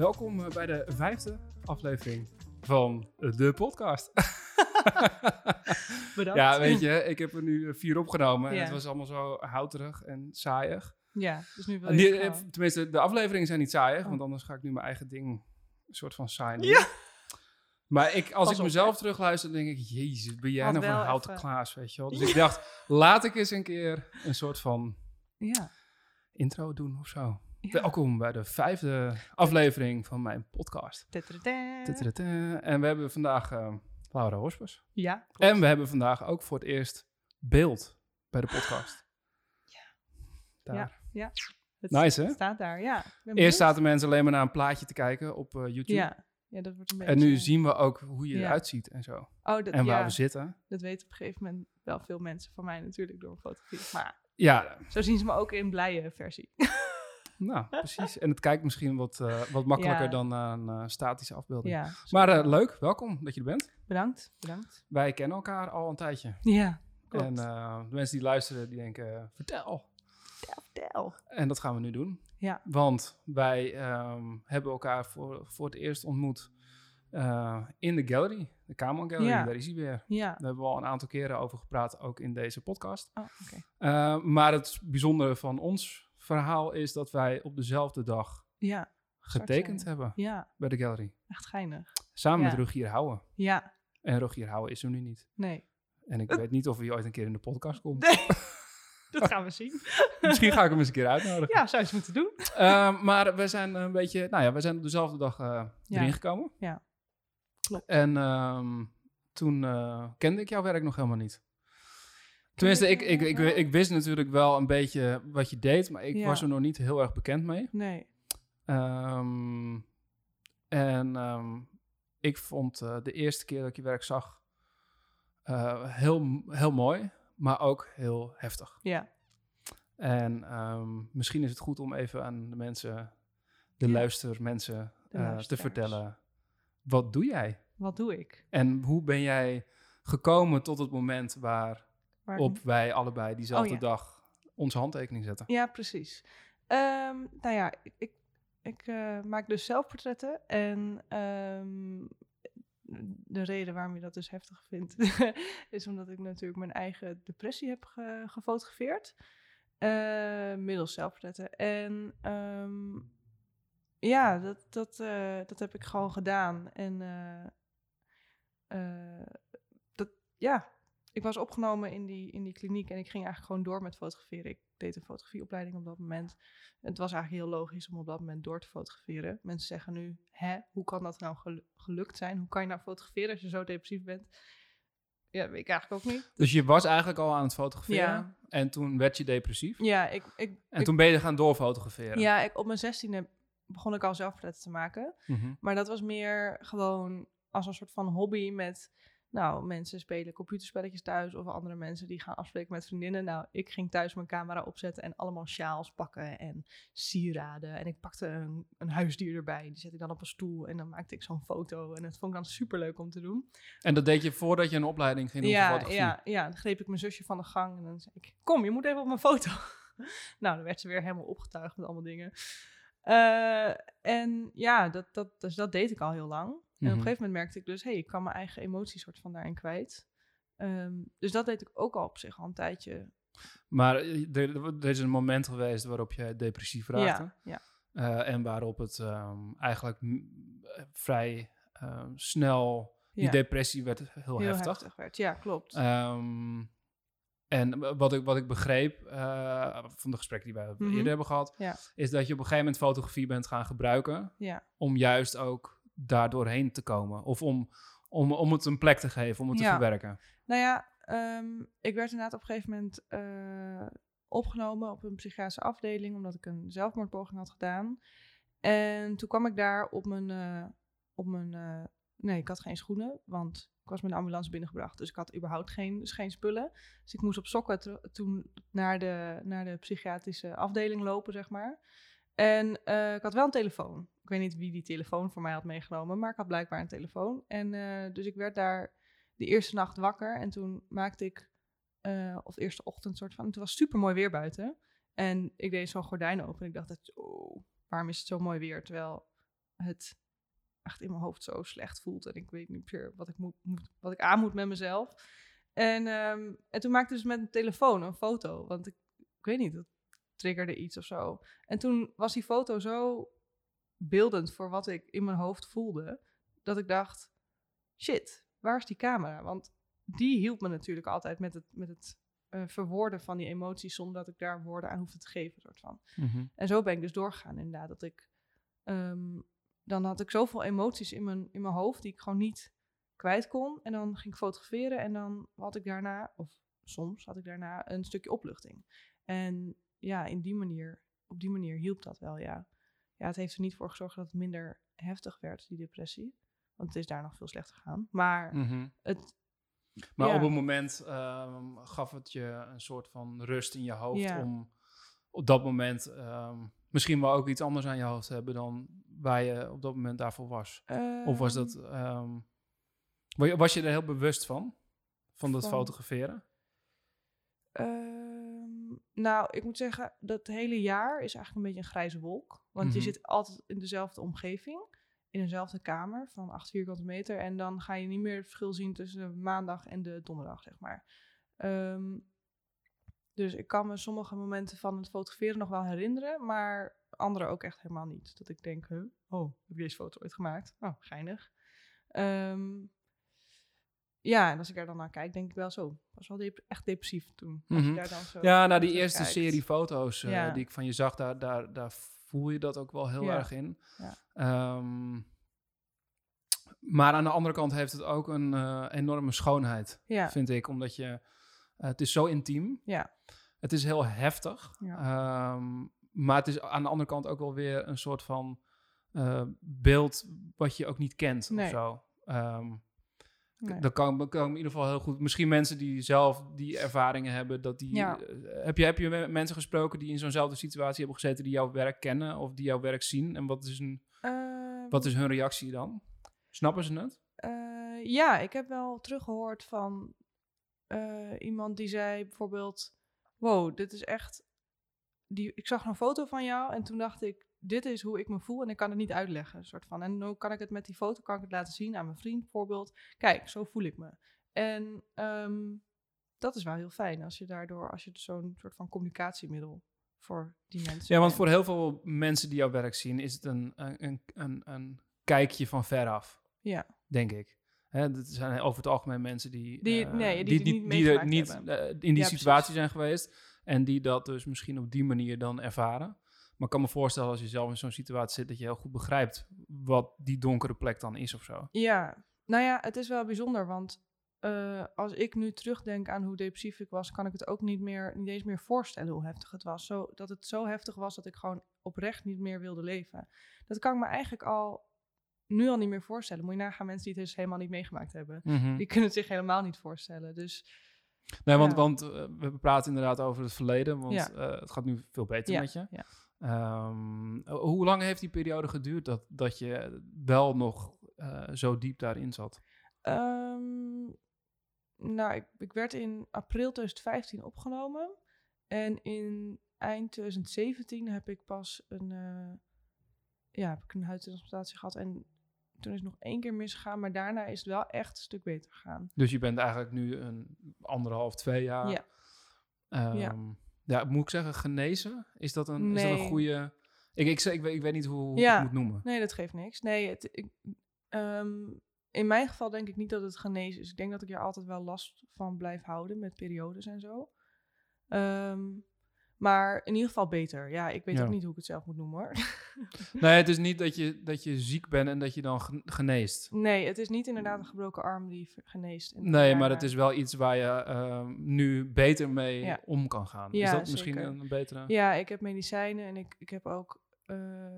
Welkom eh, bij de vijfde aflevering van de podcast. Bedankt. ja, weet je, ik heb er nu eh, vier opgenomen en Ja. het was allemaal zo houterig en saaiig. Ja, dus nu wil je die- eh, tenminste, de afleveringen zijn niet saaiig, Oh. want anders ga ik nu mijn eigen ding een soort van saai Ja. Maar ik, als Pas ik mezelf terugluister, denk ik, jezus, ben jij nou van wel houten even- klaas, weet je wel. Dus ik dacht, laat ik eens een keer een soort van Ja. intro doen of zo. Ja. Welkom bij de vijfde aflevering van mijn podcast. Tudududu. En we hebben vandaag eh, Laura Hospers. Ja. klopt. En we hebben vandaag ook voor het eerst beeld bij de podcast. Daar. Ja. Het Nice, hè? staat daar, ja. Eerst zaten mensen alleen maar naar een plaatje te kijken op eh, YouTube. Ja. ja, dat wordt een beetje... En nu zien we ook hoe je Ja. eruit ziet en zo. Oh, dat, En waar ja, we zitten. dat weten op een gegeven moment wel veel mensen van mij natuurlijk door een fotografie. Maar Ja, zo zien ze me ook in blije versie. nou, precies. En het kijkt misschien wat, eh, wat makkelijker Ja. dan een eh, statische afbeelding. ja. Maar eh, leuk, welkom dat je er bent. Bedankt, bedankt. Wij kennen elkaar al een tijdje. Ja, klopt. En eh, de mensen die luisteren, die denken, eh, vertel. Vertel. En dat gaan we nu doen. Ja. Want wij ehm, hebben elkaar voor, voor het eerst ontmoet eh, in de gallery. De Camon Gallery, Ja. daar is hij weer. Ja. Daar hebben we al een aantal keren over gepraat, ook in deze podcast. Oh, oké. Eh, maar het bijzondere van ons verhaal is dat wij op dezelfde dag Ja, getekend hebben ja, bij de gallery. echt geinig. Samen Ja. met Rogier Houwen. Ja, En Rogier Houwen is er nu niet. nee. En ik weet niet of hij ooit een keer in de podcast komt. Nee, dat gaan we zien. Misschien ga ik hem eens een keer uitnodigen. Ja, zou je eens moeten doen. Eh, maar we zijn een beetje, nou ja, we zijn op dezelfde dag Ja. erin gekomen. Ja. Klopt. En ehm, toen eh, kende ik jouw werk nog helemaal niet. Tenminste, ik, ik, ik, ik wist natuurlijk wel een beetje wat je deed, maar ik Ja. was er nog niet heel erg bekend mee. Nee. Ehm, en ehm, ik vond eh, de eerste keer dat ik je werk zag eh, heel, heel mooi, maar ook heel heftig. Ja. En ehm, misschien is het goed om even aan de mensen, de Ja. luistermensen, De eh, te vertellen. Wat doe jij? Wat doe ik? En hoe ben jij gekomen tot het moment waarop Waar- wij allebei diezelfde Oh ja. dag onze handtekening zetten? Ja, precies. Ehm, nou ja, ik, ik, ik eh, maak dus zelfportretten. En ehm, de reden waarom je dat dus heftig vindt, is omdat ik natuurlijk mijn eigen depressie heb ge- gefotografeerd. eh, middels zelfportretten. En ehm, ja, dat, dat, eh, dat heb ik gewoon gedaan. En dat, ja, ik was opgenomen in die, in die kliniek en ik ging eigenlijk gewoon door met fotograferen. Ik deed een fotografieopleiding op dat moment. Het was eigenlijk heel logisch om op dat moment door te fotograferen. Mensen zeggen nu, hè, hoe kan dat nou gelu- gelukt zijn? Hoe kan je nou fotograferen als je zo depressief bent? Ja, weet ik eigenlijk ook niet. Dus je was eigenlijk al aan het fotograferen Ja. en toen werd je depressief. Ja, ik, ik, En ik- toen ben je gaan doorfotograferen. ja ik, op mijn zestiende begon ik al zelfportretten te maken. Mhm. Maar dat was meer gewoon als een soort van hobby met... Nou, mensen spelen computerspelletjes thuis of andere mensen die gaan afspreken met vriendinnen. Nou, ik ging thuis mijn camera opzetten en allemaal sjaals pakken en sieraden. En ik pakte een, een huisdier erbij, die zet ik dan op een stoel en dan maakte ik zo'n foto. En dat vond ik dan superleuk om te doen. En dat deed je voordat je een opleiding ging doen Ja, ja, ja, dan greep ik mijn zusje van de gang en dan zei ik, kom, je moet even op mijn foto. nou, dan werd ze weer helemaal opgetuigd met allemaal dingen. Eh, en ja, dat, dat, dus dat deed ik al heel lang. En op Mhm. een gegeven moment merkte ik dus, hé, hey, ik kan mijn eigen emoties soort van daarin kwijt. Ehm, dus dat deed ik ook al op zich al een tijdje. Maar eh, er, er is een moment geweest waarop je depressief raakte. Ja, ja. Eh, en waarop het ehm, eigenlijk eh, vrij ehm, snel, die Ja. depressie werd heel, heel heftig. heftig. werd. Ja, klopt. En wat ik, wat ik begreep van de gesprekken die wij Mhm. eerder hebben gehad, is dat je op een gegeven moment fotografie bent gaan gebruiken om juist ook daar doorheen te komen. Of om, om, om het een plek te geven, om het te verwerken. Nou ja, ehm, ik werd inderdaad op een gegeven moment eh, opgenomen op een psychiatrische afdeling, omdat ik een zelfmoordpoging had gedaan. En toen kwam ik daar op mijn, eh, op mijn... eh, nee, ik had geen schoenen, want ik was met de ambulance binnengebracht. Dus ik had überhaupt geen, dus geen spullen. Dus ik moest op sokken toen naar de, naar de psychiatrische afdeling lopen, zeg maar. En eh, ik had wel een telefoon. Ik weet niet wie die telefoon voor mij had meegenomen, maar ik had blijkbaar een telefoon. En eh, dus ik werd daar de eerste nacht wakker en toen maakte ik, eh, of de eerste ochtend soort van, het was super mooi weer buiten. En ik deed zo'n gordijn open en ik dacht, oh, waarom is het zo mooi weer? Terwijl het echt in mijn hoofd zo slecht voelt en ik weet niet meer wat ik, moet, moet, wat ik aan moet met mezelf. En, ehm, en toen maakte ik dus met een telefoon een foto, want ik, ik weet niet, dat triggerde iets of zo. En toen was die foto zo beeldend voor wat ik in mijn hoofd voelde, dat ik dacht, shit, waar is die camera? Want die hielp me natuurlijk altijd met het, met het eh, verwoorden van die emoties, zonder dat ik daar woorden aan hoefde te geven, soort van. Mhm. En zo ben ik dus doorgegaan inderdaad. Dat ik, ehm, dan had ik zoveel emoties in mijn, in mijn hoofd die ik gewoon niet kwijt kon. En dan ging ik fotograferen en dan had ik daarna, of soms had ik daarna een stukje opluchting. En ja, in die manier, op die manier hielp dat wel, ja. Ja, het heeft er niet voor gezorgd dat het minder heftig werd, die depressie. Want het is daar nog veel slechter gegaan. Maar Mhm. het, Maar Ja. op een moment ehm, gaf het je een soort van rust in je hoofd Ja. om op dat moment ehm, misschien wel ook iets anders aan je hoofd te hebben dan waar je op dat moment daarvoor was. Of was dat, ehm, was je er heel bewust van? Van dat Van- fotograferen? Nou, ik moet zeggen, dat hele jaar is eigenlijk een beetje een grijze wolk. Want Mhm. je zit altijd in dezelfde omgeving, in dezelfde kamer van 8 vierkante meter. En dan ga je niet meer het verschil zien tussen de maandag en de donderdag, zeg maar. Ehm, dus ik kan me sommige momenten van het fotograferen nog wel herinneren, maar andere ook echt helemaal niet. Dat ik denk, huh? oh, heb je deze foto ooit gemaakt? Oh, geinig. Ehm, ja, en als ik er dan naar kijk, denk ik wel zo. Ik was wel dep- echt depressief toen. Als Mhm. je daar dan zo Ja, na die eerste kijkt. serie foto's eh, Ja. die ik van je zag, daar, daar, daar voel je dat ook wel heel Ja. erg in. Ja. Ehm, maar aan de andere kant heeft het ook een eh, enorme schoonheid, vind ik. Omdat je, eh, het is zo intiem. ja, Het is heel heftig. Ehm, maar het is aan de andere kant ook wel weer een soort van beeld wat je ook niet kent Nee. of zo. Ehm, nee. Dat kan, kan in ieder geval heel goed. Misschien mensen die zelf die ervaringen hebben, dat die. Ja. eh, heb, je, heb je met mensen gesproken die in zo'nzelfde situatie hebben gezeten, die jouw werk kennen of die jouw werk zien? En wat is, een, Ehm, wat is hun reactie dan? Snappen ze het? eh, ja, ik heb wel teruggehoord van eh, iemand die zei bijvoorbeeld: Wow, dit is echt. Die, ik zag een foto van jou en toen dacht ik: Dit is hoe ik me voel en ik kan het niet uitleggen. Soort van. En hoe kan ik het met die foto kan ik het laten zien aan mijn vriend bijvoorbeeld? Kijk, zo voel ik me. En ehm, dat is wel heel fijn als je daardoor, als je zo'n soort van communicatiemiddel voor die mensen. Ja, want voor heel veel mensen die jouw werk zien, is het een, een, een, een, kijkje van veraf. Ja. Denk ik. Hè, dat zijn over het algemeen mensen die, Die- eh, nee, die het niet er eh, in die Ja, situatie precies. zijn geweest. En die dat dus misschien op die manier dan ervaren. Maar ik kan me voorstellen als je zelf in zo'n situatie zit, dat je heel goed begrijpt wat die donkere plek dan is of zo. Ja, nou ja, het is wel bijzonder, want eh, als ik nu terugdenk aan hoe depressief ik was, kan ik het ook niet meer, niet eens meer voorstellen hoe heftig het was. Zo, dat het zo heftig was dat ik gewoon oprecht niet meer wilde leven. Dat kan ik me eigenlijk al nu al niet meer voorstellen. Moet je nagaan mensen die het dus helemaal niet meegemaakt hebben. Die kunnen het zich helemaal niet voorstellen. Dus Nee, want, Ja. want eh, we praten inderdaad over het verleden, want Ja. eh, het gaat nu veel beter Ja, met je. Ehm, hoe lang heeft die periode geduurd dat, dat je wel nog eh, zo diep daarin zat? Ehm, nou, ik, ik werd in april 2015 opgenomen. En in eind 2017 heb ik pas een, eh ja, heb ik een huidtransplantatie gehad. En toen is het nog één keer misgegaan, maar daarna is het wel echt een stuk beter gegaan. Dus je bent eigenlijk nu een anderhalf, twee jaar. Ja. Ehm, Ja. Ja, moet ik zeggen, genezen? Is dat een, is dat een goede... Ik, ik, ik, weet, ik weet niet hoe, hoe ik Ja. het moet noemen. Nee, dat geeft niks. Nee, het, ik, ehm, in mijn geval denk ik niet dat het genezen is. Ik denk dat ik er altijd wel last van blijf houden met periodes en zo. Ehm, maar in ieder geval beter. Ja, ik weet Ja. ook niet hoe ik het zelf moet noemen hoor. Nee, het is niet dat je, dat je ziek bent en dat je dan gen- geneest. Nee, het is niet inderdaad een gebroken arm die geneest. en Nee, maar het is wel iets waar je ehm, nu beter mee Ja. om kan gaan. is Ja, dat misschien zeker. een betere... Ja, ik heb medicijnen en ik, ik heb ook... eh,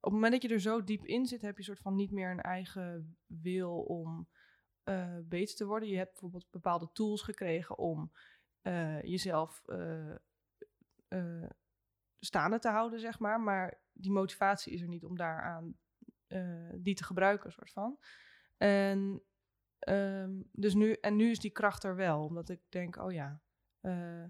het moment dat je er zo diep in zit, heb je soort van niet meer een eigen wil om eh, beter te worden. Je hebt bijvoorbeeld bepaalde tools gekregen om eh, jezelf eh, staande te houden, zeg maar. Maar die motivatie is er niet om daaraan eh, die te gebruiken, soort van. En, ehm, dus nu, en nu is die kracht er wel, omdat ik denk, oh ja, eh,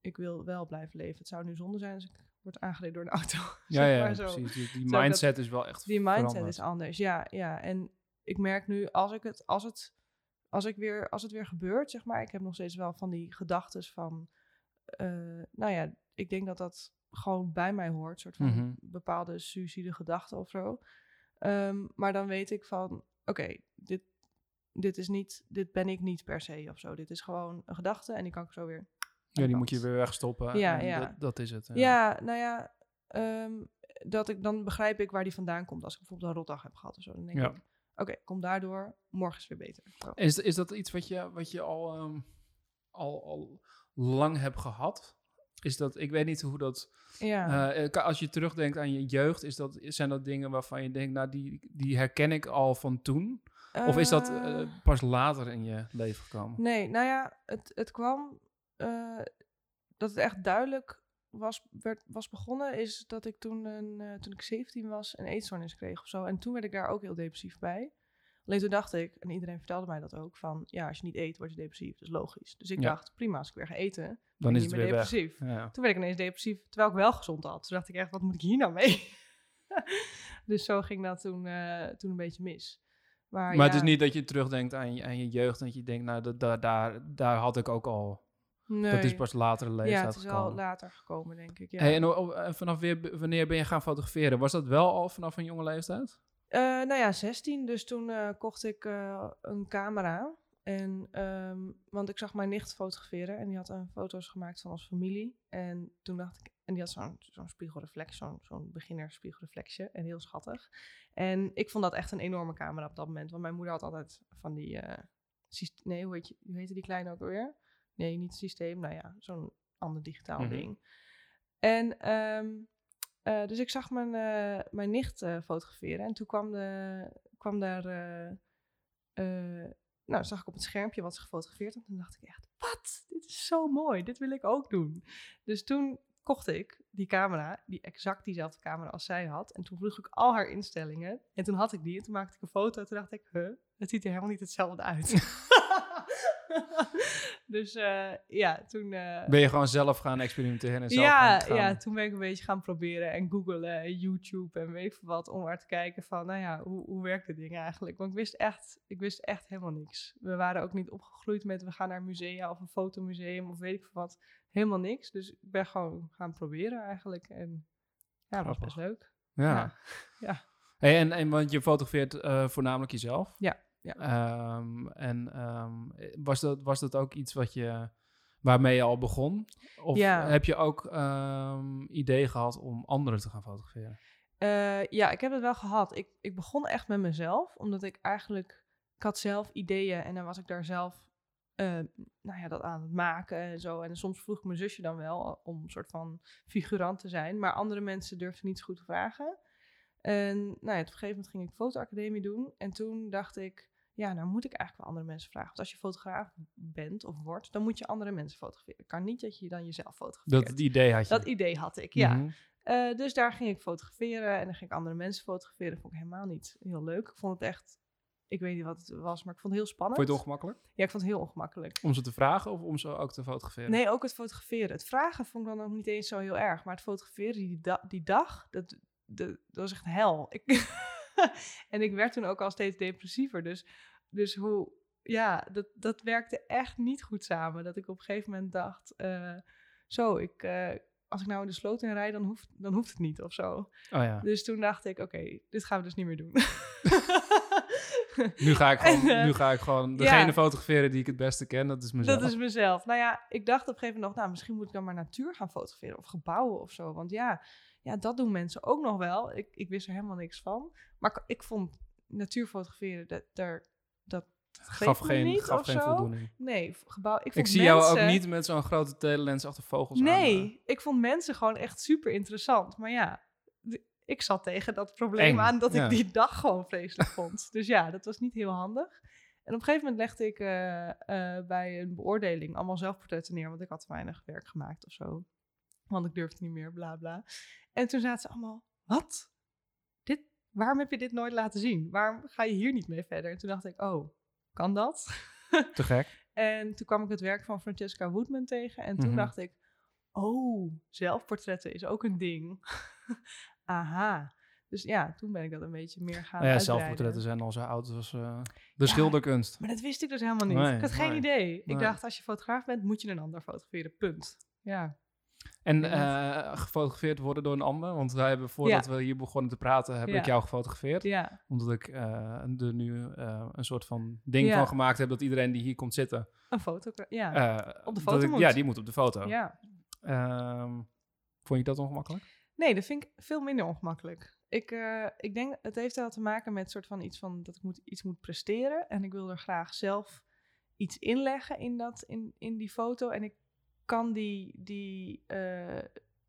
ik wil wel blijven leven. Het zou nu zonde zijn als ik word aangereden door een auto. Ja, ja, zo. precies. Die, die dat- mindset is wel echt Die mindset veranderd. is anders, ja, ja. En ik merk nu, als ik het, als het, als ik weer, als het weer gebeurt, zeg maar, ik heb nog steeds wel van die gedachtes van, nou ja, ik denk dat dat gewoon bij mij hoort, soort van Mhm. bepaalde suïcide gedachten of zo. Ehm, maar dan weet ik van, oké, dit, dit is niet, dit ben ik niet per se of zo. Dit is gewoon een gedachte en die kan ik zo weer Ja, die moet je weer wegstoppen. Ja, ja. Dat, dat is het. Ja, nou ja, ehm, dat ik, dan begrijp ik waar die vandaan komt. Als ik bijvoorbeeld een rotdag heb gehad of zo, dan denk Ja. ik, oké, kom daardoor, morgen is weer beter. Is, is dat iets wat je, wat je al, ehm, al, al lang hebt gehad? Is dat, ik weet niet hoe dat. Ja, eh, ka- als je terugdenkt aan je jeugd, is dat, zijn dat dingen waarvan je denkt, nou, die, die herken ik al van toen? Of is dat Eh, eh, pas later in je leven gekomen? Nee, nou ja, het, het kwam eh, dat het echt duidelijk was, werd, was begonnen, is dat ik toen, een, eh, toen ik 17 was een eetstoornis kreeg of zo. En toen werd ik daar ook heel depressief bij. Alleen toen dacht ik, en iedereen vertelde mij dat ook, van ja, als je niet eet, word je depressief. Dat is logisch. Dus ik Ja. dacht, prima, als ik weer ga eten, Dan ben is ik het niet weer depressief. Ja. Toen werd ik ineens depressief, terwijl ik wel gezond had. Toen dacht ik echt, wat moet ik hier nou mee? dus zo ging dat toen, eh, toen een beetje mis. Maar, Maar het is niet dat je terugdenkt aan je, aan je jeugd en dat je denkt, nou, dat, daar, daar, daar had ik ook al. Dat is nee. pas latere leeftijd Ja, het is wel gekomen. later gekomen, denk ik. Ja. Hey, en en vanaf weer, wanneer ben je gaan fotograferen? Was dat wel al vanaf een jonge leeftijd? Eh, nou ja, 16. Dus toen eh, kocht ik eh, een camera. En, ehm, want ik zag mijn nicht fotograferen en die had een foto's gemaakt van ons familie. En toen dacht ik, en die had zo'n zo'n spiegelreflex, zo'n zo'n beginner spiegelreflexje en heel schattig. En ik vond dat echt een enorme camera op dat moment, want mijn moeder had altijd van die, nee, hoe heet, je, hoe heette die kleine ook alweer? Nee, niet systeem, nou ja, zo'n ander digitaal Mhm. ding. En ehm, eh, dus ik zag mijn, eh, mijn nicht eh, fotograferen. En toen kwam, de, kwam daar. nou, zag ik op het schermpje wat ze gefotografeerd had. En toen dacht ik echt: wat? Dit is zo mooi. Dit wil ik ook doen. Dus toen kocht ik die camera, die exact diezelfde camera als zij had. En toen vroeg ik al haar instellingen. En toen had ik die. En toen maakte ik een foto. En toen dacht ik: huh, het ziet er helemaal niet hetzelfde uit. dus eh, ja, toen. eh, Ben je gewoon zelf gaan experimenteren en zelf ja, gaan, ja, toen ben ik een beetje gaan proberen en googlen en YouTube en weet ik veel wat om maar te kijken van, nou ja, hoe, hoe werkt dit ding eigenlijk? Want ik wist echt, ik wist echt helemaal niks. We waren ook niet opgegroeid met we gaan naar musea of een fotomuseum of weet ik veel wat. Helemaal niks. Dus ik ben gewoon gaan proberen eigenlijk en ja, dat was best leuk. Ja. Ja. Ja. Hey, en, en want je fotografeert eh, voornamelijk jezelf. Ja, ja. Ehm, en ehm, was, dat, was dat ook iets wat je, waarmee je al begon? Of Ja. heb je ook ehm idee gehad om anderen te gaan fotograferen? Eh, ja, ik heb het wel gehad. Ik, ik begon echt met mezelf, omdat ik eigenlijk... Ik had zelf ideeën en dan was ik daar zelf eh, nou ja, dat aan het maken en zo. En soms vroeg mijn zusje dan wel om een soort van figurant te zijn. Maar andere mensen durfden niet zo goed te vragen. En nou ja, op een gegeven moment ging ik fotoacademie doen. En toen dacht ik, ja, nou moet ik eigenlijk wel andere mensen vragen. Want als je fotograaf bent of wordt, dan moet je andere mensen fotograferen. Het kan niet dat je dan jezelf fotografeert. Dat idee had je? Dat idee had ik, ja. Mhm. Eh, dus daar ging ik fotograferen en dan ging ik andere mensen fotograferen. vond ik helemaal niet heel leuk. Ik vond het echt, ik weet niet wat het was, maar ik vond het heel spannend. Vond je het ongemakkelijk? Ja, ik vond het heel ongemakkelijk. Om ze te vragen of om ze ook te fotograferen? Nee, ook het fotograferen. Het vragen vond ik dan ook niet eens zo heel erg. Maar het fotograferen die, da- die dag, dat, dat, dat was echt hel. Ik en ik werd toen ook al steeds depressiever. Dus, dus hoe, ja, dat, dat werkte echt niet goed samen. Dat ik op een gegeven moment dacht, eh, zo, ik, eh, als ik nou in de sloot in rijd, dan hoeft, dan hoeft het niet of zo. Oh ja. Dus toen dacht ik, oké, dit gaan we dus niet meer doen. Nu ga ik gewoon, En, nu ga ik gewoon ja. degene fotograferen die ik het beste ken. Dat is mezelf. Dat is mezelf. Nou ja, ik dacht op een gegeven moment nog, nou, misschien moet ik dan maar natuur gaan fotograferen of gebouwen of zo. Want ja, ja dat doen mensen ook nog wel. Ik, ik wist er helemaal niks van. Maar ik, ik vond natuur fotograferen, dat, daar, dat gaf geen, niet gaf of geen zo. voldoening. Nee, gebouw. Ik, Ik vond zie jou ook niet met zo'n grote telelens achter vogels aan, Nee, ik vond mensen gewoon echt super interessant. Maar ja, ik zat tegen dat probleem Eng, aan dat ja. ik die dag gewoon vreselijk vond. Dus ja, dat was niet heel handig. En op een gegeven moment legde ik eh, eh, bij een beoordeling allemaal zelfportretten neer, want ik had te weinig werk gemaakt of zo. Want ik durfde niet meer, bla bla. En toen zaten ze allemaal, wat? Dit, waarom heb je dit nooit laten zien? Waarom ga je hier niet mee verder? En toen dacht ik, oh, kan dat? Te gek. En toen kwam ik het werk van Francesca Woodman tegen. En toen Mhm. dacht ik, oh, zelfportretten is ook een ding. Aha. Dus ja, toen ben ik dat een beetje meer gaan Nou ja, zelfportretten zijn al zo oud als eh, de Ja. schilderkunst. Maar dat wist ik dus helemaal niet. Nee, ik had geen nee, idee. Ik dacht, als je fotograaf bent, moet je een ander fotograferen. Punt. Ja. En eh, gefotografeerd worden door een ander. Want wij hebben voordat we hier begonnen te praten, heb Ja. ik jou gefotografeerd. Ja. Omdat ik eh, er nu eh, een soort van ding van gemaakt heb dat iedereen die hier komt zitten. Een foto. Ja. Op de foto ik- moet. Ja, die moet op de foto. ja. Ehm, vond je dat ongemakkelijk? Nee, dat vind ik veel minder ongemakkelijk. Ik, ik denk, het heeft wel te maken met soort van iets van dat ik moet, iets moet presteren. En ik wil er graag zelf iets inleggen in, dat, in, in die foto. En ik kan die, die, eh,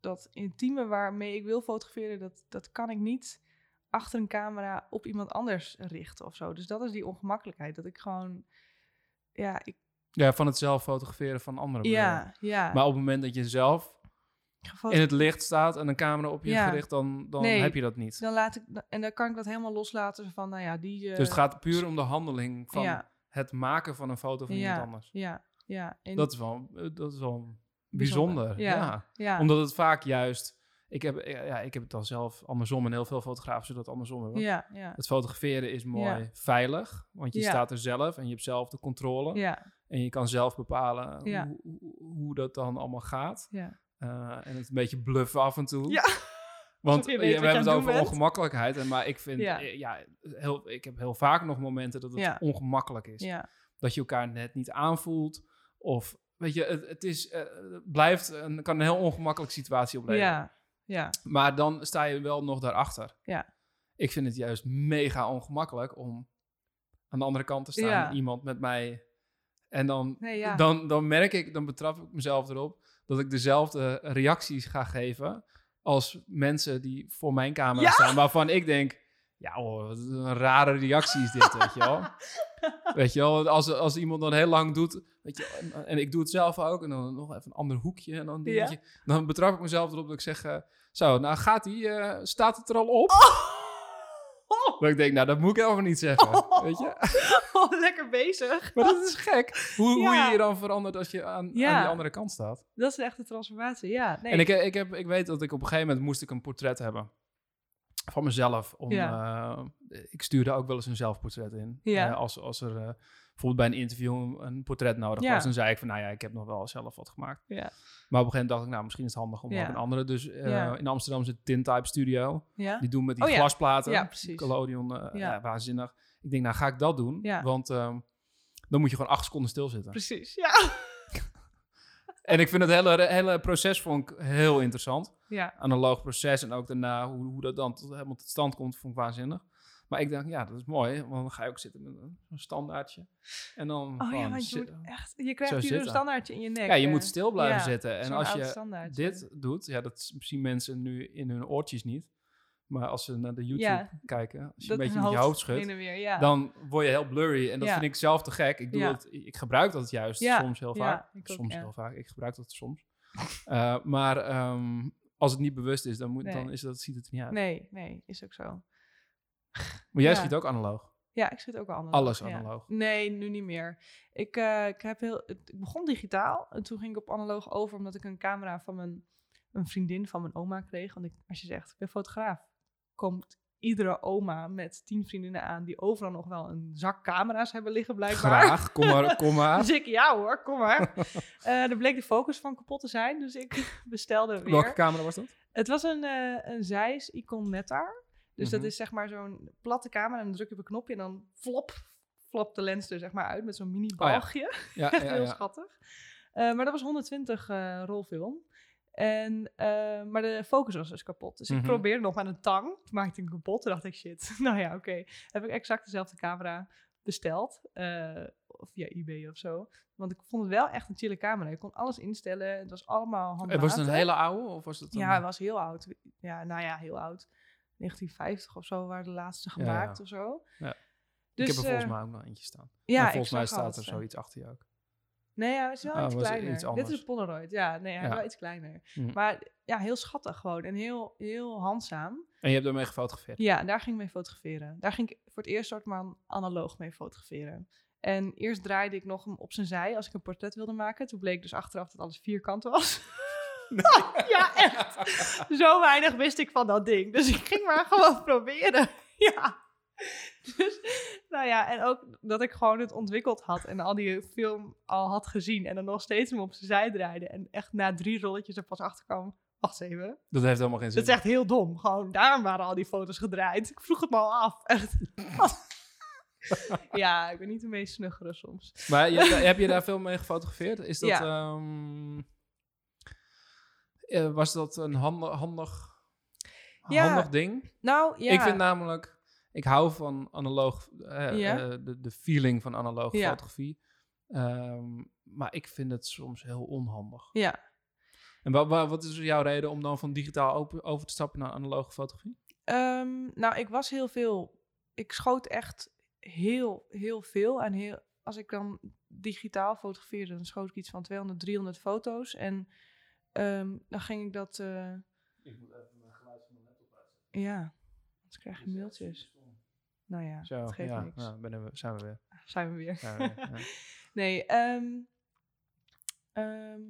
dat intieme waarmee ik wil fotograferen, dat, dat kan ik niet achter een camera op iemand anders richten of zo. Dus dat is die ongemakkelijkheid. Dat ik gewoon, ja, ik, Ja, van het zelf fotograferen van anderen. ja, ja. Maar op het moment dat je zelf in het licht staat en een camera op je Ja. gericht, dan, dan Nee. heb je dat niet. dan laat ik, en dan kan ik dat helemaal loslaten van, nou ja, die... eh, Dus het gaat puur om de handeling van ja, het maken van een foto van Ja. iemand anders. ja, ja. En Dat is wel, eh, dat is wel Bijzonder, bijzonder. ja. Ja. ja. Omdat het vaak juist... Ik heb, ja, ik heb het dan zelf andersom en heel veel fotografen zullen het andersom hebben. Ja, ja, Het fotograferen is mooi veilig, want je staat er zelf en je hebt zelf de controle. En je kan zelf bepalen hoe, hoe, dat dan allemaal gaat. ja. Eh, en het een beetje bluffen af en toe. Ja. Want Alsof je weet we hebben het over bent. ongemakkelijkheid. En, maar ik vind, Ja. eh, ja, heel, ik heb heel vaak nog momenten dat het ongemakkelijk is. Dat je elkaar net niet aanvoelt. Of, weet je, het, het is, eh, blijft een, kan een heel ongemakkelijke situatie opleveren. ja, ja, Maar dan sta je wel nog daarachter. Ja. Ik vind het juist mega ongemakkelijk om aan de andere kant te staan. Ja. Iemand met mij. En dan, Nee, ja. dan, dan merk ik, dan betrap ik mezelf erop dat ik dezelfde reacties ga geven als mensen die voor mijn camera Ja. staan. Waarvan ik denk, ja wat een rare reactie is dit, weet je wel. Weet je wel, als, als iemand dan heel lang doet, weet je, en, en ik doe het zelf ook, en dan nog even een ander hoekje en dan Ja. Dan betrap ik mezelf erop dat ik zeg, eh, zo, nou gaat die, eh, staat het er al op? Oh, Dat ik denk, nou dat moet ik helemaal niet zeggen, weet je. oh, lekker bezig. Maar dat is gek, hoe, hoe je je dan verandert als je aan, Ja. aan die andere kant staat. Dat is echt de transformatie, ja. Nee. En ik, ik, heb, ik weet dat ik op een gegeven moment moest ik een portret hebben van mezelf. Om, eh, ik stuurde ook wel eens een zelfportret in. Ja. Eh, als, als er eh, bijvoorbeeld bij een interview een portret nodig Ja. was, dan zei ik van, nou ja, ik heb nog wel zelf wat gemaakt. Ja, Maar op een gegeven moment dacht ik, nou, misschien is het handig om ook een andere. Dus in Amsterdam zit Tintype Studio. ja. Die doen met die Oh glasplaten. Ja, precies. Collodion, waanzinnig. Ik denk, nou ga ik dat doen. Ja. Want ehm, dan moet je gewoon acht seconden stilzitten. precies. Ja. En ik vind het hele, hele proces vond ik heel interessant. Ja, Analoog proces en ook daarna hoe, hoe dat dan tot, helemaal tot stand komt, vond ik waanzinnig. Maar ik dacht, ja, dat is mooi, want dan ga je ook zitten met een, een standaardje. En dan oh ja, want je moet echt, je krijgt hier zitten. standaardje in je nek. Ja, je eh. moet stil blijven ja, zitten. En als je dit doet, ja, dat zien mensen nu in hun oortjes niet. Maar als ze naar de YouTube Ja. kijken, als je een beetje met je hoofd schudt, en weer, ja. dan word je heel blurry. En dat Ja. vind ik zelf te gek. Ik, doe het, ik gebruik dat juist soms heel vaak. ook, soms ja. heel vaak. Ik gebruik dat soms. Eh, maar ehm, als het niet bewust is, dan, moet, Nee. dan is dat, ziet het er niet uit. Nee, nee, is ook zo. Maar jij schiet ook analoog. Ja, ik zit ook al analoog. Alles analoog. Nee, nu niet meer. Ik, eh, ik, heb heel, ik begon digitaal en toen ging ik op analoog over omdat ik een camera van mijn, een vriendin van mijn oma kreeg. Want ik, als je zegt, ik ben fotograaf, komt iedere oma met tien vriendinnen aan die overal nog wel een zak camera's hebben liggen blijkbaar. Graag, kom maar, kom maar. Dus ik, ja hoor, kom maar. Eh er bleek de focus van kapot te zijn, dus ik bestelde weer. Welke camera was dat? Het was een, eh een Zeiss Icon Netar. Dus dat Mhm. is zeg maar zo'n platte camera en dan druk je op een knopje en dan flop, flopt de lens er zeg maar uit met zo'n mini Oh ja. balgje. Ja, ja, Heel schattig. Eh, maar dat was 120 eh rolfilm. En, eh, maar de focus was dus kapot. Dus ik Mhm. probeerde nog met een tang. Toen maakte ik hem kapot. Toen dacht ik, shit. nou ja, oké. Heb ik exact dezelfde camera besteld. eh, of via eBay of zo. Want ik vond het wel echt een chille camera. Je kon alles instellen. Het was allemaal En handmatig. was het een hele oude of was het een... Ja, hij was heel oud. Ja, nou ja, heel oud. 1950 of zo waren de laatste Ja, ja. gemaakt of zo. Ja. Dus, ik heb er volgens eh, mij ook nog eentje staan. Ja, en ik volgens mij staat er zoiets achter je ook. Nee, ja, het is wel Oh, iets kleiner. iets Dit is een Polaroid, ja. Nee, hij is Ja. wel iets kleiner. Hm. Maar ja, heel schattig gewoon en heel, heel handzaam. En je hebt ermee gefotografeerd. Ja, daar ging ik mee fotograferen. Daar ging ik voor het eerst soort van analoog mee fotograferen. En eerst draaide ik nog hem op zijn zij als ik een portret wilde maken. Toen bleek dus achteraf dat alles vierkant was. ja, echt. Zo weinig wist ik van dat ding. Dus ik ging maar gewoon proberen. ja. Dus, nou ja, en ook dat ik gewoon het ontwikkeld had en al die film al had gezien. En dan nog steeds hem op zijn zij draaide. En echt na drie rolletjes er pas achter kwam. Wacht even. Dat heeft helemaal geen zin. Dat is echt heel dom. Gewoon, daarom waren al die foto's gedraaid. Ik vroeg het me al af. Echt. ja, ik ben niet de meest snuggere soms. Maar je, heb je daar veel mee gefotografeerd? Is dat, Ja. ehm, eh, was dat een handig, handig, Ja. handig ding? Nou, ja. Ik vind namelijk, ik hou van analoog, eh, Ja. eh, de, de feeling van analoog Ja. fotografie. Ehm, maar ik vind het soms heel onhandig. Ja. En wa- wa- wat is jouw reden om dan van digitaal open, over te stappen naar analoge fotografie? Ehm, nou, ik was heel veel... Ik schoot echt heel, heel veel. En heel, als ik dan digitaal fotografeerde, dan schoot ik iets van 200, 300 foto's. En ehm, dan ging ik dat... eh, Ik moet even mijn geluid van mijn laptop uitzetten. ja, anders krijg je mailtjes. Nou ja, Zo, dat geeft ja, niks. nou, ben we, zijn we weer. Zijn we weer. Zijn we weer, ja. Nee, ehm, ehm,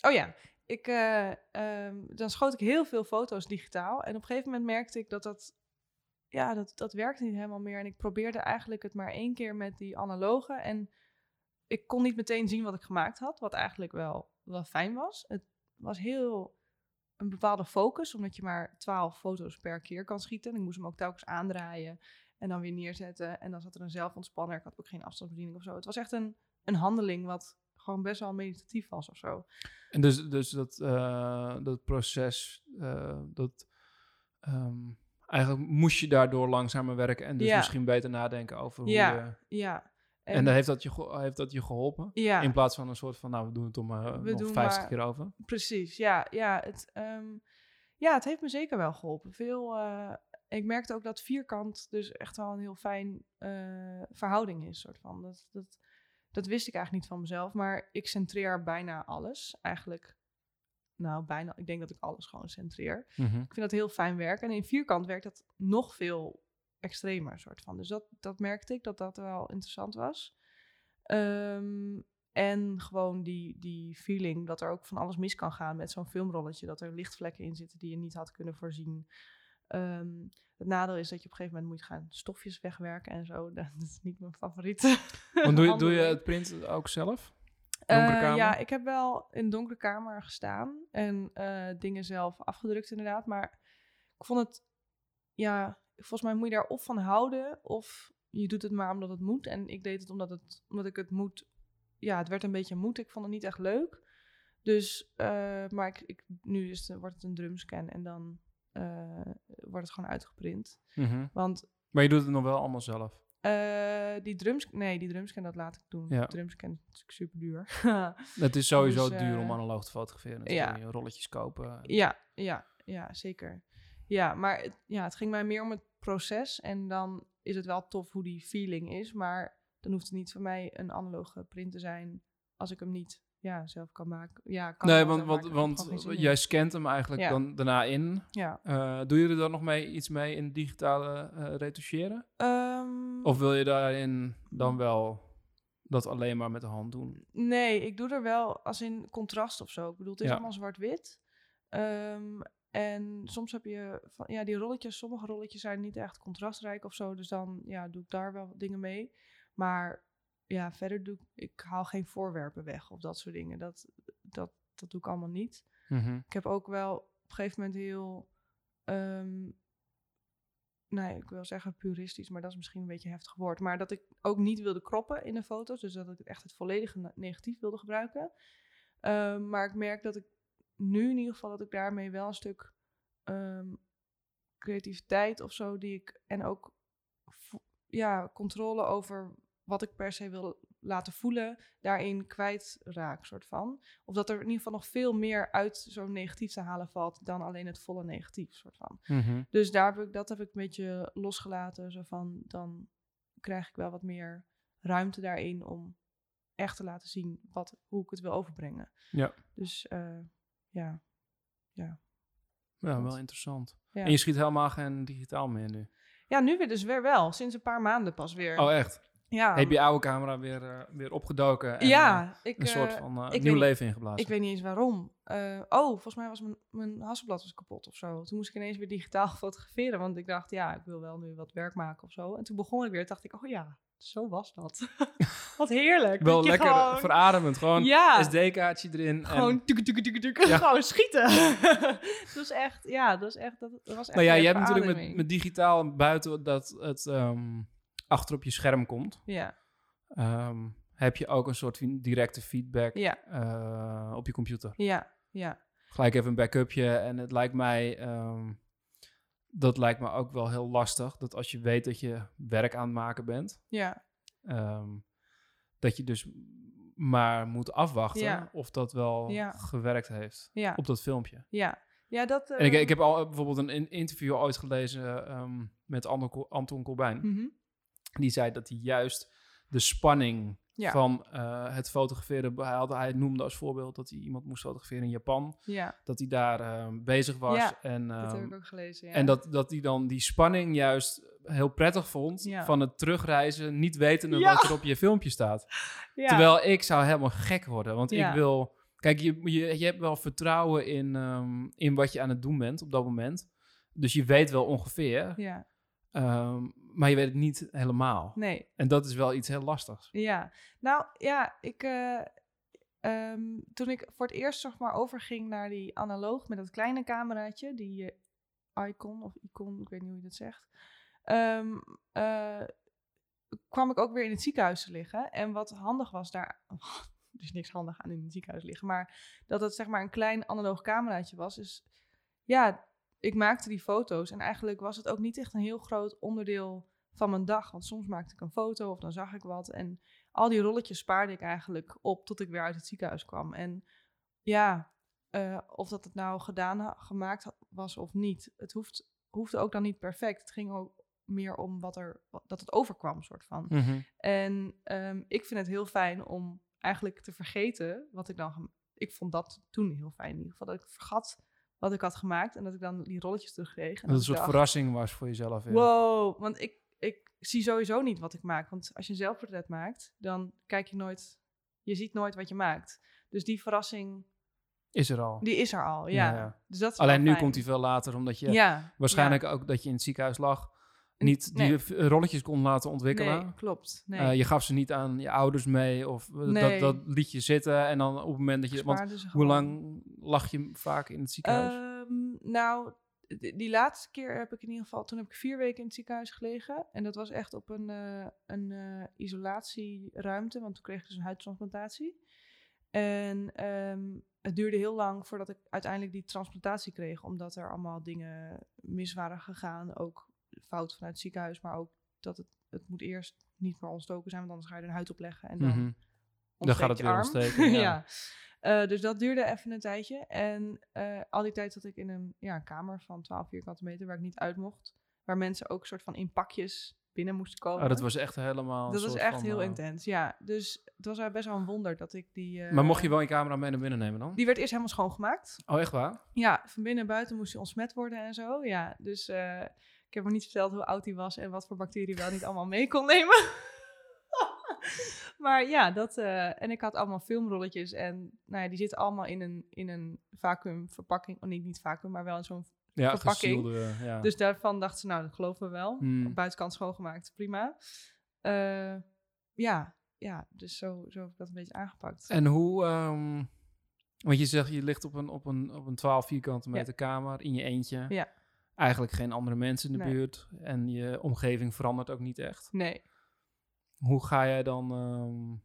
oh ja, ik, eh, ehm, dan schoot ik heel veel foto's digitaal. En op een gegeven moment merkte ik dat dat, ja, dat, dat werkte niet helemaal meer. En ik probeerde eigenlijk het maar één keer met die analoge. En ik kon niet meteen zien wat ik gemaakt had, wat eigenlijk wel, wel fijn was. Het was heel een bepaalde focus, omdat je maar 12 foto's per keer kan schieten. En ik moest hem ook telkens aandraaien en dan weer neerzetten. En dan zat er een zelfontspanner. Ik had ook geen afstandsbediening of zo. Het was echt een, een handeling wat gewoon best wel meditatief was of zo. En dus, dus dat, eh, dat proces, eh, dat, ehm, eigenlijk moest je daardoor langzamer werken en dus Ja. misschien beter nadenken over hoe Ja. je... Ja. En, dan heeft dat, je, heeft dat je geholpen? ja, In plaats van een soort van, nou, we doen het om We nog doen 50 maar- keer over. precies. Ja, ja, het, ehm, ja, het heeft me zeker wel geholpen. Veel, eh, ik merkte ook dat vierkant dus echt wel een heel fijn eh, verhouding is. Soort van. Dat, dat, dat wist ik eigenlijk niet van mezelf. Maar ik centreer bijna alles. Eigenlijk, nou bijna, ik denk dat ik alles gewoon centreer. Mhm. Ik vind dat heel fijn werken. En in vierkant werkt dat nog veel extremer, soort van. Dus dat, dat merkte ik, dat dat wel interessant was. Ehm, en gewoon die, die feeling dat er ook van alles mis kan gaan met zo'n filmrolletje. Dat er lichtvlekken in zitten die je niet had kunnen voorzien. Ehm, het nadeel is dat je op een gegeven moment moet gaan stofjes wegwerken en zo. Dat is niet mijn favoriete. Want doe, je- doe je het print ook zelf? Eh, ja, ik heb wel in een donkere kamer gestaan en eh, dingen zelf afgedrukt inderdaad. Maar ik vond het, ja, volgens mij moet je daar of van houden of je doet het maar omdat het moet. En ik deed het omdat, het, omdat ik het moet, ja, het werd een beetje moed. Ik vond het niet echt leuk. Dus, eh, maar ik, ik, nu is het, wordt het een drumscan en dan wordt het gewoon uitgeprint. Mhm. Want Maar je doet het nog wel allemaal zelf? eh, die drums, nee, die drumscan dat laat ik doen. Ja. Drumscan is natuurlijk super duur. Het is sowieso Dus, duur eh, om analoog te fotograferen. ja. Ja. Je rolletjes kopen. Ja, ja, ja, zeker. Ja, maar het, ja, het ging mij meer om het proces. En dan is het wel tof hoe die feeling is. Maar dan hoeft het niet voor mij een analoge print te zijn als ik hem niet ja, zelf kan maken. Ja, kan nee, want, want, want jij scant hem eigenlijk Ja. dan daarna in. Ja. Doe je er dan nog mee iets mee in digitale eh retoucheren? Ehm, Of wil je daarin dan wel dat alleen maar met de hand doen? Nee, ik doe er wel als in contrast of zo. Ik bedoel, het is Ja. allemaal zwart-wit. Ehm, en soms heb je van, ja, die rolletjes, sommige rolletjes zijn niet echt contrastrijk of zo. Dus dan ja, doe ik daar wel dingen mee. Maar ja, verder doe ik, ik haal geen voorwerpen weg of dat soort dingen. Dat, dat, dat doe ik allemaal niet. Mhm. Ik heb ook wel op een gegeven moment heel, ehm, nee, ik wil zeggen puristisch, maar dat is misschien een beetje heftig woord. Maar dat ik ook niet wilde kroppen in de foto's, dus dat ik echt het volledige ne- negatief wilde gebruiken. Ehm, maar ik merk dat ik nu in ieder geval dat ik daarmee wel een stuk ehm, creativiteit of zo die ik en ook ja controle over wat ik per se wil laten voelen, daarin kwijtraak, soort van. Of dat er in ieder geval nog veel meer uit zo'n negatief te halen valt dan alleen het volle negatief, soort van. Mhm. Dus daar heb ik, dat heb ik een beetje losgelaten. Zo van, dan krijg ik wel wat meer ruimte daarin om echt te laten zien wat, hoe ik het wil overbrengen. Ja. Dus eh, ja. Ja. Ja, wel interessant. Ja. En je schiet helemaal geen digitaal meer nu? ja, nu weer dus weer wel. Sinds een paar maanden pas weer. Oh, echt? Ja. Heb je oude camera weer, eh, weer opgedoken? En, eh, ik, een soort eh, van ik nieuw leven ingeblazen? Ik weet niet eens waarom. Oh, volgens mij was mijn, mijn Hasselblad was kapot of zo. Toen moest ik ineens weer digitaal fotograferen. Want ik dacht, ja, ik wil wel nu wat werk maken of zo. En toen begon ik weer. dacht ik, oh ja, zo was dat. wat heerlijk. Wel lekker gewoon- verademend. Gewoon Ja. SD-kaartje erin. Gewoon en, Ja. gewoon schieten. dat is echt, ja, dat is echt, dat, was echt nou ja, je hebt natuurlijk met, met digitaal buiten dat het ehm, achter op je scherm komt. Ja, ehm, heb je ook een soort directe feedback ja, eh, op je computer. ja, ja. Gelijk even een backupje. En het lijkt mij... ehm, dat lijkt me ook wel heel lastig. Dat als je weet dat je werk aan het maken bent... Ja, ehm, dat je dus maar moet afwachten Ja. of dat wel Ja. gewerkt heeft ja, op dat filmpje. ja. Ja, dat... En ik, ik heb al bijvoorbeeld een in- interview ooit gelezen ehm, met Anton, Anton Colbijn. Die zei dat hij juist de spanning Ja. van eh, het fotograferen... Hij, had, hij noemde als voorbeeld dat hij iemand moest fotograferen in Japan. Ja, Dat hij daar ehm, bezig was. Ja, en, dat heb ehm, ik ook gelezen, ja. en dat, dat hij dan die spanning juist heel prettig vond... Van het terugreizen, niet wetende wat er op je filmpje staat. ja. Terwijl ik zou helemaal gek worden. Want ik wil... Kijk, je, je, je hebt wel vertrouwen in, ehm, in wat je aan het doen bent op dat moment. Dus je weet wel ongeveer. Ja, ehm, maar je weet het niet helemaal. nee. En dat is wel iets heel lastigs. Ja, nou ja, ik, ehm, toen ik voor het eerst zeg maar overging naar die analoog met dat kleine cameraatje, die eh, icon of icon, ik weet niet hoe je dat zegt, ehm, eh, kwam ik ook weer in het ziekenhuis te liggen. En wat handig was daar, er is niks handig aan in het ziekenhuis liggen, maar dat het zeg maar een klein analoog cameraatje was, is ja, ik maakte die foto's en eigenlijk was het ook niet echt een heel groot onderdeel van mijn dag. Want soms maakte ik een foto of dan zag ik wat. En al die rolletjes spaarde ik eigenlijk op tot ik weer uit het ziekenhuis kwam. En ja, eh, of dat het nou gedaan, gemaakt was of niet. Het hoeft, hoefde ook dan niet perfect. Het ging ook meer om wat er, dat het overkwam, soort van. En ehm, ik vind het heel fijn om eigenlijk te vergeten wat ik dan... Ik vond dat toen heel fijn in ieder geval. Dat ik vergat wat ik had gemaakt en dat ik dan die rolletjes terugkreeg. En Dat het een soort dacht, verrassing was voor jezelf. Ja. Wow, want ik, ik zie sowieso niet wat ik maak. Want als je een zelfportret maakt, dan kijk je nooit... Je ziet nooit wat je maakt. Dus die verrassing, Is er al. die is er al, ja. Ja, ja. Dus dat is Alleen nu fijn. komt hij veel later, omdat je waarschijnlijk ook dat je in het ziekenhuis lag, niet die nee. rolletjes kon laten ontwikkelen. Nee, klopt. Nee. Eh, je gaf ze niet aan je ouders mee of dat, dat liet je zitten en dan op het moment dat je... Want hoe lang lag je vaak in het ziekenhuis? Ehm, nou, die laatste keer heb ik in ieder geval... Toen heb ik vier weken in het ziekenhuis gelegen. En dat was echt op een, eh, een eh, isolatieruimte. Want toen kreeg ik dus een huidtransplantatie. En ehm, het duurde heel lang voordat ik uiteindelijk die transplantatie kreeg. Omdat er allemaal dingen mis waren gegaan. Ook fout vanuit het ziekenhuis. Maar ook dat het, het moet eerst niet meer ontstoken zijn. Want anders ga je er een huid opleggen. En dan Mhm. Dan gaat het je weer arm. ontsteken, ja. ja. Eh, dus dat duurde even een tijdje. En eh, al die tijd zat ik in een ja, kamer van 12 vierkante meter waar ik niet uit mocht. Waar mensen ook soort van in pakjes binnen moesten komen. Oh, dat was echt helemaal. Dat was echt van, heel eh, intens, ja. Dus het was best wel een wonder dat ik die... Maar mocht je wel je camera mee naar binnen nemen dan? Die werd eerst helemaal schoongemaakt. Oh, echt waar? Ja, van binnen en buiten moest hij ontsmet worden en zo. Ja, dus ik heb me niet verteld hoe oud hij was en wat voor bacteriën wel niet allemaal mee kon nemen. maar ja, dat. eh, en ik had allemaal filmrolletjes en nou ja, die zitten allemaal in een, in een vacuümverpakking. Oh, niet, niet vacuüm, maar wel in zo'n. Ja, Verpakking. gesielde, ja. Dus daarvan dachten ze, nou, dat geloven we wel. Hmm. Buitenkant schoongemaakt, prima. Eh, ja, ja, dus zo, zo heb ik dat een beetje aangepakt. En hoe, ehm, want je zegt je ligt op een, op een, op een 12 vierkante Ja. meter kamer in je eentje. Ja. Eigenlijk geen andere mensen in de Nee. buurt. En je omgeving verandert ook niet echt. Nee. Hoe ga jij dan, ehm,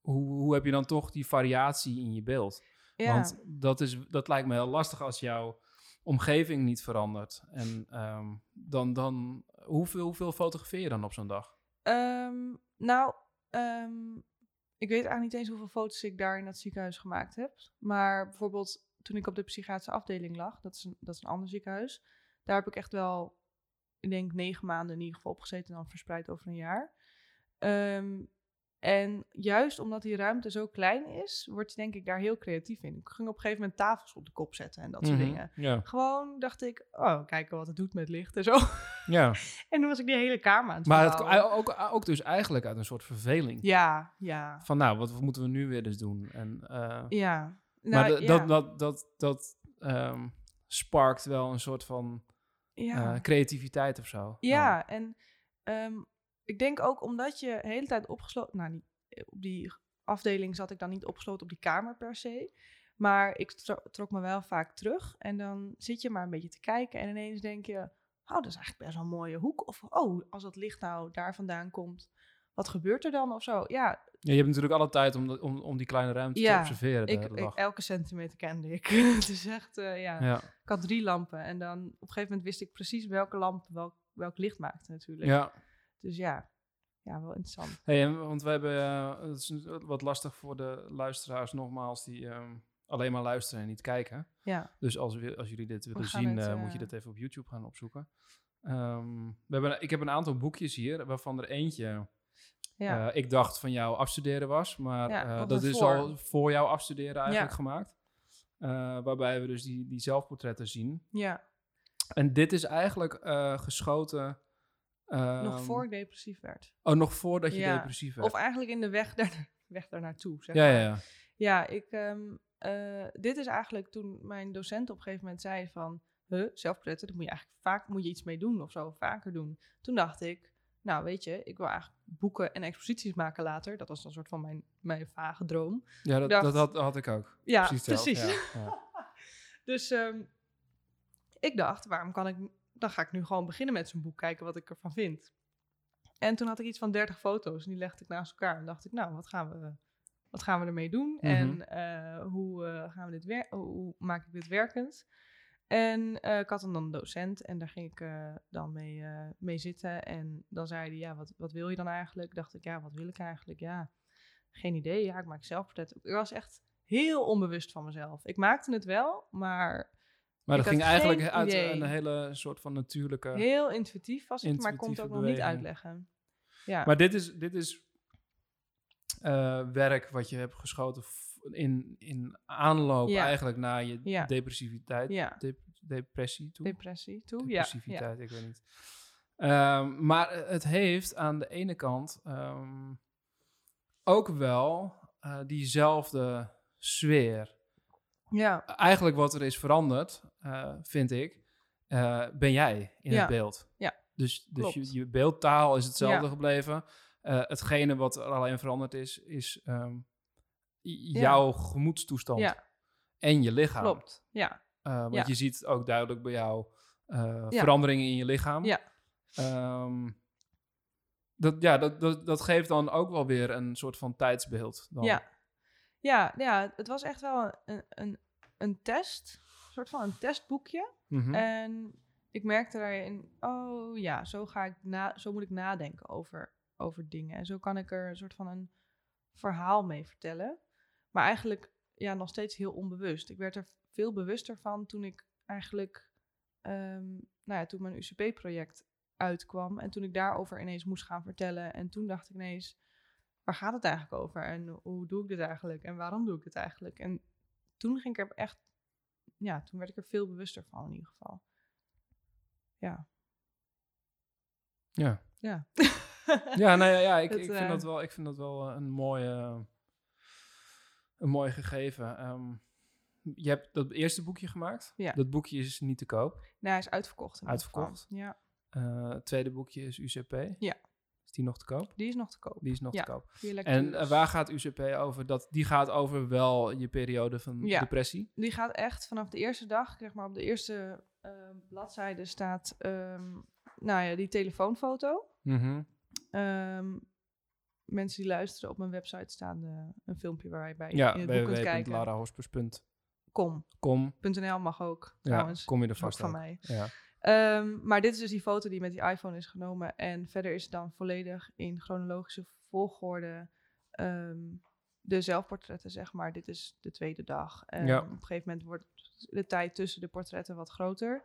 hoe, hoe heb je dan toch die variatie in je beeld? Ja. Want dat, is, dat lijkt me heel lastig als jouw omgeving niet verandert. En ehm, dan, dan hoeveel, hoeveel fotografeer je dan op zo'n dag? Ehm, nou, ik weet eigenlijk niet eens hoeveel foto's ik daar in dat ziekenhuis gemaakt heb. Maar bijvoorbeeld toen ik op de psychiatrische afdeling lag, dat is een, dat is een ander ziekenhuis. Daar heb ik echt wel, ik denk negen maanden in ieder geval opgezeten en dan verspreid over een jaar. Ehm, en juist omdat die ruimte zo klein is, word je denk ik daar heel creatief in. Ik ging op een gegeven moment tafels op de kop zetten en dat soort Mhm, dingen. Ja. Gewoon dacht ik, oh, kijken wat het doet met licht en zo. ja. en toen was ik die hele kamer aan het Maar het, ook, ook dus eigenlijk uit een soort verveling. Ja, ja, Van nou, wat moeten we nu weer eens doen? En, eh, ja. maar Nou, ja, dat, dat, dat, dat ehm, sparkt wel een soort van ja. eh, creativiteit of zo. Ja, en ehm, ik denk ook omdat je de hele tijd opgesloten... Nou, niet, op die afdeling zat ik dan niet opgesloten op die kamer per se. Maar ik tro- trok me wel vaak terug. En dan zit je maar een beetje te kijken. En ineens denk je... Oh, dat is eigenlijk best wel een mooie hoek. Of, oh, als dat licht nou daar vandaan komt... Wat gebeurt er dan of zo? Ja, Ja, je hebt natuurlijk alle tijd om, om, om die kleine ruimte te observeren de ik, hele ik- dag. elke centimeter kende ik. het is echt, eh, ja. ja. Ik had drie lampen. En dan op een gegeven moment wist ik precies welke lamp welk, welk licht maakte natuurlijk. ja. Dus ja, ja, wel interessant. Hey, want we hebben, eh, het is wat lastig voor de luisteraars nogmaals, die ehm, alleen maar luisteren en niet kijken. Ja, Dus als, we- als jullie dit willen zien, het, eh, moet je dat even op YouTube gaan opzoeken. Ehm, we hebben, ik heb een aantal boekjes hier, waarvan er eentje, ja. eh, ik dacht van jou afstuderen was, maar Ja, eh, dat is voor. al voor jou afstuderen eigenlijk Ja. gemaakt. Eh, waarbij we dus die, die zelfportretten zien. ja. En dit is eigenlijk geschoten... nog ehm, voor ik depressief werd. Oh, nog voordat je depressief werd. Of eigenlijk in de weg, daar, weg daar naartoe, zeg ja, maar. ja, ja. Ja, ik, ehm, eh, dit is eigenlijk toen mijn docent op een gegeven moment zei van... Huh, zelfportretten, daar moet je eigenlijk vaak moet je iets mee doen of zo, vaker doen. Toen dacht ik, nou weet je, ik wil eigenlijk boeken en exposities maken later. Dat was een soort van mijn, mijn vage droom. Ja, dat, dacht- dat had, had ik ook. Ja, precies. Ja, ja. Dus ehm, ik dacht, waarom kan ik... Dan ga ik nu gewoon beginnen met zo'n boek, kijken wat ik ervan vind. En toen had ik iets van 30 foto's en die legde ik naast elkaar. En dacht ik, nou, wat gaan we, wat gaan we ermee doen? Mhm. En eh, hoe, eh, gaan we dit hoe maak ik dit werkend? En eh, ik had dan een docent en daar ging ik eh, dan mee, eh, mee zitten. En dan zei hij, ja, wat, wat wil je dan eigenlijk? Dacht ik, ja, wat wil ik eigenlijk? Ja, geen idee. Ja, ik maak zelfportret. Ik was echt heel onbewust van mezelf. Ik maakte het wel, maar Maar dat ging eigenlijk uit idee. een hele soort van natuurlijke... heel intuïtief was het, maar ik kon het ook nog niet uitleggen. Ja, Maar dit is, dit is werk wat je hebt geschoten in, in aanloop Ja. eigenlijk naar je Ja. depressiviteit. Ja. Dep- depressie toe. depressie toe. Ja, ja. Depressiviteit, ik weet niet. Ehm, maar het heeft aan de ene kant ehm, ook wel eh, diezelfde sfeer. ja, Eigenlijk wat er is veranderd, eh, vind ik, eh, ben jij in Ja. het beeld. Ja, Dus, dus je, je beeldtaal is hetzelfde Ja. gebleven. Eh, hetgene wat er alleen veranderd is, is ehm, jouw gemoedstoestand ja, en je lichaam. klopt. Ja, Eh, want Ja. je ziet ook duidelijk bij jou eh, Ja. veranderingen in je lichaam. Ja. Ehm, dat, ja, dat, dat, dat geeft dan ook wel weer een soort van tijdsbeeld. Dan. ja. Ja, ja, het was echt wel een, een, een test, een soort van een testboekje. Mhm. En ik merkte daarin, oh ja, zo, ga ik na, zo moet ik nadenken over, over dingen. En zo kan ik er een soort van een verhaal mee vertellen. Maar eigenlijk ja, nog steeds heel onbewust. Ik werd er veel bewuster van toen ik eigenlijk, ehm, nou ja, toen mijn UCP-project uitkwam. En toen ik daarover ineens moest gaan vertellen. En toen dacht ik ineens, waar gaat het eigenlijk over? En hoe doe ik dit eigenlijk? En waarom doe ik dit eigenlijk? En toen ging ik er echt, ja, toen werd ik er veel bewuster van in ieder geval. Ja. ja. Ja. Ja, nou ja, ja ik, Het, ik, vind eh, dat wel, ik vind dat wel eh, een mooie, een mooi gegeven. Ehm, je hebt dat eerste boekje gemaakt. Ja. Dat boekje is niet te koop. Nee, hij is uitverkocht. Uitverkocht? Ja, Eh, het tweede boekje is UCP. Ja. Is die nog te koop? die is nog te koop. Die is nog Ja, te koop. En eh, waar gaat UCP over? Dat, die gaat over wel je periode van Ja. depressie. Die gaat echt vanaf de eerste dag, zeg maar op de eerste eh, bladzijde staat, ehm, nou ja, die telefoonfoto. Mhm. Ehm, mensen die luisteren op mijn website staan eh, een filmpje waarbij je Ja, in het boek kunt kijken. www.larahospers.com. Kom.nl mag ook, Ja, trouwens. kom je er Is ook vast van mij. Ja. Ehm, maar dit is dus die foto die met die iPhone is genomen. En verder is het dan volledig in chronologische volgorde ehm, de zelfportretten, zeg maar. Dit is de tweede dag. Ja. op een gegeven moment wordt de tijd tussen de portretten wat groter.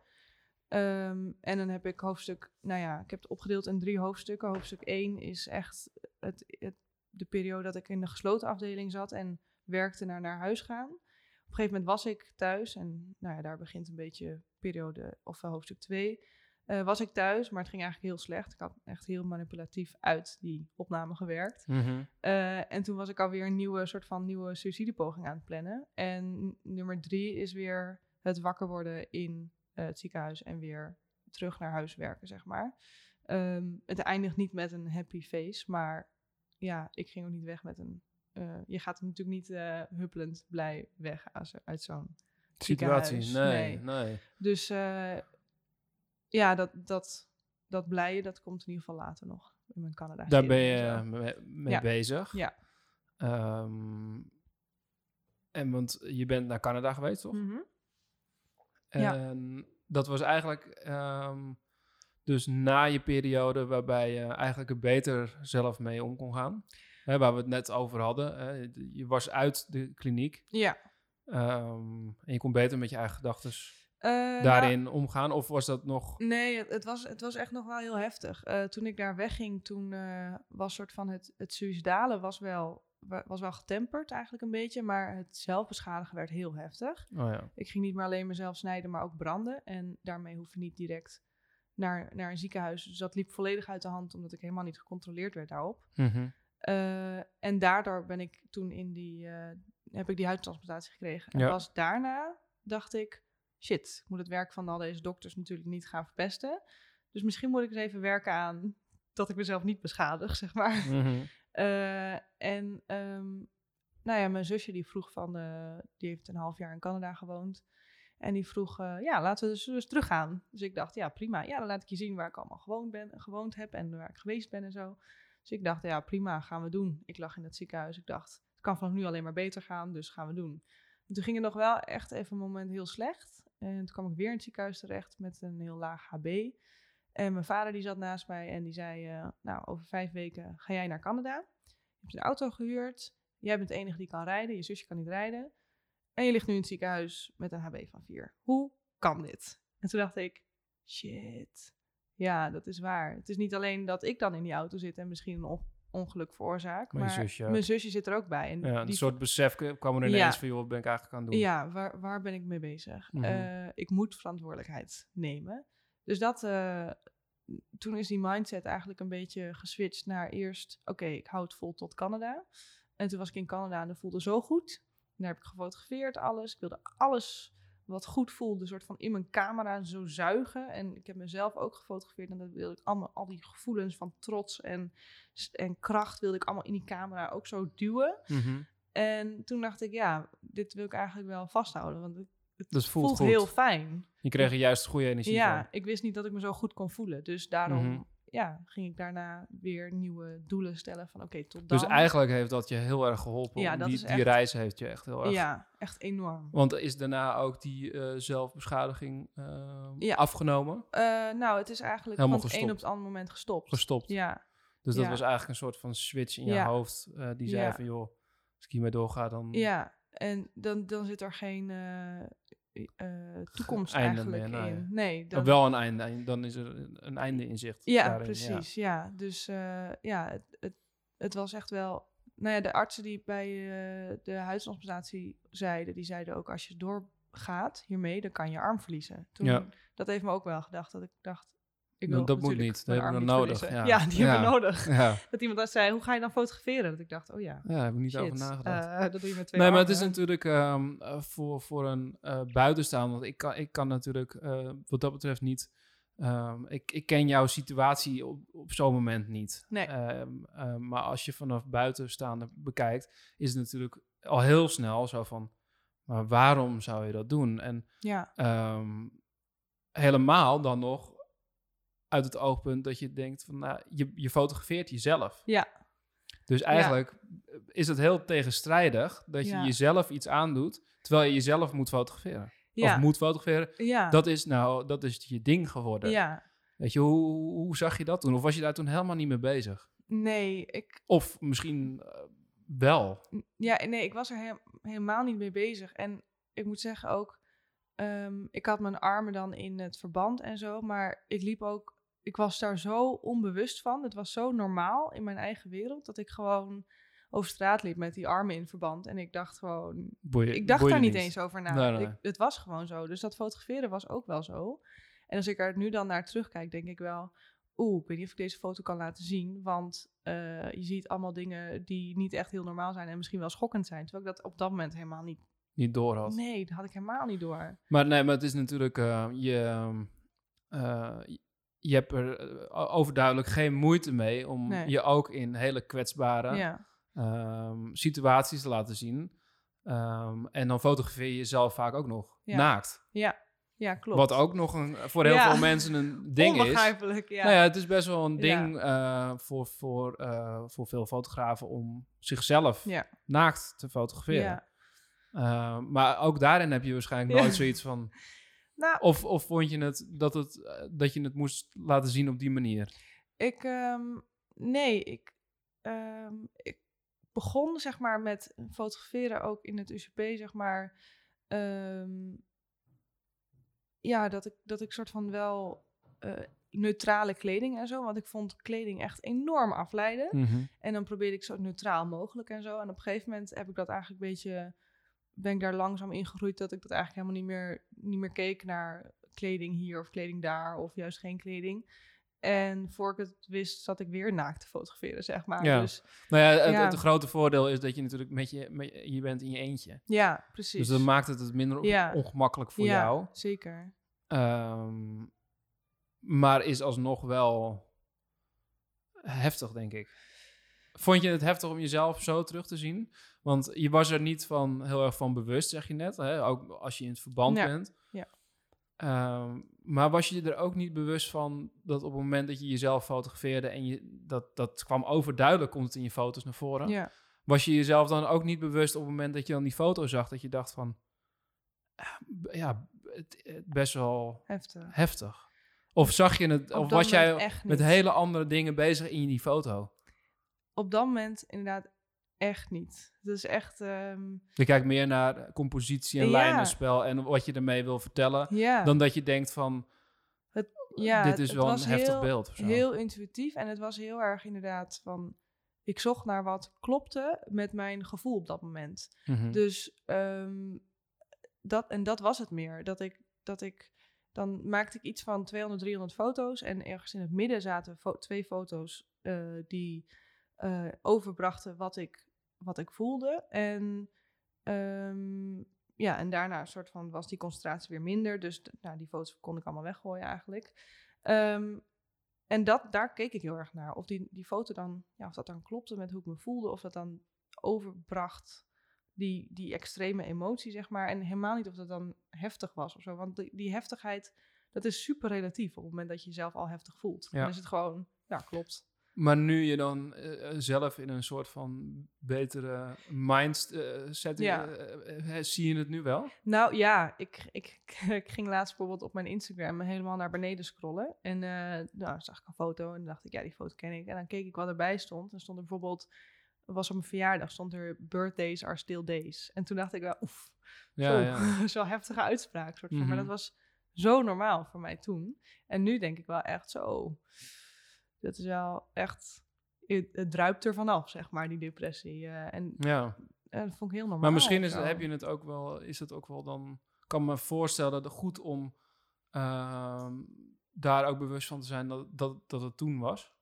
Ehm, en dan heb ik hoofdstuk, nou ja, ik heb het opgedeeld in drie hoofdstukken. Hoofdstuk 1 is echt het, het, de periode dat ik in de gesloten afdeling zat en werkte naar naar huis gaan. Op een gegeven moment was ik thuis en nou ja, daar begint een beetje periode, of hoofdstuk 2. Eh, was ik thuis, maar het ging eigenlijk heel slecht. Ik had echt heel manipulatief uit die opname gewerkt. Mhm. Eh, en toen was ik alweer een nieuwe soort van nieuwe suicidepoging aan het plannen. En nummer drie is weer het wakker worden in eh, het ziekenhuis en weer terug naar huis werken, zeg maar. Ehm, het eindigt niet met een happy face, maar ja, ik ging ook niet weg met een. eh, je gaat natuurlijk niet eh, huppelend blij weg als- uit zo'n Situatie, ziekenhuis. nee, nee. Dus eh, ja, dat, dat, dat blije, dat komt in ieder geval later nog in mijn Canada. Daar ben je mee, mee Ja. bezig. Ja. Ehm, en want je bent naar Canada geweest, toch? Ja. En dat was eigenlijk ehm, dus na je periode waarbij je eigenlijk er beter zelf mee om kon gaan. Hè, waar we het net over hadden. Hè, je was uit de kliniek Ja. ehm, en je kon beter met je eigen gedachten Eh, nou, daarin omgaan. Of was dat nog... Nee, het, het was, het was echt nog wel heel heftig. Eh, toen ik daar wegging, toen eh, was soort van het, het suïcidale was wel, wa- was wel getemperd eigenlijk een beetje, maar het zelfbeschadigen werd heel heftig. Oh ja. Ik ging niet meer alleen mezelf snijden, maar ook branden. En daarmee hoef je niet direct naar, naar een ziekenhuis. Dus dat liep volledig uit de hand, omdat ik helemaal niet gecontroleerd werd daarop. Mhm. Eh, en daardoor ben ik toen in die, eh, heb ik die huidtransplantatie gekregen. En Ja. pas daarna dacht ik, shit, ik moet het werk van al deze dokters natuurlijk niet gaan verpesten. Dus misschien moet ik eens even werken aan dat ik mezelf niet beschadig, zeg maar. Mhm. Eh, en ehm, nou ja, mijn zusje die vroeg van, eh, die heeft een half jaar in Canada gewoond. En die vroeg, eh, ja, laten we dus, dus teruggaan. Dus ik dacht, ja, prima. Ja, dan laat ik je zien waar ik allemaal gewoond, ben, gewoond heb en waar ik geweest ben en zo. Dus ik dacht, ja, prima, gaan we doen. Ik lag in het ziekenhuis. Ik dacht, het kan vanaf nu alleen maar beter gaan, dus gaan we doen. En toen ging het nog wel echt even een moment heel slecht. En toen kwam ik weer in het ziekenhuis terecht met een heel laag HB. En mijn vader die zat naast mij en die zei, eh, nou, over vijf weken ga jij naar Canada. Je hebt een auto gehuurd. Jij bent de enige die kan rijden. Je zusje kan niet rijden. En je ligt nu in het ziekenhuis met een HB van 4. Hoe kan dit? En toen dacht ik, shit. Ja, dat is waar. Het is niet alleen dat ik dan in die auto zit en misschien een on- ongeluk veroorzaak. Maar Maar, je zusje mijn zusje zit er ook bij. En Ja, een die soort besef kwam er ineens Ja. van, joh, wat ben ik eigenlijk aan het doen? ja, waar, waar ben ik mee bezig? Mhm. Eh, ik moet verantwoordelijkheid nemen. Dus dat, eh, toen is die mindset eigenlijk een beetje geswitcht naar eerst, oké, ik hou het vol tot Canada. En toen was ik in Canada en dat voelde zo goed. Daar heb ik gefotografeerd, alles. Ik wilde alles wat goed voelde, soort van in mijn camera zo zuigen. En ik heb mezelf ook gefotografeerd en dat wilde ik allemaal, al die gevoelens van trots en, en kracht wilde ik allemaal in die camera ook zo duwen. Mhm. En toen dacht ik, ja, dit wil ik eigenlijk wel vasthouden, want het, voelt voelt, heel fijn. Je kreeg er juist goede energie Ja, van. ik wist niet dat ik me zo goed kon voelen. Dus daarom Mhm. Ja, ging ik daarna weer nieuwe doelen stellen van oké, tot dan. Dus eigenlijk heeft dat je heel erg geholpen. Ja, die, die reis heeft je echt heel erg... Ja, echt enorm. Want is daarna ook die eh, zelfbeschadiging eh, Ja. afgenomen? Eh, nou, het is eigenlijk Helemaal van het een op het andere moment gestopt. Gestopt. Ja, Dus dat Ja. was eigenlijk een soort van switch in je hoofd. die zei van, joh, als ik hiermee doorga, dan... ja. En dan, dan zit er geen eh, toekomst Einde eigenlijk meer, nou in. ja. Nee, Of dan, wel een einde. Dan is er een- einde in zicht. Ja, daarin, precies. Ja, dus eh, ja, het, het, het was echt wel. Nou ja, de artsen die bij eh, de huidtransplantatie zeiden, die zeiden ook als je doorgaat hiermee, dan kan je je arm verliezen. Toen, Ja. Dat heeft me ook wel gedacht dat ik dacht. Ik Dat- wil dat moet niet. Dat hebben we nodig, ja. Ja, die hebben we nodig. Dat iemand dat zei, hoe ga je dan fotograferen? Dat ik dacht, oh ja, ja daar heb ik niet shit, over nagedacht. eh, dat doe je met twee Nee, maar het is natuurlijk ehm, eh, voor, voor een eh buitenstaander. Want ik kan, ik kan natuurlijk wat dat betreft niet. ehm, ik, ik ken jouw situatie op, op zo'n moment niet. Nee. Ehm, maar als je vanaf buitenstaander bekijkt, is het natuurlijk al heel snel zo van. Maar waarom zou je dat doen? En Ja, helemaal dan nog uit het oogpunt dat je denkt van, nou, je, je fotografeert jezelf. ja, Dus eigenlijk is het heel tegenstrijdig dat je Ja. jezelf iets aandoet, terwijl je jezelf moet fotograferen. Ja. of moet fotograferen. Ja. Dat is nou, dat is je ding geworden. ja. Weet je, hoe, hoe zag je dat toen? Of was je daar toen helemaal niet mee bezig? Nee, ik, Of misschien eh, wel. ja, nee, ik was er he- helemaal niet mee bezig. En ik moet zeggen ook, ehm, ik had mijn armen dan in het verband en zo. Maar ik liep ook, ik was daar zo onbewust van. Het was zo normaal in mijn eigen wereld dat ik gewoon over straat liep met die armen in verband. En ik dacht gewoon, Boeien, ik dacht daar niet eens over na. Nee, nee. Ik, het was gewoon zo. Dus dat fotograferen was ook wel zo. En als ik er nu dan naar terugkijk, denk ik wel... Oeh, ik weet niet of ik deze foto kan laten zien. Want eh, je ziet allemaal dingen die niet echt heel normaal zijn... en misschien wel schokkend zijn. Terwijl ik dat op dat moment helemaal niet... Niet door had. Nee, dat had ik helemaal niet door. Maar nee, maar het is natuurlijk, eh, je, ehm, eh, je hebt er eh, overduidelijk geen moeite mee om Nee. je ook in hele kwetsbare Ja, ehm, situaties te laten zien. Ehm, en dan fotografeer je jezelf vaak ook nog Ja. naakt. ja, ja klopt. Wat ook nog een, voor heel Ja. veel mensen een ding is. Onbegrijpelijk, ja. Nou ja, het is best wel een ding eh, voor, voor, eh, voor veel fotografen om zichzelf naakt te fotograferen. ja. Eh, maar ook daarin heb je waarschijnlijk nooit zoiets van... Nou, Of, of vond je het dat, het eh, dat je het moest laten zien op die manier? Ik, ehm, nee, ik, ehm, ik begon zeg maar met fotograferen ook in het UCP, zeg maar. ehm, ja, dat ik, dat ik soort van wel eh, neutrale kleding en zo, want ik vond kleding echt enorm afleiden. Mhm. En dan probeerde ik zo neutraal mogelijk en zo. En op een gegeven moment heb ik dat eigenlijk een beetje, ben ik daar langzaam in gegroeid dat ik dat eigenlijk helemaal niet meer, niet meer keek naar kleding hier of kleding daar of juist geen kleding. En voor ik het wist, zat ik weer naakt te fotograferen, zeg maar. Ja. Dus Nou ja, het, Ja. het grote voordeel is dat je natuurlijk met je, met je, je bent in je eentje. ja, precies. Dus dat maakt het het minder Ja. ongemakkelijk voor ja, jou. zeker. Ehm, maar is alsnog wel heftig, denk ik. Vond je het heftig om jezelf zo terug te zien? Want je was er niet van heel erg van bewust, zeg je net. Hè? Ook als je in het verband Ja, bent. ja. Ehm, maar was je er ook niet bewust van dat op het moment dat je jezelf fotografeerde en je, dat, dat kwam overduidelijk, komt het in je foto's naar voren. Ja. Was je jezelf dan ook niet bewust op het moment dat je dan die foto zag, dat je dacht van, ah, ja, het, het best wel Heftig. heftig? Of zag je het, Op of was jij met hele andere dingen bezig in die foto? Op dat moment inderdaad echt niet. Het is echt, ehm, Je kijkt meer naar compositie en Ja. lijnenspel en wat je ermee wil vertellen, ja. dan dat je denkt van, ja, dit het- is het wel een heftig heel- beeld. Heel intuïtief en het was heel erg inderdaad van... Ik zocht naar wat klopte met mijn gevoel op dat moment. Mhm. Dus ehm, dat, en dat was het meer. Dat ik, dat ik, dan maakte ik iets van 200, 300 foto's. En ergens in het midden zaten fo- twee foto's eh, die eh, overbrachten wat ik, wat ik voelde. En, ehm, ja, en daarna soort van was die concentratie weer minder. Dus nou, die foto's kon ik allemaal weggooien eigenlijk. Ehm, en dat, daar keek ik heel erg naar. Of die, die foto dan, ja, of dat dan klopte met hoe ik me voelde. Of dat dan overbracht die, die extreme emotie, zeg maar. En helemaal niet of dat dan heftig was of zo. Want die, die heftigheid, dat is super relatief op het moment dat je jezelf al heftig voelt. Ja. Dan is het gewoon, ja, klopt. Maar nu je dan eh, eh, zelf in een soort van betere mindset Ja. eh, zie je het nu wel? Nou ja, ik, ik, ik ging laatst bijvoorbeeld op mijn Instagram helemaal naar beneden scrollen. En nou, zag ik een foto en dan dacht ik, ja, die foto ken ik. En dan keek ik wat erbij stond. En stond er bijvoorbeeld, was op mijn verjaardag, stond er birthdays are still days. En toen dacht ik wel, oef, Ja, zo, ja. zo'n heftige uitspraak. Soort van. Maar Mhm. dat was zo normaal voor mij toen. En nu denk ik wel echt zo, dat is wel echt, het, druipt er vanaf, zeg maar, die depressie. eh, en ja. dat vond ik heel normaal. Maar misschien is, heb je het ook wel, is het ook wel dan, kan me voorstellen dat het goed om ehm, daar ook bewust van te zijn dat, dat, dat het toen was.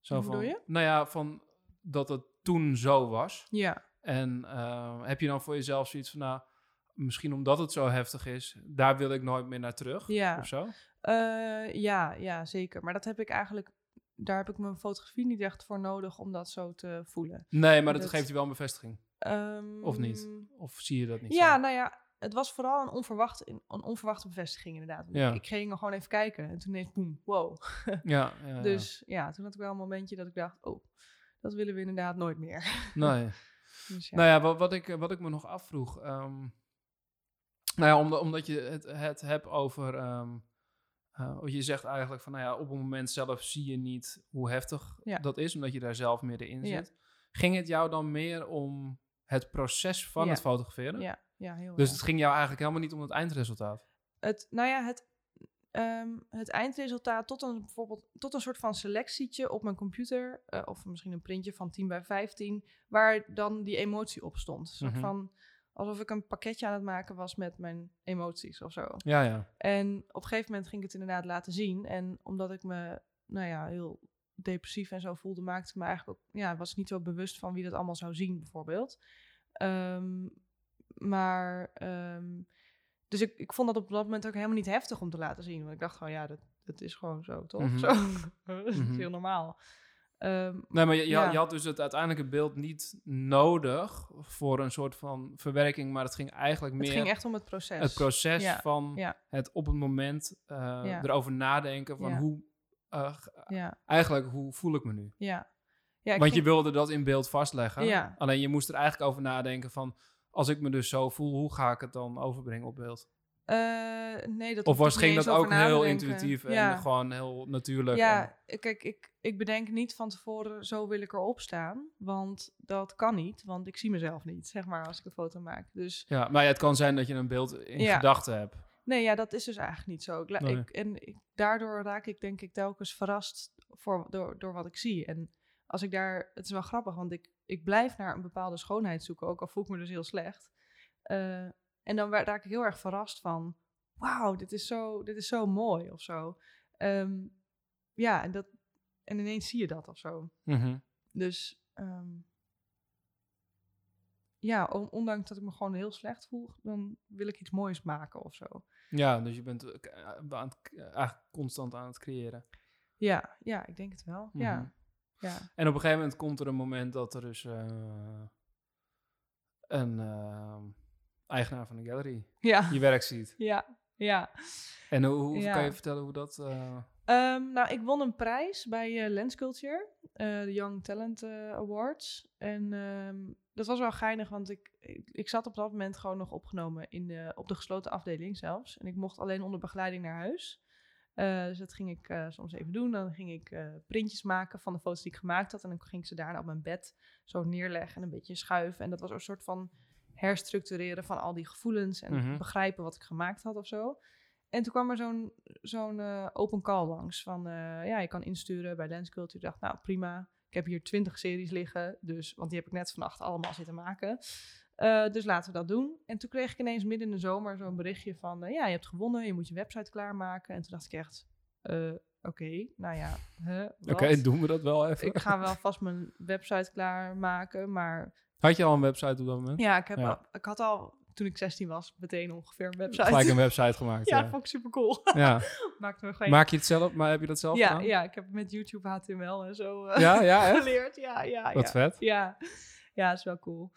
Zo Hoe van, je? Nou ja, van dat het toen zo was. Ja, En eh, heb je dan voor jezelf zoiets van, nou, misschien omdat het zo heftig is, daar wil ik nooit meer naar terug Ja. of zo? Eh, ja, ja, zeker. Maar dat heb ik eigenlijk, daar heb ik mijn fotografie niet echt voor nodig om dat zo te voelen. Nee, maar dat, Dat- geeft je wel een bevestiging. Ehm, Of niet? Of zie je dat niet Ja, zo? nou ja, het was vooral een, onverwacht, een onverwachte bevestiging inderdaad. Ja. Ik, ging er gewoon even kijken en toen ineens, boem, wow. Ja, ja. Dus ja, toen had ik wel een momentje dat ik dacht, oh, dat willen we inderdaad nooit meer. Nee. Dus ja. Nou ja, wat, wat, ik, wat ik me nog afvroeg. ehm, Nou ja, omdat, omdat je het, het hebt over... ehm, wat je zegt eigenlijk van, nou ja, op het moment zelf zie je niet hoe heftig Ja. dat is, omdat je daar zelf middenin Ja. zit. Ging het jou dan meer om het proces van Ja. het fotograferen? Ja, ja heel Dus het ging jou eigenlijk helemaal niet om het eindresultaat? het, nou ja, het, ehm, het eindresultaat tot een, bijvoorbeeld, tot een soort van selectietje op mijn computer, eh, of misschien een printje van 10 bij 15, waar dan die emotie op stond. Een soort Mhm. van, alsof ik een pakketje aan het maken was met mijn emoties of zo. Ja, ja. En op een gegeven moment ging ik het inderdaad laten zien. En omdat ik me, nou ja, heel depressief en zo voelde, maakte ik me eigenlijk ook, ja, was niet zo bewust van wie dat allemaal zou zien, bijvoorbeeld. Ehm, maar, ehm, dus ik, ik vond dat op dat moment ook helemaal niet heftig om te laten zien. Want ik dacht gewoon, ja, dat, dat is gewoon zo, toch? Mhm. Zo. dat is Mhm. heel normaal. Ehm, Nee, maar je, je, Ja. had, je had dus het uiteindelijke beeld niet nodig voor een soort van verwerking, maar het ging eigenlijk het meer ging echt om het proces. het proces Ja, van ja. het op het moment eh, erover nadenken van hoe, eh, eigenlijk hoe voel ik me nu? ja. Want je wilde dat in beeld vastleggen. Ja. Alleen je moest er eigenlijk over nadenken van, als ik me dus zo voel, hoe ga ik het dan overbrengen op beeld? Eh, nee, dat Of was, ging dat ook heel denken. intuïtief Ja. en gewoon heel natuurlijk? Ja, en- kijk, ik, ik bedenk niet van tevoren, zo wil ik erop staan. Want dat kan niet, want ik zie mezelf niet, zeg maar, als ik een foto maak. Dus ja, maar ja, het kan zijn dat je een beeld in Ja. gedachten hebt. nee, ja, dat is dus eigenlijk niet zo. Ik, la- Nee. ik, en ik, daardoor raak ik denk ik telkens verrast voor, door, door wat ik zie. En als ik daar, het is wel grappig, want ik, ik blijf naar een bepaalde schoonheid zoeken, ook al voel ik me dus heel slecht. Eh, en dan raak ik heel erg verrast van, wauw, dit is zo, dit is zo mooi of zo. Ehm, ja, en, dat, en ineens zie je dat of zo. Mhm. Dus ehm, ja, on- ondanks dat ik me gewoon heel slecht voel, dan wil ik iets moois maken of zo. Ja, dus je bent eh, eh, k- eigenlijk constant aan het creëren. Ja, ja, ik denk het wel. Mhm. Ja, ja. En op een gegeven moment komt er een moment dat er dus eh, een eh, eigenaar van de gallery Ja, je werk ziet. ja, ja. En hoe, hoe Ja. kan je vertellen hoe dat... eh, Ehm, nou, ik won een prijs bij eh, Lens Culture, eh, de Young Talent Awards. En ehm, dat was wel geinig, want ik, ik, ik zat op dat moment gewoon nog opgenomen in de, op de gesloten afdeling zelfs. En ik mocht alleen onder begeleiding naar huis. Dus dat ging ik soms even doen. Dan ging ik printjes maken van de foto's die ik gemaakt had. En dan ging ik ze daarna op mijn bed zo neerleggen en een beetje schuiven. En dat was een soort van herstructureren van al die gevoelens en Mhm. begrijpen wat ik gemaakt had of zo. En toen kwam er zo'n zo'n eh, open call langs van, eh, ja, je kan insturen bij Lens Culture. Ik dacht, nou prima, ik heb hier twintig series liggen, dus, want die heb ik net vannacht allemaal zitten maken. Eh, dus laten we dat doen. En toen kreeg ik ineens midden in de zomer zo'n berichtje van, ja, je hebt gewonnen, je moet je website klaarmaken. En toen dacht ik echt, oké, nou ja, huh, Oké, wat? doen we dat wel even. Ik ga wel vast mijn website klaarmaken, maar Had je al een website op dat moment? ja, ik, heb Ja. Al, ik had al, toen ik 16 was, meteen ongeveer een website. Gelijk een website gemaakt. ja, ja. vond ik super cool. ja. Maakte me gewoon Maak je het zelf? Maar heb je dat zelf ja, gedaan? ja, ik heb met YouTube HTML en zo eh, Ja, geleerd. Ja, ja, Wat vet. Ja, ja, is wel cool.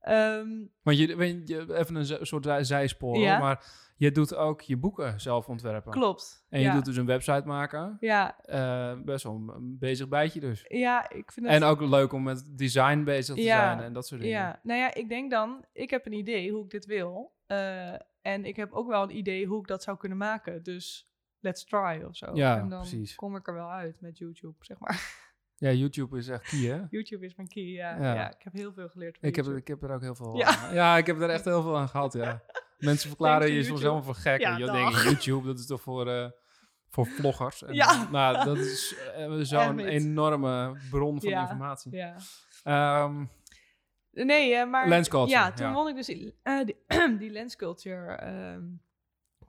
Ehm, Want je, je, even een soort zij- zijspoor, Ja. maar je doet ook je boeken zelf ontwerpen. klopt. En je ja. doet dus een website maken. Ja, Eh, best wel een- bezig bijtje dus. ja, ik vind het... En ook leuk om met design bezig te Ja, zijn en dat soort dingen. Ja, nou ja, ik denk dan, ik heb een idee hoe ik dit wil. eh, en ik heb ook wel een idee hoe ik dat zou kunnen maken. Dus let's try of zo. Ja, en dan precies. kom ik er wel uit met YouTube, zeg maar. Ja, YouTube is echt key, hè? YouTube is mijn key, ja. Ja. ja. ik heb heel veel geleerd op Ik heb, ik heb er ook heel veel Ja. aan. Ja, ik heb er echt heel veel aan gehad, ja. Mensen verklaren je to soms helemaal voor gek. Ja, en je denkt, YouTube, dat is toch voor, eh, voor vloggers? En, Ja. Nou, dat is eh, zo'n enorme bron van informatie. Ja. Ehm, Nee, eh, maar... Ja, toen won ik dus die, eh, die, die Lens Culture ehm,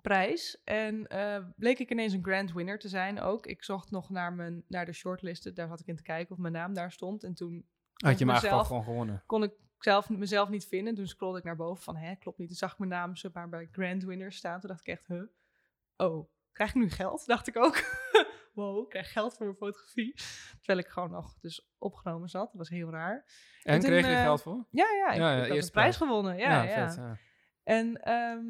prijs. En eh, bleek ik ineens een grand winner te zijn ook. Ik zocht nog naar, mijn, naar de shortlisten. Daar zat ik in te kijken of mijn naam daar stond. En toen had je gewoon gewonnen. kon ik zelf, mezelf niet vinden. Toen scrollde ik naar boven van, hè, klopt niet. Toen zag ik mijn naam zeg maar, bij grand winners staan. Toen dacht ik echt, huh? Oh, krijg ik nu geld? Dacht ik ook. wow, ik krijg geld voor mijn fotografie. Terwijl ik gewoon nog dus opgenomen zat. Dat was heel raar. En, toen, kreeg je eh, geld voor? Ja, ja, ik, Ja, ja, ik had een eerste prijs prijs. gewonnen. Ja, ja. vet. Ja. En, ehm,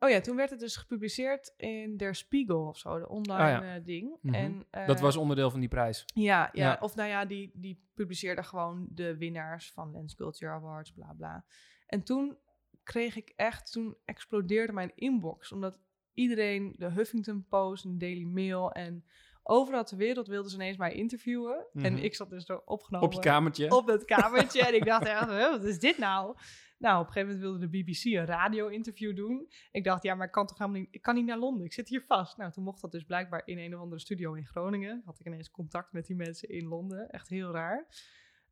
oh ja, toen werd het dus gepubliceerd in Der Spiegel of zo, de online Ah, ja. eh, ding. Mhm. en, eh, Dat was onderdeel van die prijs. ja, ja, Ja. of nou ja, die, die publiceerde gewoon de winnaars van Lens Culture Awards, bla bla. En toen kreeg ik echt, toen explodeerde mijn inbox. Omdat iedereen, de Huffington Post en Daily Mail en overal ter wereld wilden ze ineens mij interviewen. En Mhm. ik zat dus zo opgenomen Op je kamertje. op het kamertje. en ik dacht echt, "Huh, wat is dit nou? Nou, op een gegeven moment wilde de BBC een radio-interview doen. Ik dacht, ja, maar ik kan toch helemaal niet... Ik kan niet naar Londen, ik zit hier vast. Nou, toen mocht dat dus blijkbaar in een of andere studio in Groningen. Had ik ineens contact met die mensen in Londen. Echt heel raar.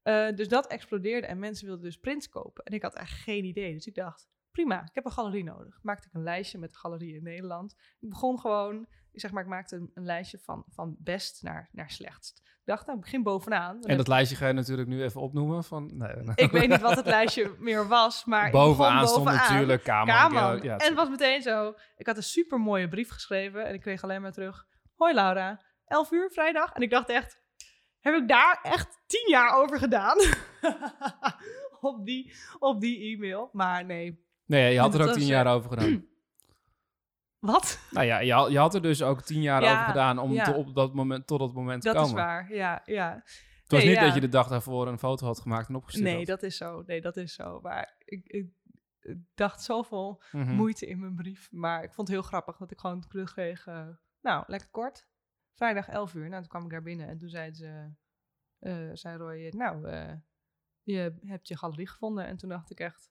Eh, dus dat explodeerde en mensen wilden dus prints kopen. En ik had echt geen idee. Dus ik dacht, prima, ik heb een galerie nodig. Maakte ik een lijstje met galerieën in Nederland. Ik begon gewoon, ik zeg maar, ik maakte een, een lijstje van, van best naar, naar slechtst. Ik dacht, nou, ik begin bovenaan. En dat lijstje ga je natuurlijk nu even opnoemen. Van, nee, ik weet niet wat het lijstje meer was, maar bovenaan stond natuurlijk Kamer. Ja, en het was meteen zo. Ik had een super mooie brief geschreven en ik kreeg alleen maar terug. Hoi Laura, 11 uur vrijdag. En ik dacht echt, heb ik daar echt tien jaar over gedaan? op, die, op die e-mail. Maar nee. Nee, je had er Dat ook tien jaar over gedaan. Wat? nou ja, je, had- je had er dus ook tien jaar Ja, over gedaan om ja. te- op dat moment, tot dat moment te Dat komen. is waar. Ja, ja. Het was Nee, niet ja. dat je de dag daarvoor een foto had gemaakt en opgestuurd Nee, had. dat is zo. Nee, dat is zo. Maar ik, ik, ik dacht zoveel Mhm. moeite in mijn brief. Maar ik vond het heel grappig dat ik gewoon terug kreeg. eh, nou, lekker kort. Vrijdag 11 uur. Nou, toen kwam ik daar binnen en toen zei ze, eh, zei Roy, nou, eh, je hebt je galerie gevonden. En toen dacht ik echt,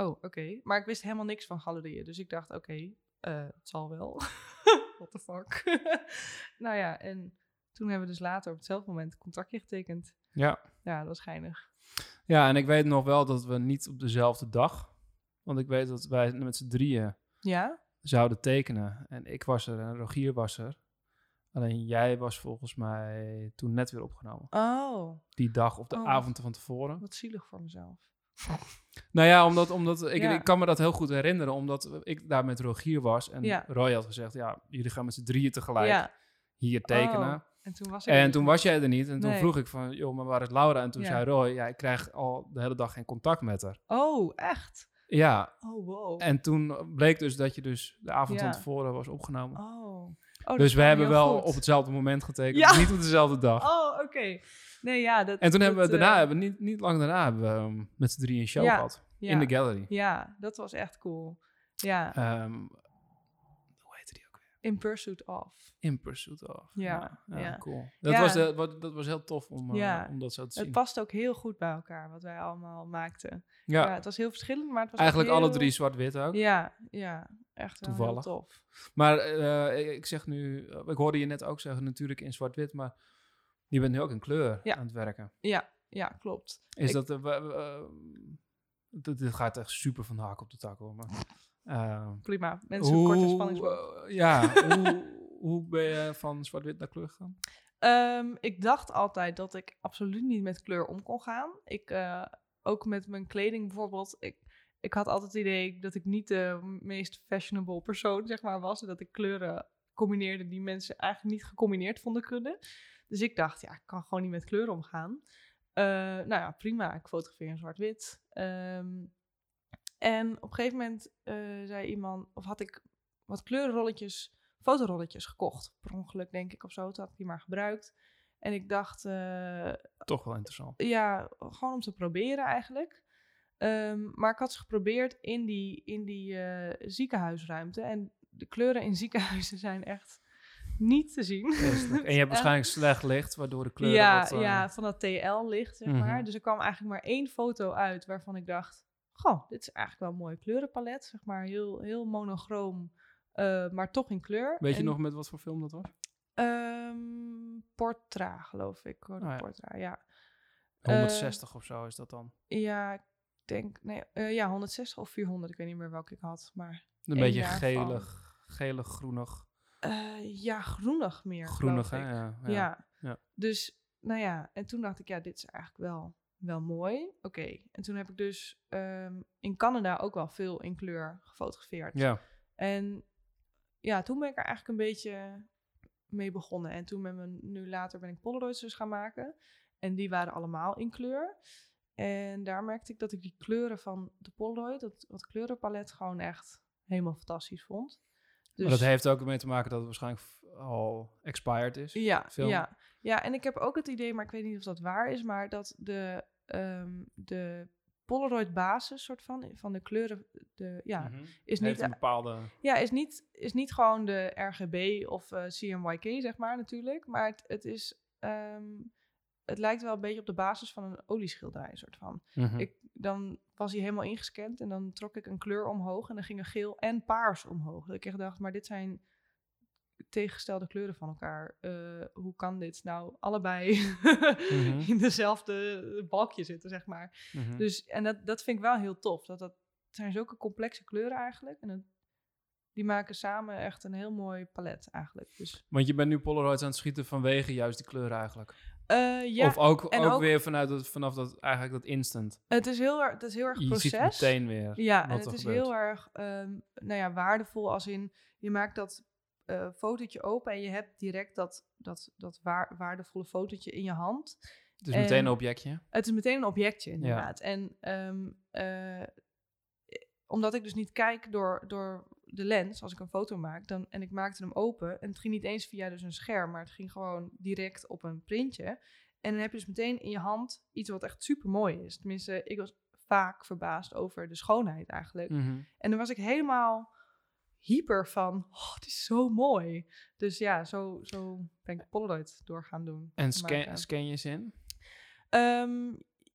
oh, oké. Maar ik wist helemaal niks van galerieën. Dus ik dacht, oké, eh, het zal wel. What the fuck. nou ja, en toen hebben we dus later op hetzelfde moment een contractje getekend. Ja. Ja, dat was geinig. ja, en ik weet nog wel dat we niet op dezelfde dag... Want ik weet dat wij met z'n drieën Ja? zouden tekenen. En ik was er en Rogier was er. Alleen jij was volgens mij toen net weer opgenomen. Oh, Die dag of de Oh. avond van tevoren. wat zielig voor mezelf. Nou ja, omdat, omdat ik, Ja. ik kan me dat heel goed herinneren. Omdat ik daar met Rogier was. En Ja. Roy had gezegd, ja, jullie gaan met z'n drieën tegelijk Ja, hier tekenen. Oh, en toen was ik En toen was jij er niet. En toen Nee. vroeg ik van, joh, maar waar is Laura? En toen zei Roy, ja, ik krijg al de hele dag geen contact met haar. Oh, echt? Ja, Oh, wow. en toen bleek dus dat je dus de avond van tevoren was opgenomen. Oh. oh dus we hebben wel goed. op hetzelfde moment getekend, niet op dezelfde dag. Oh, oké. Nee, ja, dat... en toen hebben we daarna, eh, hebben niet, niet lang daarna, hebben we um, met z'n drieën een show Ja. gehad. ja. In de gallery. Ja, dat was echt cool. Ja, Ehm, hoe heette die ook weer? In Pursuit Of. In Pursuit of. Ja, ja. cool. Dat, was, de, wat, dat was heel tof om, eh, om dat zo te Het zien. past ook heel goed bij elkaar, wat wij allemaal maakten. Ja, het was heel verschillend, maar het was eigenlijk alle drie zwart-wit ook. Ja, ja. Echt Toevallig. heel tof. Maar eh, ik, zeg nu, eh, ik hoorde je net ook zeggen, natuurlijk in zwart-wit, maar je bent nu ook in kleur Ja. aan het werken. Ja, ja, klopt. Is Ik- dat, eh, dit, gaat echt super van de hak op de tak hoor. Maar, eh, Prima. Mensen hoe, korte spanningsboog. eh, ja, hoe, hoe ben je van zwart-wit naar kleur gegaan? Ehm, ik dacht altijd dat ik absoluut niet met kleur om kon gaan. Ik, ook met mijn kleding bijvoorbeeld. Ik, ik had altijd het idee dat ik niet de meest fashionable persoon zeg maar, was. En dat ik kleuren combineerde die mensen eigenlijk niet gecombineerd vonden kunnen. Dus ik dacht, ja, ik kan gewoon niet met kleur omgaan. Eh, nou ja, prima. Ik fotografeer in zwart-wit. Ehm, en op een gegeven moment eh, zei iemand, of had ik wat kleurenrolletjes, fotorolletjes gekocht. Per ongeluk denk ik of zo. Toen had ik die maar gebruikt. En ik dacht, eh, Toch wel interessant. ja, gewoon om te proberen eigenlijk. Ehm, maar ik had ze geprobeerd in die, in die ziekenhuisruimte. En de kleuren in ziekenhuizen zijn echt niet te zien. En je hebt waarschijnlijk slecht licht, waardoor de kleuren ja, wat, eh, ja, van dat TL-licht, zeg Mhm. maar. Dus er kwam eigenlijk maar één foto uit waarvan ik dacht... Goh, dit is eigenlijk wel een mooi kleurenpalet. Zeg maar heel, heel monochroom, eh, maar toch in kleur. Weet je nog met wat voor film dat was? ehm, Portra, geloof ik. Oh ja. Portra, ja. 160 of zo is dat dan. Ja, ik denk... Nee, eh, ja, 160 of 400. Ik weet niet meer welke ik had, maar... Een beetje gelig, gelig, eh, ja, groenig meer, Groenig, hè? Ja, Ja. ja. Dus, nou ja, en toen dacht ik, ja, dit is eigenlijk wel, wel mooi. Oké, en toen heb ik dus ehm, in Canada ook wel veel in kleur gefotografeerd. ja. En ja, toen ben ik er eigenlijk een beetje mee begonnen. En toen met mijn, nu later ben ik Polaroids dus gaan maken. En die waren allemaal in kleur. En daar merkte ik dat ik die kleuren van de Polaroid, dat, dat kleurenpalet, gewoon echt helemaal fantastisch vond. Dus, Maar dat heeft ook mee te maken dat het waarschijnlijk al expired is. ja, film. ja, ja, en ik heb ook het idee, maar ik weet niet of dat waar is, maar dat de, ehm, de Polaroid basis soort van, van de kleuren, de, ja, Mhm. is niet, een bepaalde... ja, is niet, is niet gewoon de RGB of eh, CMYK, zeg maar, natuurlijk. Maar het, het is, ehm, het lijkt wel een beetje op de basis van een olieschilderij, soort van. Mhm. Ik, dan was hij helemaal ingescand en dan trok ik een kleur omhoog en dan gingen geel en paars omhoog. Dat ik echt dacht, maar dit zijn tegengestelde kleuren van elkaar. Eh, hoe kan dit nou allebei Mhm. in dezelfde balkje zitten, zeg maar. Mhm. Dus, en dat, dat vind ik wel heel tof. Dat, dat het zijn zulke complexe kleuren eigenlijk. En die maken samen echt een heel mooi palet eigenlijk. Dus, Want je bent nu Polaroids aan het schieten vanwege juist die kleuren eigenlijk. Eh, ja, of ook, en ook, ook- weer vanuit vanaf dat, eigenlijk dat instant. het is heel, erg- het is heel erg Je proces. ziet meteen weer Ja, en het is gebeurt. heel erg ehm, nou ja, waardevol als in je maakt dat eh fotootje open en je hebt direct dat, dat, dat waar, waardevolle fotootje in je hand. Het is meteen en- een objectje. Het is meteen een objectje, inderdaad. En ehm, eh, omdat ik dus niet kijk door, door de lens als ik een foto maak, dan, en ik maakte hem open, en het ging niet eens via dus een scherm, maar het ging gewoon direct op een printje. En dan heb je dus meteen in je hand iets wat echt super mooi is. Tenminste, ik was vaak verbaasd over de schoonheid eigenlijk. Mhm. En dan was ik helemaal hyper van, oh, het is zo mooi. Dus ja, zo, zo ben ik Polaroid door gaan doen. En scan, scan je ze in? Ehm,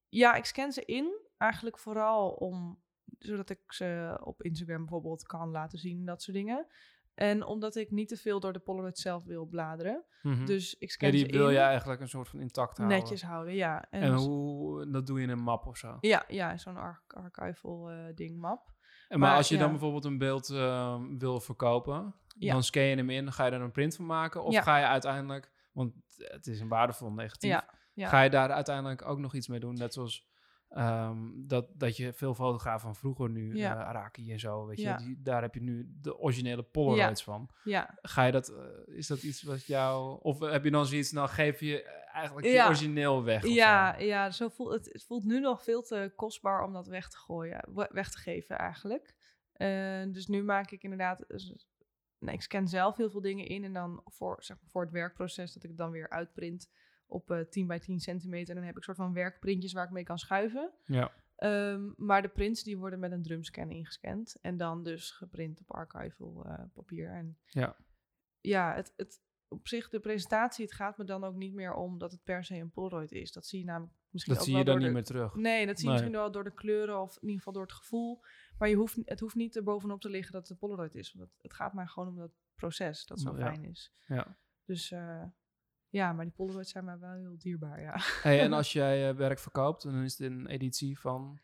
ja, ik scan ze in. Eigenlijk vooral om, zodat ik ze op Instagram bijvoorbeeld kan laten zien, dat soort dingen. En omdat ik niet te veel door de Polaroid zelf wil bladeren. Mhm. Dus ik scan ja, die wil je eigenlijk een soort van intact houden. netjes houden, ja. En, En hoe, dat doe je in een map of zo. Ja, ja zo'n ar- archival eh, ding, map. En maar, Maar, als je dan bijvoorbeeld een beeld eh, wil verkopen, Ja. dan scan je hem in, ga je er een print van maken? Of ga je uiteindelijk, want het is een waardevol negatief, ga je daar uiteindelijk ook nog iets mee doen? Net zoals ehm, dat, dat je veel fotografen van vroeger nu, Ja. eh, Araki en zo, weet je, Ja. die, daar heb je nu de originele Polaroids van. Ja, Ga je dat, eh, is dat iets wat jou, of heb je dan zoiets, nou geef je eigenlijk je origineel weg? ja, zo? ja zo voelt, het, het voelt nu nog veel te kostbaar om dat weg te gooien, we- weg te geven eigenlijk. Eh, dus nu maak ik inderdaad, nee, ik scan zelf heel veel dingen in en dan voor, zeg maar, voor het werkproces dat ik het dan weer uitprint op eh 10 bij 10 centimeter. En dan heb ik soort van werkprintjes waar ik mee kan schuiven. Ja. Ehm, maar de prints die worden met een drumscan ingescand en dan dus geprint op archival eh, papier. En Ja. ja, het, het, op zich de presentatie, het gaat me dan ook niet meer om dat het per se een Polaroid is. Dat zie je namelijk misschien Dat ook zie je dan niet de, meer terug. Nee, dat zie je Nee. misschien wel door de kleuren of in ieder geval door het gevoel. Maar je hoeft, het hoeft niet er bovenop te liggen dat het een Polaroid is. Want het, het gaat maar gewoon om dat proces dat zo Ja. fijn is. Ja. Dus eh, ja, maar die Polaroids zijn mij wel heel dierbaar, ja. Hey, en als jij eh, werk verkoopt, dan is het een editie van,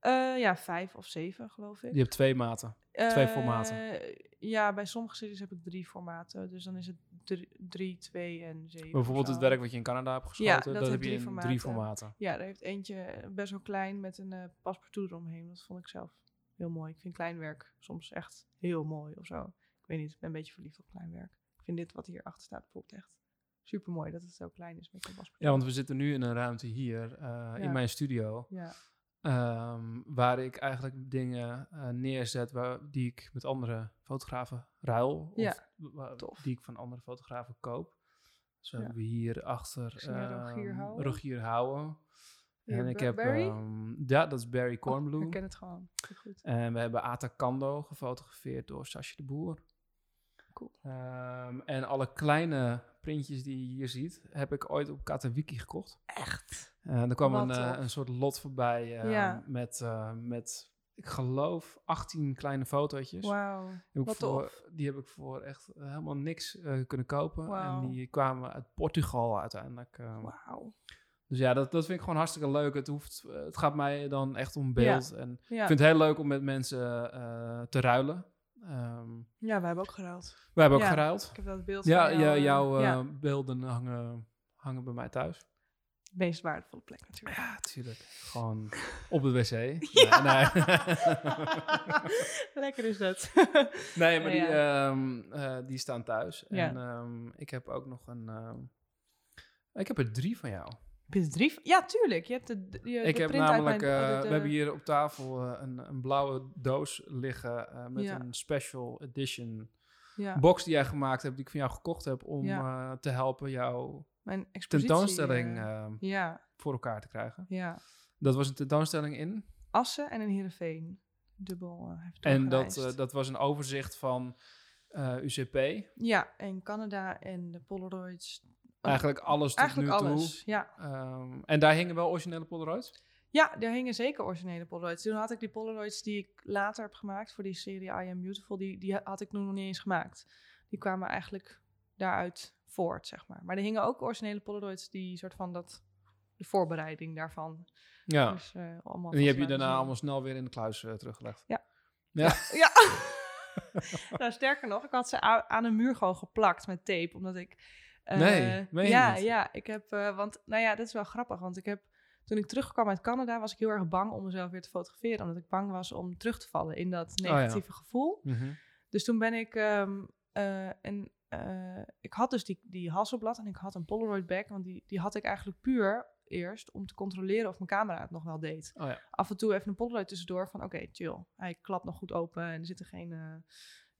Eh, ja, vijf of zeven geloof ik. je hebt twee maten. twee Eh, formaten. Ja, bij sommige series heb ik drie formaten. Dus dan is het drie, drie twee en zeven. Bijvoorbeeld het werk wat je in Canada hebt geschoten, dat dat, heb je drie in formaten. drie formaten. Ja, daar heeft eentje best wel klein met een paspartout eromheen. Dat vond ik zelf heel mooi. Ik vind klein werk soms echt heel mooi of zo. Ik weet niet, ik ben een beetje verliefd op klein werk. Ik vind dit wat hier achter staat bijvoorbeeld echt super mooi dat het zo klein is met paspartout. Ja, want we zitten nu in een ruimte hier, eh, in Ja. mijn studio, Ja, ehm, waar ik eigenlijk dingen eh, neerzet waar, die ik met andere fotografen ruil. Ja, of tof. die ik van andere fotografen koop. Zo Ja. hebben we hier achter Rogier ehm, Houwen. Rogier Houwen. En ik heb, Barry? ehm, ja, dat is Barry Oh, Cornblue. ik ken het gewoon. Goed. En we hebben Ata Kando gefotografeerd door Sasje de Boer. Cool. Ehm, en alle kleine printjes die je hier ziet, heb ik ooit op Katawiki gekocht. Echt? En er kwam Wat een, eh, een soort lot voorbij eh, Ja. met, eh, met, ik geloof, 18 kleine fotootjes. Wauw. Die heb ik wat voor, tof. Die heb ik voor echt eh, helemaal niks eh, kunnen kopen. En die kwamen uit Portugal uiteindelijk. ehm. Wauw. Dus ja, dat, dat vind ik gewoon hartstikke leuk. Het, hoeft, eh, het gaat mij dan echt om beeld. En Ja. ik vind het heel leuk om met mensen eh, te ruilen. Ehm, ja, we hebben ook geruild. we hebben ook Ja, geruild. Ik heb dat beeld Ja, van jou, ja eh, jouw eh, ja, beelden hangen, hangen bij mij thuis. meest waardevolle plek natuurlijk. Ja, tuurlijk. Gewoon op de wc. Nee, nee. Lekker is dat. nee maar die, ehm, eh, die staan thuis. Ja. En ehm, ik heb ook nog een... ik heb er drie van jou. Ja, tuurlijk. Je hebt de, je- ik de heb namelijk... mijn- eh, de- we hebben hier op tafel eh, een, een blauwe doos liggen... eh, met Ja. een special edition ja, box die jij gemaakt hebt... die ik van jou gekocht heb om Ja. te helpen jouw mijn tentoonstelling ja, voor elkaar te krijgen. ja. Dat was een tentoonstelling in... Assen en in Heerenveen. Dubbel heeft En dat, dat was een overzicht van UCP. Ja, en Canada en de Polaroids. Eigenlijk alles tot Eigenlijk nu toe. alles, ja. Ehm, en daar hingen wel originele Polaroids? Ja, daar hingen zeker originele Polaroids. Toen had ik die Polaroids die ik later heb gemaakt voor die serie I Am Beautiful, die, die had ik nog niet eens gemaakt. Die kwamen eigenlijk daaruit voort, zeg maar. Maar er hingen ook originele Polaroids die soort van dat, de voorbereiding daarvan. Ja. Dus, eh, allemaal en die heb je daarna allemaal snel weer in de kluis eh, teruggelegd. Ja. Ja. Ja. nou, sterker nog, ik had ze aan een muur gewoon geplakt met tape, omdat ik... eh, Nee, meen je ja, niet? ja, ik heb, eh, want, nou ja, dit is wel grappig, want ik heb, toen ik terugkwam uit Canada, was ik heel erg bang om mezelf weer te fotograferen, omdat ik bang was om terug te vallen in dat Oh ja. negatieve gevoel. Mhm. Dus toen ben ik, ehm, eh, en eh, ik had dus die, die Hasselblad en ik had een Polaroid bag, want die, die had ik eigenlijk puur eerst om te controleren of mijn camera het nog wel deed Oh ja. af en toe even een Polaroid tussendoor van oké, chill. Hij klapt nog goed open en er zitten geen eh,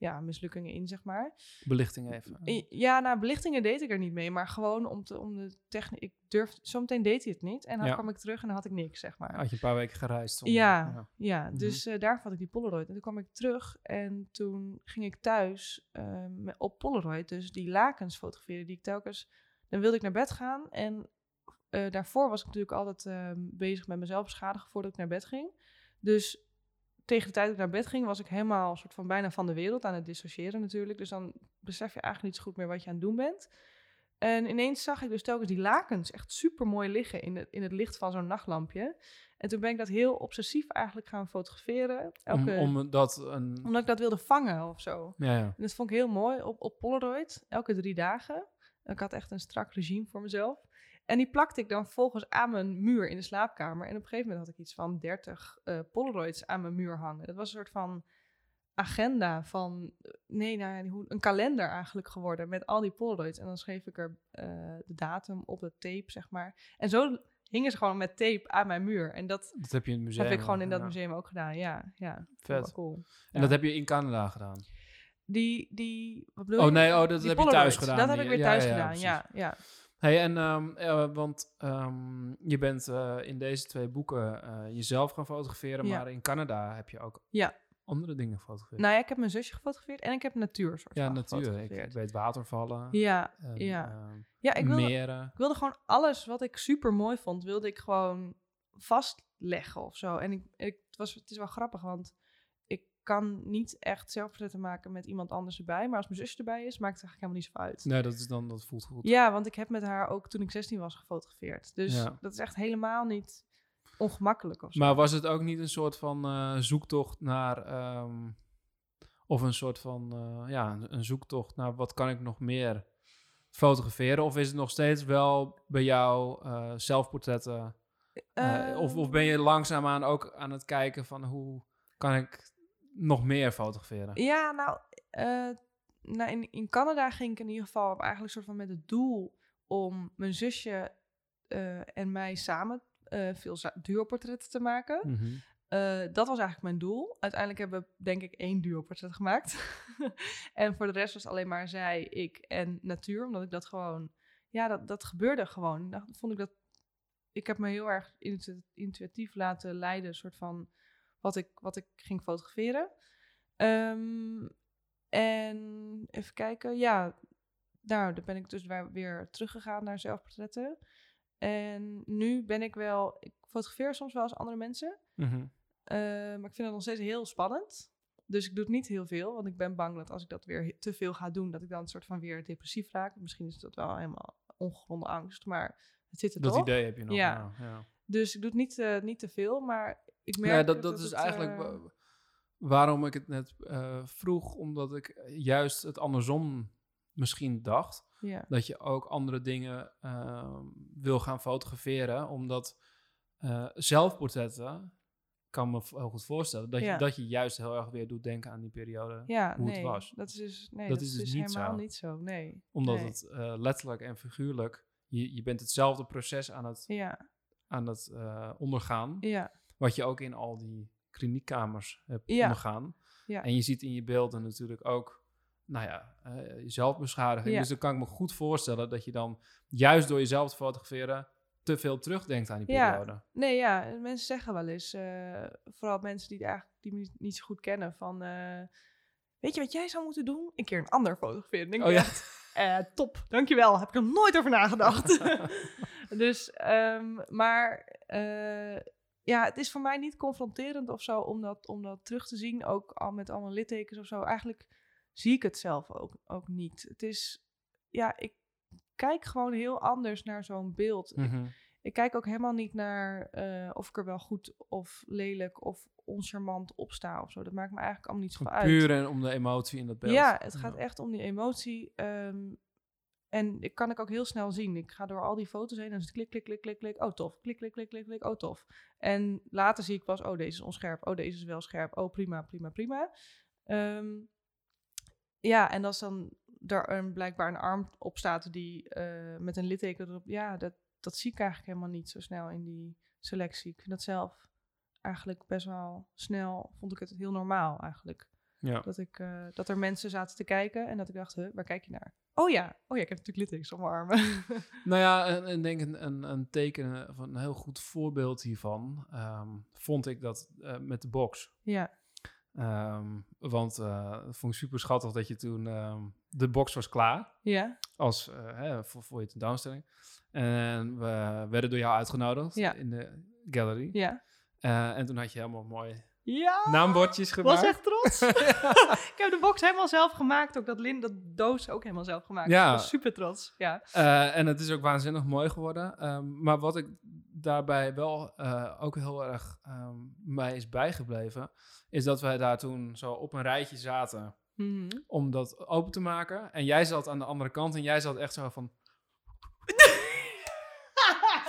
ja, mislukkingen in, zeg maar. Belichting even. Ja, nou, belichtingen deed ik er niet mee, maar gewoon om, te, om de techniek... Ik durf, zometeen deed hij het niet en dan Ja. kwam ik terug en dan had ik niks, zeg maar. Had je een paar weken gereisd? om- Ja, ja. Mhm. dus eh daar had ik die Polaroid. En toen kwam ik terug en toen ging ik thuis eh, op Polaroid dus die lakens fotograferen die ik telkens... Dan wilde ik naar bed gaan en eh, daarvoor was ik natuurlijk altijd eh, bezig met mezelf beschadigen voordat ik naar bed ging. Dus tegen de tijd dat ik naar bed ging was ik helemaal soort van bijna van de wereld aan het dissociëren natuurlijk. Dus dan besef je eigenlijk niet zo goed meer wat je aan het doen bent. En ineens zag ik dus telkens die lakens echt super mooi liggen in het, in het licht van zo'n nachtlampje. En toen ben ik dat heel obsessief eigenlijk gaan fotograferen. Elke, Om, om dat een... omdat ik dat wilde vangen of zo. Ja, ja. En dat vond ik heel mooi op, op Polaroid, elke drie dagen. Ik had echt een strak regime voor mezelf. En die plakte ik dan vervolgens aan mijn muur in de slaapkamer. En op een gegeven moment had ik iets van 30 eh, Polaroids aan mijn muur hangen. Dat was een soort van agenda van, eh, nee, nou, een kalender eigenlijk geworden met al die Polaroids. En dan schreef ik er eh, de datum op de tape, zeg maar. En zo hingen ze gewoon met tape aan mijn muur. En dat Dat heb je in het museum. heb ik gewoon in dat ja. museum ook gedaan, ja. ja Vet. cool. En Ja. dat heb je in Canada gedaan? Die, die, wat bedoel Oh je? nee, oh, dat heb je thuis gedaan. Dat heb ik weer thuis ja, gedaan, ja. ja. Hey, en um, eh, want ehm, je bent eh, in deze twee boeken eh, jezelf gaan fotograferen, Ja. maar in Canada heb je ook Ja. andere dingen gefotografeerd. Nou ja, ik heb mijn zusje gefotografeerd en ik heb natuur soort ja, natuurlijk. Ik, weet watervallen, Ja, en, ja. ehm, ja ik, wilde, meren. ik wilde gewoon alles wat ik super mooi vond, wilde ik gewoon vastleggen of zo. En ik, ik, het, was, het is wel grappig, want kan niet echt zelfportretten maken met iemand anders erbij. Maar als mijn zusje erbij is, maakt het eigenlijk helemaal niet zoveel uit. Nee, dat, is dan, dat voelt goed. Ja, want ik heb met haar ook toen ik 16 was gefotografeerd. Dus Ja. dat is echt helemaal niet ongemakkelijk of zo. Maar was het ook niet een soort van eh, zoektocht naar... ehm, of een soort van, eh, ja, een, zoektocht naar wat kan ik nog meer fotograferen? Of is het nog steeds wel bij jou eh, zelfportretten... Of, of ben je langzaamaan ook aan het kijken van hoe kan ik nog meer fotograferen? Ja, nou, eh, nou in, in Canada ging ik in ieder geval eigenlijk soort van met het doel om mijn zusje eh, en mij samen eh, veel duoportretten te maken. Mhm. Dat was eigenlijk mijn doel. Uiteindelijk hebben we denk ik één duoportret gemaakt. en voor de rest was alleen maar zij, ik en natuur. Omdat ik dat gewoon... Ja, dat, dat gebeurde gewoon. Dan vond ik dat... Ik heb me heel erg intu- intuïtief laten leiden, soort van wat ik, wat ik ging fotograferen. Ehm, en even kijken, ja, nou, dan ben ik dus weer, teruggegaan naar zelfportretten. En nu ben ik wel, ik fotografeer soms wel als andere mensen. Mhm. Eh, maar ik vind het nog steeds heel spannend. Dus ik doe het niet heel veel, want ik ben bang dat als ik dat weer te veel ga doen, dat ik dan een soort van weer depressief raak. Misschien is dat wel helemaal ongegronde angst, maar het zit er Dat toch. idee heb je nog. Ja. Dus ik doe het niet, eh, niet te veel, maar ik merk Ja, dat, dat is het, eigenlijk eh, wa- waarom ik het net eh, vroeg, omdat ik juist het andersom misschien dacht. ja. Dat je ook andere dingen ehm, wil gaan fotograferen, omdat eh, zelfportretten, kan me heel goed voorstellen, dat, Ja. je, dat je juist heel erg weer doet denken aan die periode. Ja, hoe het was. Dat is dus, nee, Dat dat is dus dus niet helemaal zo. niet zo. Nee. Omdat nee. het letterlijk en figuurlijk, je, je bent hetzelfde proces aan het, Ja, aan het ondergaan, ja, wat je ook in al die kliniekkamers hebt Ja. ondergaan. Ja. En je ziet in je beelden natuurlijk ook, nou ja, jezelf beschadigen. Ja. Dus dan kan ik me goed voorstellen dat je dan, juist door jezelf te fotograferen, te veel terugdenkt aan die Ja. periode. Nee, ja, mensen zeggen wel eens, eh, vooral mensen die het eigenlijk die me niet, niet zo goed kennen, van, eh, weet je wat jij zou moeten doen? Een keer een ander fotograferen. Denk Oh ja. top, dankjewel, heb ik er nooit over nagedacht. dus, ehm, maar ja, het is voor mij niet confronterend of zo om dat, om dat terug te zien, ook al met allemaal littekens of zo. Eigenlijk zie ik het zelf ook, ook niet. Het is, ja, ik kijk gewoon heel anders naar zo'n beeld. Ik Mhm. ik kijk ook helemaal niet naar eh, of ik er wel goed of lelijk of oncharmant op sta of zo. Dat maakt me eigenlijk allemaal niet Gewoon uit. puur en om de emotie in dat beeld. Ja, het gaat Ja. echt om die emotie. ehm, en ik kan ik ook heel snel zien. Ik ga door al die foto's heen en dan is het klik, klik, klik, klik, klik. Oh, tof. Klik, klik, klik, klik, klik. Oh, tof. En later zie ik pas, oh, deze is onscherp. Oh, deze is wel scherp. Oh, prima, prima, prima. Ehm, ja, en als dan er een, blijkbaar een arm op staat die eh, met een litteken erop... Ja, dat, dat zie ik eigenlijk helemaal niet zo snel in die selectie. Ik vind dat zelf eigenlijk best wel snel, vond ik het heel normaal eigenlijk. Ja. Dat, ik, eh, dat er mensen zaten te kijken en dat ik dacht, huh, waar kijk je naar? Oh ja, oh ja, ik heb natuurlijk littekens op mijn armen. Nou ja, en, en denk een, een, een teken van een heel goed voorbeeld hiervan ehm, vond ik dat eh, met de box. ja, Ehm, want eh dat vond ik super schattig dat je toen ehm, de box was klaar ja, als eh, hè, voor, voor je tentoonstelling. En we werden door jou uitgenodigd Ja. in de gallery. ja. Eh, en toen had je helemaal mooi Ja, naambordjes gemaakt. was echt trots. ik heb de box helemaal zelf gemaakt. Ook dat, lin, dat doos ook helemaal zelf gemaakt. Ja. Ik was super trots. Ja, Eh, en het is ook waanzinnig mooi geworden. Ehm, maar wat ik daarbij wel eh, ook heel erg ehm, mij is bijgebleven, is dat wij daar toen zo op een rijtje zaten Mhm. om dat open te maken. En jij zat aan de andere kant en jij zat echt zo van...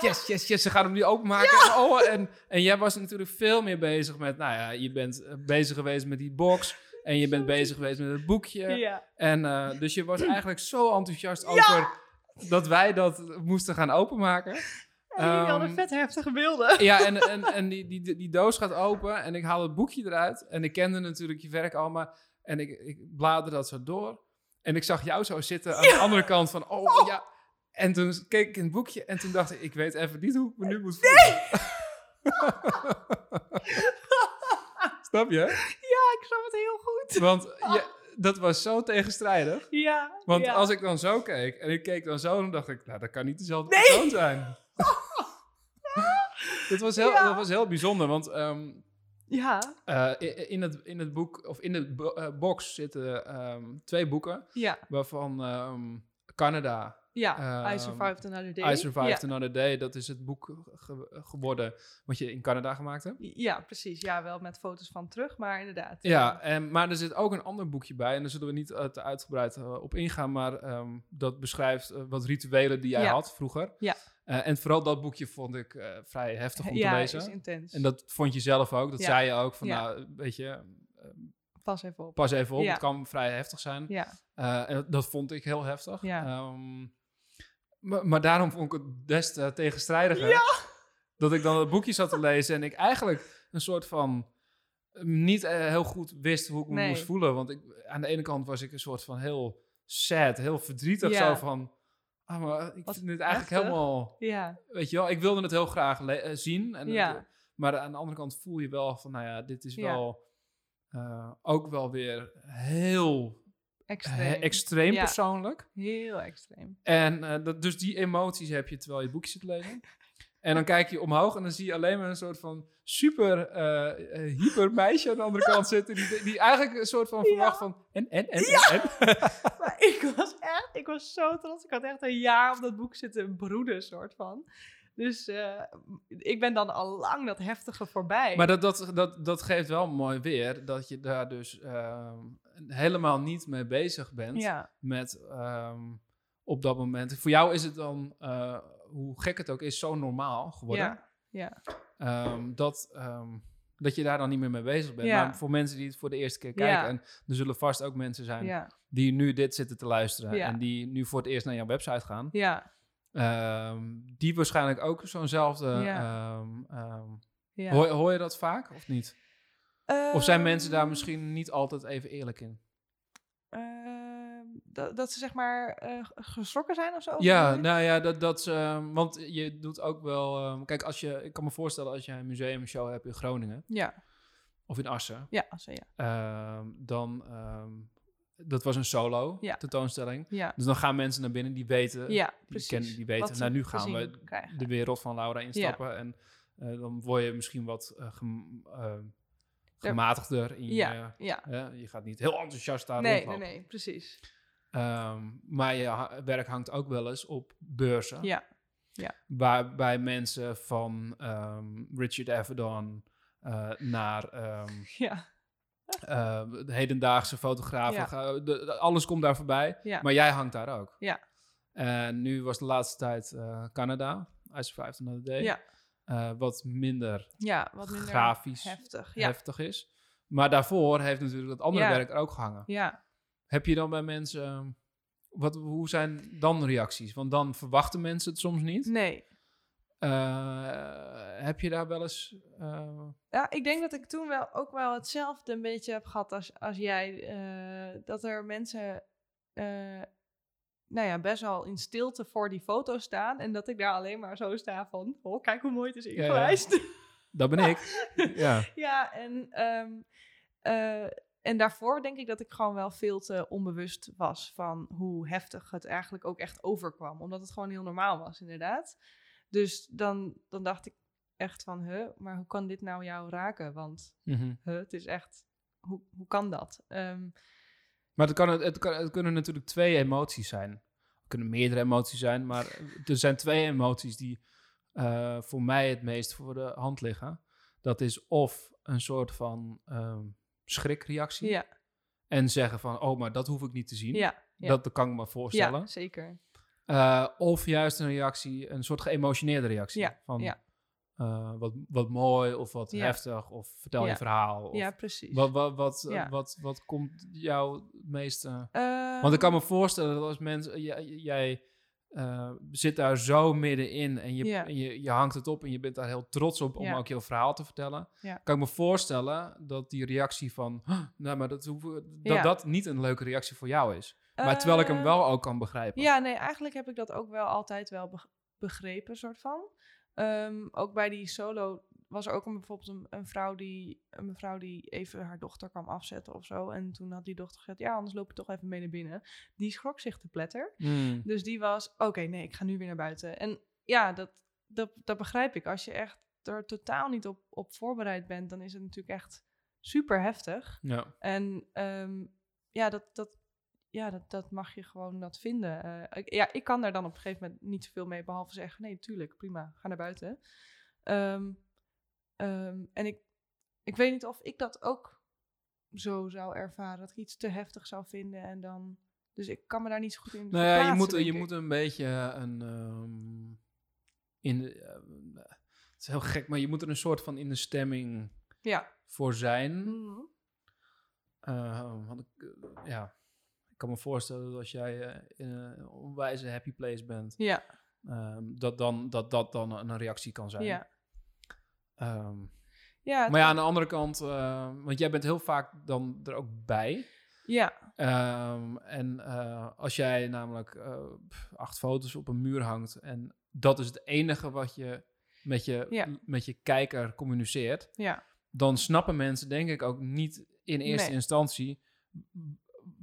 Yes, yes, yes, ze gaan hem nu openmaken. En, oh, en, en jij was natuurlijk veel meer bezig met... Nou ja, je bent eh, bezig geweest met die box. En je bent bezig geweest met het boekje. ja. En eh, dus je was eigenlijk zo enthousiast over dat wij dat moesten gaan openmaken. En jullie hadden Ehm, vet heftige beelden. Ja, en, en, en die, die, die doos gaat open en ik haal het boekje eruit. En ik kende natuurlijk je werk al, maar... En ik, ik bladerde dat zo door. En ik zag jou zo zitten aan de andere kant van... Oh, ja. En toen keek ik in het boekje en toen dacht ik... Ik weet even niet hoe ik me nu moet voelen. Snap je? Ja, ik snap het heel goed. Want je, dat was zo tegenstrijdig. Ja, Want ja. als ik dan zo keek en ik keek dan zo, dan dacht ik, nou, dat kan niet dezelfde Nee! persoon zijn. dat, was heel, Ja. dat was heel bijzonder, want ehm, Ja, eh, in, het, in het boek, of in de bo- eh, box zitten ehm, twee boeken, ja, waarvan ehm, Canada, ja. I Ehm, survived another day. I Survived ja. Another Day, dat is het boek ge- geworden wat je in Canada gemaakt hebt. Ja, precies. Ja, wel met foto's van terug, maar inderdaad. Ja, en, maar er zit ook een ander boekje bij. En daar zullen we niet eh, te uitgebreid eh, op ingaan. Maar ehm, dat beschrijft eh, wat rituelen die jij Ja. had vroeger. Ja. Eh, en vooral dat boekje vond ik eh, vrij heftig om ja, te lezen. is intens. En dat vond je zelf ook. Dat Ja. zei je ook. Van, Ja. nou, weet je, eh, Pas even op. pas even op. Ja. Het kan vrij heftig zijn. Ja, Eh, en dat, vond ik heel heftig. Ja. Ehm, maar, maar daarom vond ik het des te tegenstrijdiger. Dat ik dan het boekje zat te lezen en ik eigenlijk een soort van eh, niet eh, heel goed wist hoe ik me Nee. moest voelen. Want ik, aan de ene kant was ik een soort van heel sad, heel verdrietig. Ja. Zo van, ah, maar ik Wat vind dit eigenlijk heftig. helemaal... ja, Weet je wel, ik wilde het heel graag eh, zien. En Ja. het- maar aan de andere kant voel je wel van, nou ja, dit is wel eh, ook wel weer heel extreem. he- extreem Ja. persoonlijk. Heel extreem. En eh, dat, dus die emoties heb je terwijl je boekje zit lezen. En dan kijk je omhoog en dan zie je alleen maar een soort van super eh, eh, hyper meisje aan de andere kant zitten. Die, die eigenlijk een soort van verwacht van en, en, en, en, en. Maar ik was echt, ik was zo trots. Ik had echt een jaar op dat boek zitten broeden, soort van. Dus eh, ik ben dan al lang dat heftige voorbij. Maar dat, dat, dat, dat geeft wel mooi weer dat je daar dus ehm, helemaal niet mee bezig bent. ja, Met ehm, op dat moment. Voor jou is het dan, eh, hoe gek het ook is, zo normaal geworden. ja, ja, Ehm, dat, ehm, dat je daar dan niet meer mee bezig bent. Ja. Maar voor mensen die het voor de eerste keer kijken, en er zullen vast ook mensen zijn die nu dit zitten te luisteren en die nu voor het eerst naar jouw website gaan, ja, die waarschijnlijk ook zo'nzelfde. Hoor, hoor je dat vaak of niet? Of zijn mensen daar Ehm, misschien niet altijd even eerlijk in? ehm, dat, dat ze zeg maar g- geschrokken zijn of zo? Ja, je? nou ja, dat, dat is, ehm, want je doet ook wel... ehm, kijk, als je, ik kan me voorstellen als jij een museumshow hebt in Groningen ja, of in Assen, ja, zo, ja. ehm, dan... ehm, dat was een solo Ja. tentoonstelling. Ja, Dus dan gaan mensen naar binnen die weten, ja die, kennen, die weten, nou ze nu gaan we krijgen. de wereld van Laura instappen. En eh, dan word je misschien wat eh, gematigder in Ja, je... ja. je gaat niet heel enthousiast daar Nee, nee, rondlopen. nee, precies. Ehm, maar je ha- werk hangt ook wel eens op beurzen. Ja, Waarbij mensen van ehm, Richard Avedon eh, naar ehm, ja, de hedendaagse fotografen. Ja. ga- de- de- alles komt daar voorbij. ja. Maar jij hangt daar ook. Ja. En nu was de laatste tijd eh, Canada, Ice 5 Another Day. ja, eh, wat minder ja, wat minder grafisch heftig. Ja, heftig is. Maar daarvoor heeft natuurlijk dat andere Ja. werk er ook gehangen. ja. Heb je dan bij mensen... ehm, wat, hoe zijn dan reacties? Want dan verwachten mensen het soms niet. Nee. Eh, heb je daar wel eens... eh, Ja, ik denk dat ik toen wel ook wel hetzelfde een beetje heb gehad als, als jij. dat er mensen, nou ja, best wel in stilte voor die foto staan. En dat ik daar alleen maar zo sta van, oh, kijk hoe mooi het is ja. ingelijst. dat ben ik. ja. Ja, en, ehm, eh, en daarvoor denk ik dat ik gewoon wel veel te onbewust was van hoe heftig het eigenlijk ook echt overkwam. Omdat het gewoon heel normaal was, inderdaad. Dus dan, dan dacht ik echt van, huh, maar hoe kan dit nou jou raken? Want Mhm. huh, het is echt, hoe, hoe kan dat? Ehm, Maar het, kan, het, kan, het kunnen natuurlijk twee emoties zijn. Het kunnen meerdere emoties zijn, maar er zijn twee emoties die eh, voor mij het meest voor de hand liggen. Dat is of een soort van ehm, schrikreactie ja, en zeggen van, oh, maar dat hoef ik niet te zien. ja, ja. Dat, dat kan ik me voorstellen. ja, zeker. Eh, of juist een reactie, een soort geëmotioneerde reactie. Ja, van ja. Eh, wat, wat mooi of wat Ja. heftig of vertel je verhaal. Of Ja, precies. wat, wat, wat, Ja. wat, wat komt jou het meeste... Ehm, Want ik kan me voorstellen dat als mensen... Jij, jij eh, zit daar zo middenin en, je, en je, je hangt het op en je bent daar heel trots op om ook je verhaal te vertellen. Kan ik me voorstellen dat die reactie van... "Huh, nou, maar dat, hoeven- dat dat niet een leuke reactie voor jou is. Maar terwijl ik hem eh, wel ook kan begrijpen. Ja, nee, eigenlijk heb ik dat ook wel altijd wel beg- begrepen, soort van. Ehm, ook bij die solo was er ook een, bijvoorbeeld een, een, vrouw die, een mevrouw die even haar dochter kwam afzetten of zo. En toen had die dochter gezegd, ja, anders loop je toch even mee naar binnen. Die schrok zich te pletter. Mm. Dus die was, oké, nee, ik ga nu weer naar buiten. En ja, dat, dat, dat begrijp ik. Als je echt er totaal niet op, op voorbereid bent, dan is het natuurlijk echt super heftig. Ja. En ehm, ja, dat, dat, ja dat, dat mag je gewoon dat vinden. Eh, ik, ja, ik kan daar dan op een gegeven moment niet zoveel mee, behalve zeggen, nee, tuurlijk, prima, ga naar buiten. Ehm, ehm, en ik, ik weet niet of ik dat ook zo zou ervaren, dat ik iets te heftig zou vinden en dan... Dus ik kan me daar niet zo goed in Nou ja, je moet, je ik. moet een beetje een... ehm, in de, eh, het is heel gek, maar je moet er een soort van in de stemming Ja. voor zijn. Mhm. Eh, want ik, eh, ja, kan me voorstellen dat als jij eh, in een onwijze happy place bent, Ja, ehm, dat, dan, dat dat dan een reactie kan zijn. ja. Ehm, Ja, maar ja, aan de andere kant, eh, want jij bent heel vaak dan er ook bij. ja, Ehm, en eh, als jij namelijk eh, acht foto's op een muur hangt en dat is het enige wat je met je, Ja. met je kijker communiceert, ja, dan snappen mensen denk ik ook niet in eerste Nee. instantie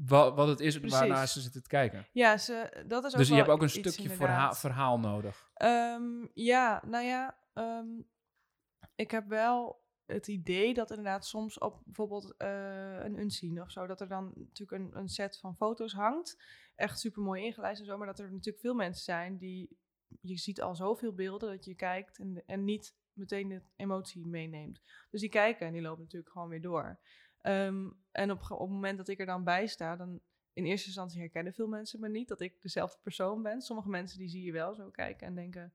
wa- wat het is Precies. waarnaar ze zitten te kijken. ja ze, dat is ook Dus je hebt ook een stukje verhaal nodig. Ehm, ja, nou ja, ehm, ik heb wel het idee dat inderdaad soms op bijvoorbeeld eh, een unseen of zo, dat er dan natuurlijk een, een set van foto's hangt. Echt super mooi ingelijst en zo, maar dat er natuurlijk veel mensen zijn die, je ziet al zoveel beelden dat je kijkt en, en niet meteen de emotie meeneemt. Dus die kijken en die lopen natuurlijk gewoon weer door. Ehm, en op, op het moment dat ik er dan bij sta, dan in eerste instantie herkennen veel mensen me niet dat ik dezelfde persoon ben. Sommige mensen die zie je wel zo kijken en denken,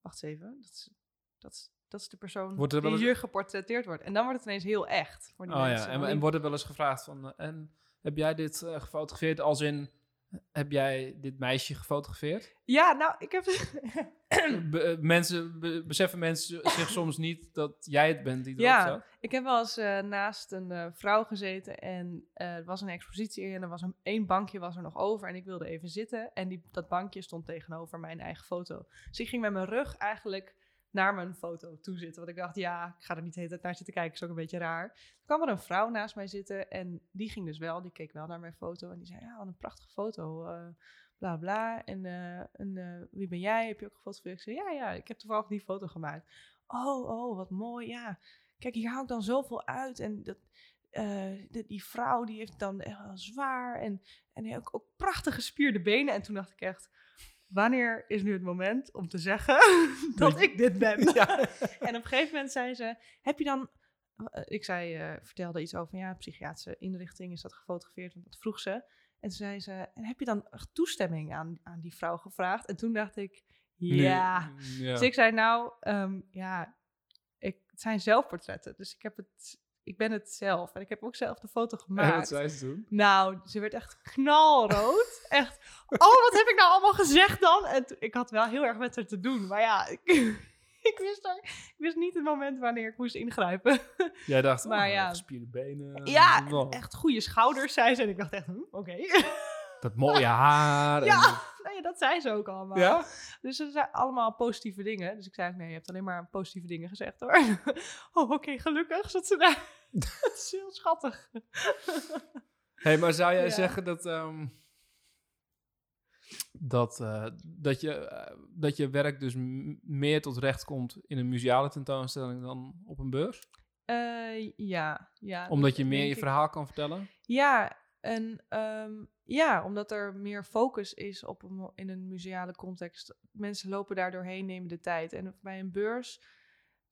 wacht eens even, dat is, dat is, dat is de persoon er die eens- hier geportretteerd wordt. En dan wordt het ineens heel echt voor die Oh ja, mensen. en, want en die- wordt er wel eens gevraagd van, en heb jij dit eh, gefotografeerd als in heb jij dit meisje gefotografeerd? Ja, nou, ik heb... Be- eh, mensen, be- beseffen mensen zich soms niet dat jij het bent die erop Ja. staat? Ik heb wel eens eh, naast een eh, vrouw gezeten en er was een expositie en er was een één bankje was er nog over en ik wilde even zitten en die, dat bankje stond tegenover mijn eigen foto. Dus ik ging met mijn rug eigenlijk naar mijn foto toe zitten, want ik dacht ja, ik ga er niet de hele tijd naar zitten kijken, is ook een beetje raar. Toen kwam er een vrouw naast mij zitten en die ging dus wel, die keek wel naar mijn foto en die zei ja, wat een prachtige foto. eh, bla bla. En, eh, eh, wie ben jij? Heb je ook gefotografeerd? Ik zei ja, ja, ik heb toevallig die foto gemaakt. Oh, oh, wat mooi. Ja, kijk, hier hou ik dan zoveel uit. En dat, die, vrouw die heeft dan echt wel zwaar. En, en ook, ook prachtige gespierde benen. En toen dacht ik echt, wanneer is nu het moment om te zeggen dat ik dit ben? Ja. En op een gegeven moment zei ze, heb je dan... eh, Ik zei, eh, vertelde iets over, ja, psychiatrische inrichting is dat gefotografeerd, want dat vroeg ze. En toen zei ze, en heb je dan toestemming aan, aan die vrouw gevraagd? En toen dacht ik, ja. Dus ik zei, nou, ehm, ja, ik, het zijn zelfportretten. Dus ik, heb het, ik ben het zelf. En ik heb ook zelf de foto En wat gemaakt. zei ze toen? Nou, ze werd echt knalrood. echt, oh, wat heb ik nou allemaal gezegd dan? En ik had wel heel erg met haar te doen. Maar ja, ik, ik, wist, er, ik wist niet het moment wanneer ik moest ingrijpen. Jij dacht, Maar maar ja. ja. gespierde benen. ja, echt goede schouders, zei ze. En ik dacht echt, hm, oké. Dat mooie haar. en- Ja. nee, dat zei ze ook allemaal. ja? Dus ze zijn allemaal positieve dingen. Dus ik zei nee, je hebt alleen maar positieve dingen gezegd hoor. oh, oké, gelukkig zat ze daar. dat is heel schattig. hey, maar zou jij Ja. zeggen dat, ehm, dat, eh, dat, je, eh, dat je werk dus meer tot recht komt in een museale tentoonstelling dan op een beurs? Eh, ja, ja. Omdat dat je meer je ik. verhaal kan vertellen? Ja, en ehm, ja, omdat er meer focus is op een, in een museale context. Mensen lopen daar doorheen, nemen de tijd. En bij een beurs...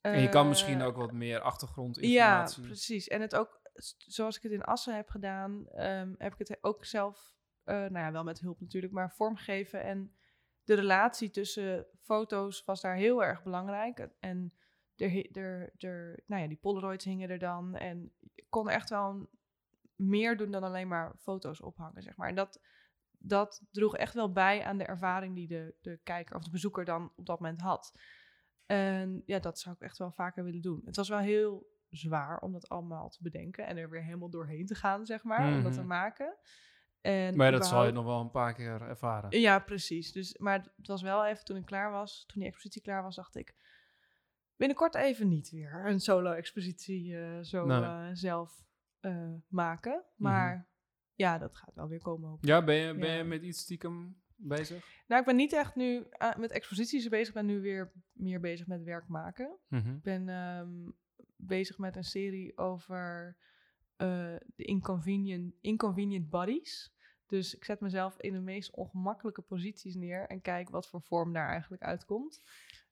en je kan eh, misschien ook wat meer Ja, achtergrondinformatie. precies. En het ook, zoals ik het in Assen heb gedaan, ehm, heb ik het ook zelf, eh, nou ja, wel met hulp natuurlijk, maar vormgeven. En de relatie tussen foto's was daar heel erg belangrijk. En er, er, er, nou ja, die Polaroids hingen er dan. En ik kon echt wel een- meer doen dan alleen maar foto's ophangen, zeg maar. En dat, dat droeg echt wel bij aan de ervaring die de, de kijker of de bezoeker dan op dat moment had. En ja, dat zou ik echt wel vaker willen doen. Het was wel heel zwaar om dat allemaal te bedenken en er weer helemaal doorheen te gaan, zeg maar, om dat te Mhm. maken. En Maar dat zal je nog wel een paar keer ervaren. Ja, precies. Dus, maar het was wel even toen ik klaar was, toen die expositie klaar was, dacht ik binnenkort even niet weer een solo-expositie eh, zo Nee. eh, zelf eh, maken. Maar ja, dat gaat wel weer komen. Hoop ik. Ja, ben je, ben Ja. je met iets stiekem bezig? Nou, ik ben niet echt nu eh, met exposities bezig. Ik ben nu weer meer bezig met werk maken. Mhm. Ik ben ehm, bezig met een serie over eh, de inconvenient, inconvenient bodies. Dus ik zet mezelf in de meest ongemakkelijke posities neer en kijk wat voor vorm daar eigenlijk uitkomt.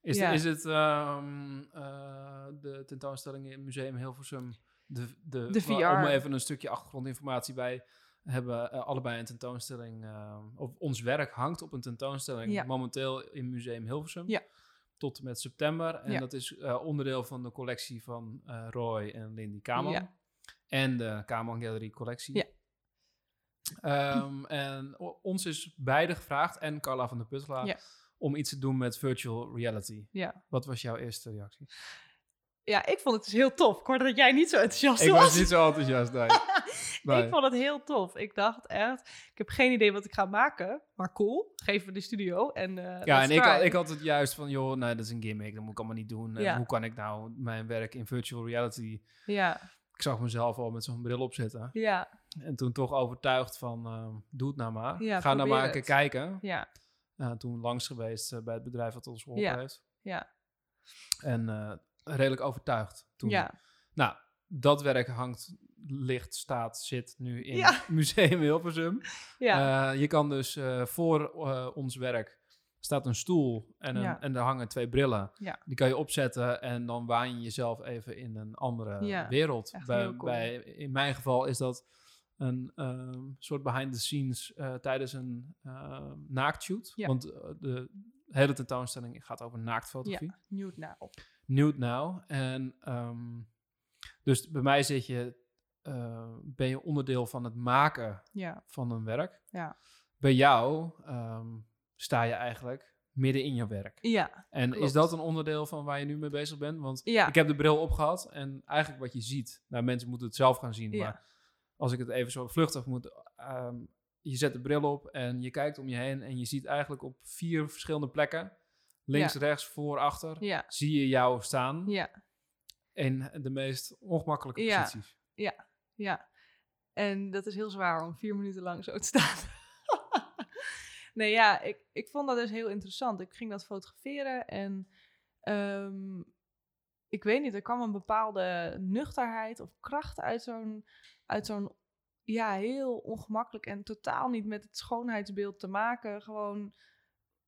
Is, Ja. is het ehm, eh, de tentoonstelling in het Museum Hilversum, de, de, De wa- om VR. even een stukje achtergrondinformatie bij hebben eh, allebei een tentoonstelling, ehm, of ons werk hangt op een tentoonstelling Ja. momenteel in Museum Hilversum. Ja. Tot en met september. En Ja. dat is eh, onderdeel van de collectie van eh, Roy en Lindy Kaman. Ja. En de Kaman Gallery collectie. Ja. Ehm, en ons is beide gevraagd, en Carla van der Puttelaar, om iets te doen met virtual reality. Ja. Wat was jouw eerste reactie? Ja, ik vond het dus heel tof. Ik hoorde dat jij niet zo enthousiast Ik was. was niet zo enthousiast, nee. Nee. Ik vond het heel tof. Ik dacht echt, ik heb geen idee wat ik ga maken, maar cool. Geef me de studio en eh Ja, en ik had, ik had het juist van, joh, nee, dat is een gimmick, dat moet ik allemaal niet doen. Ja. hoe kan ik nou mijn werk in virtual reality... Ja, Ik zag mezelf al met zo'n bril opzetten. ja, En toen toch overtuigd van, ehm, doe het nou maar. Ja, Ga nou maar een keer het. kijken. ja, Uh, toen langs geweest eh, bij het bedrijf dat ons geholpen Ja. heeft. ja, En redelijk overtuigd toen. ja. Nou, dat werk hangt, ligt, staat, zit nu in Ja. Museum Hilversum. ja. Eh, je kan dus eh, voor eh, ons werk staat een stoel en, een, Ja. en daar hangen twee brillen. Ja. Die kan je opzetten en dan waan je jezelf even in een andere wereld. Bij, heel cool. bij, in mijn geval is dat een ehm, soort behind the scenes tijdens een uh, naaktshoot. Ja. Want de hele tentoonstelling gaat over naaktfotografie. ja. Nude nou. Nude Now. En ehm, dus bij mij zit je, eh, ben je onderdeel van het maken Ja, van een werk. Ja. bij jou ehm, sta je eigenlijk midden in je werk. Ja, En is dat een onderdeel van waar je nu mee bezig bent? Want ja. ik heb de bril opgehad en eigenlijk wat je ziet, nou mensen moeten het zelf gaan zien, Ja. maar als ik het even zo vluchtig moet, ehm, je zet de bril op en je kijkt om je heen en je ziet eigenlijk op vier verschillende plekken, links, Ja. rechts, voor, achter, ja, zie je jou staan ja, in de meest ongemakkelijke Ja. posities. ja. En dat is heel zwaar om vier minuten lang zo te staan. nee, ja, ik, ik vond dat dus heel interessant. Ik ging dat fotograferen en ehm, ik weet niet, er kwam een bepaalde nuchterheid of kracht uit zo'n, uit zo'n, ja, heel ongemakkelijk en totaal niet met het schoonheidsbeeld te maken. Gewoon,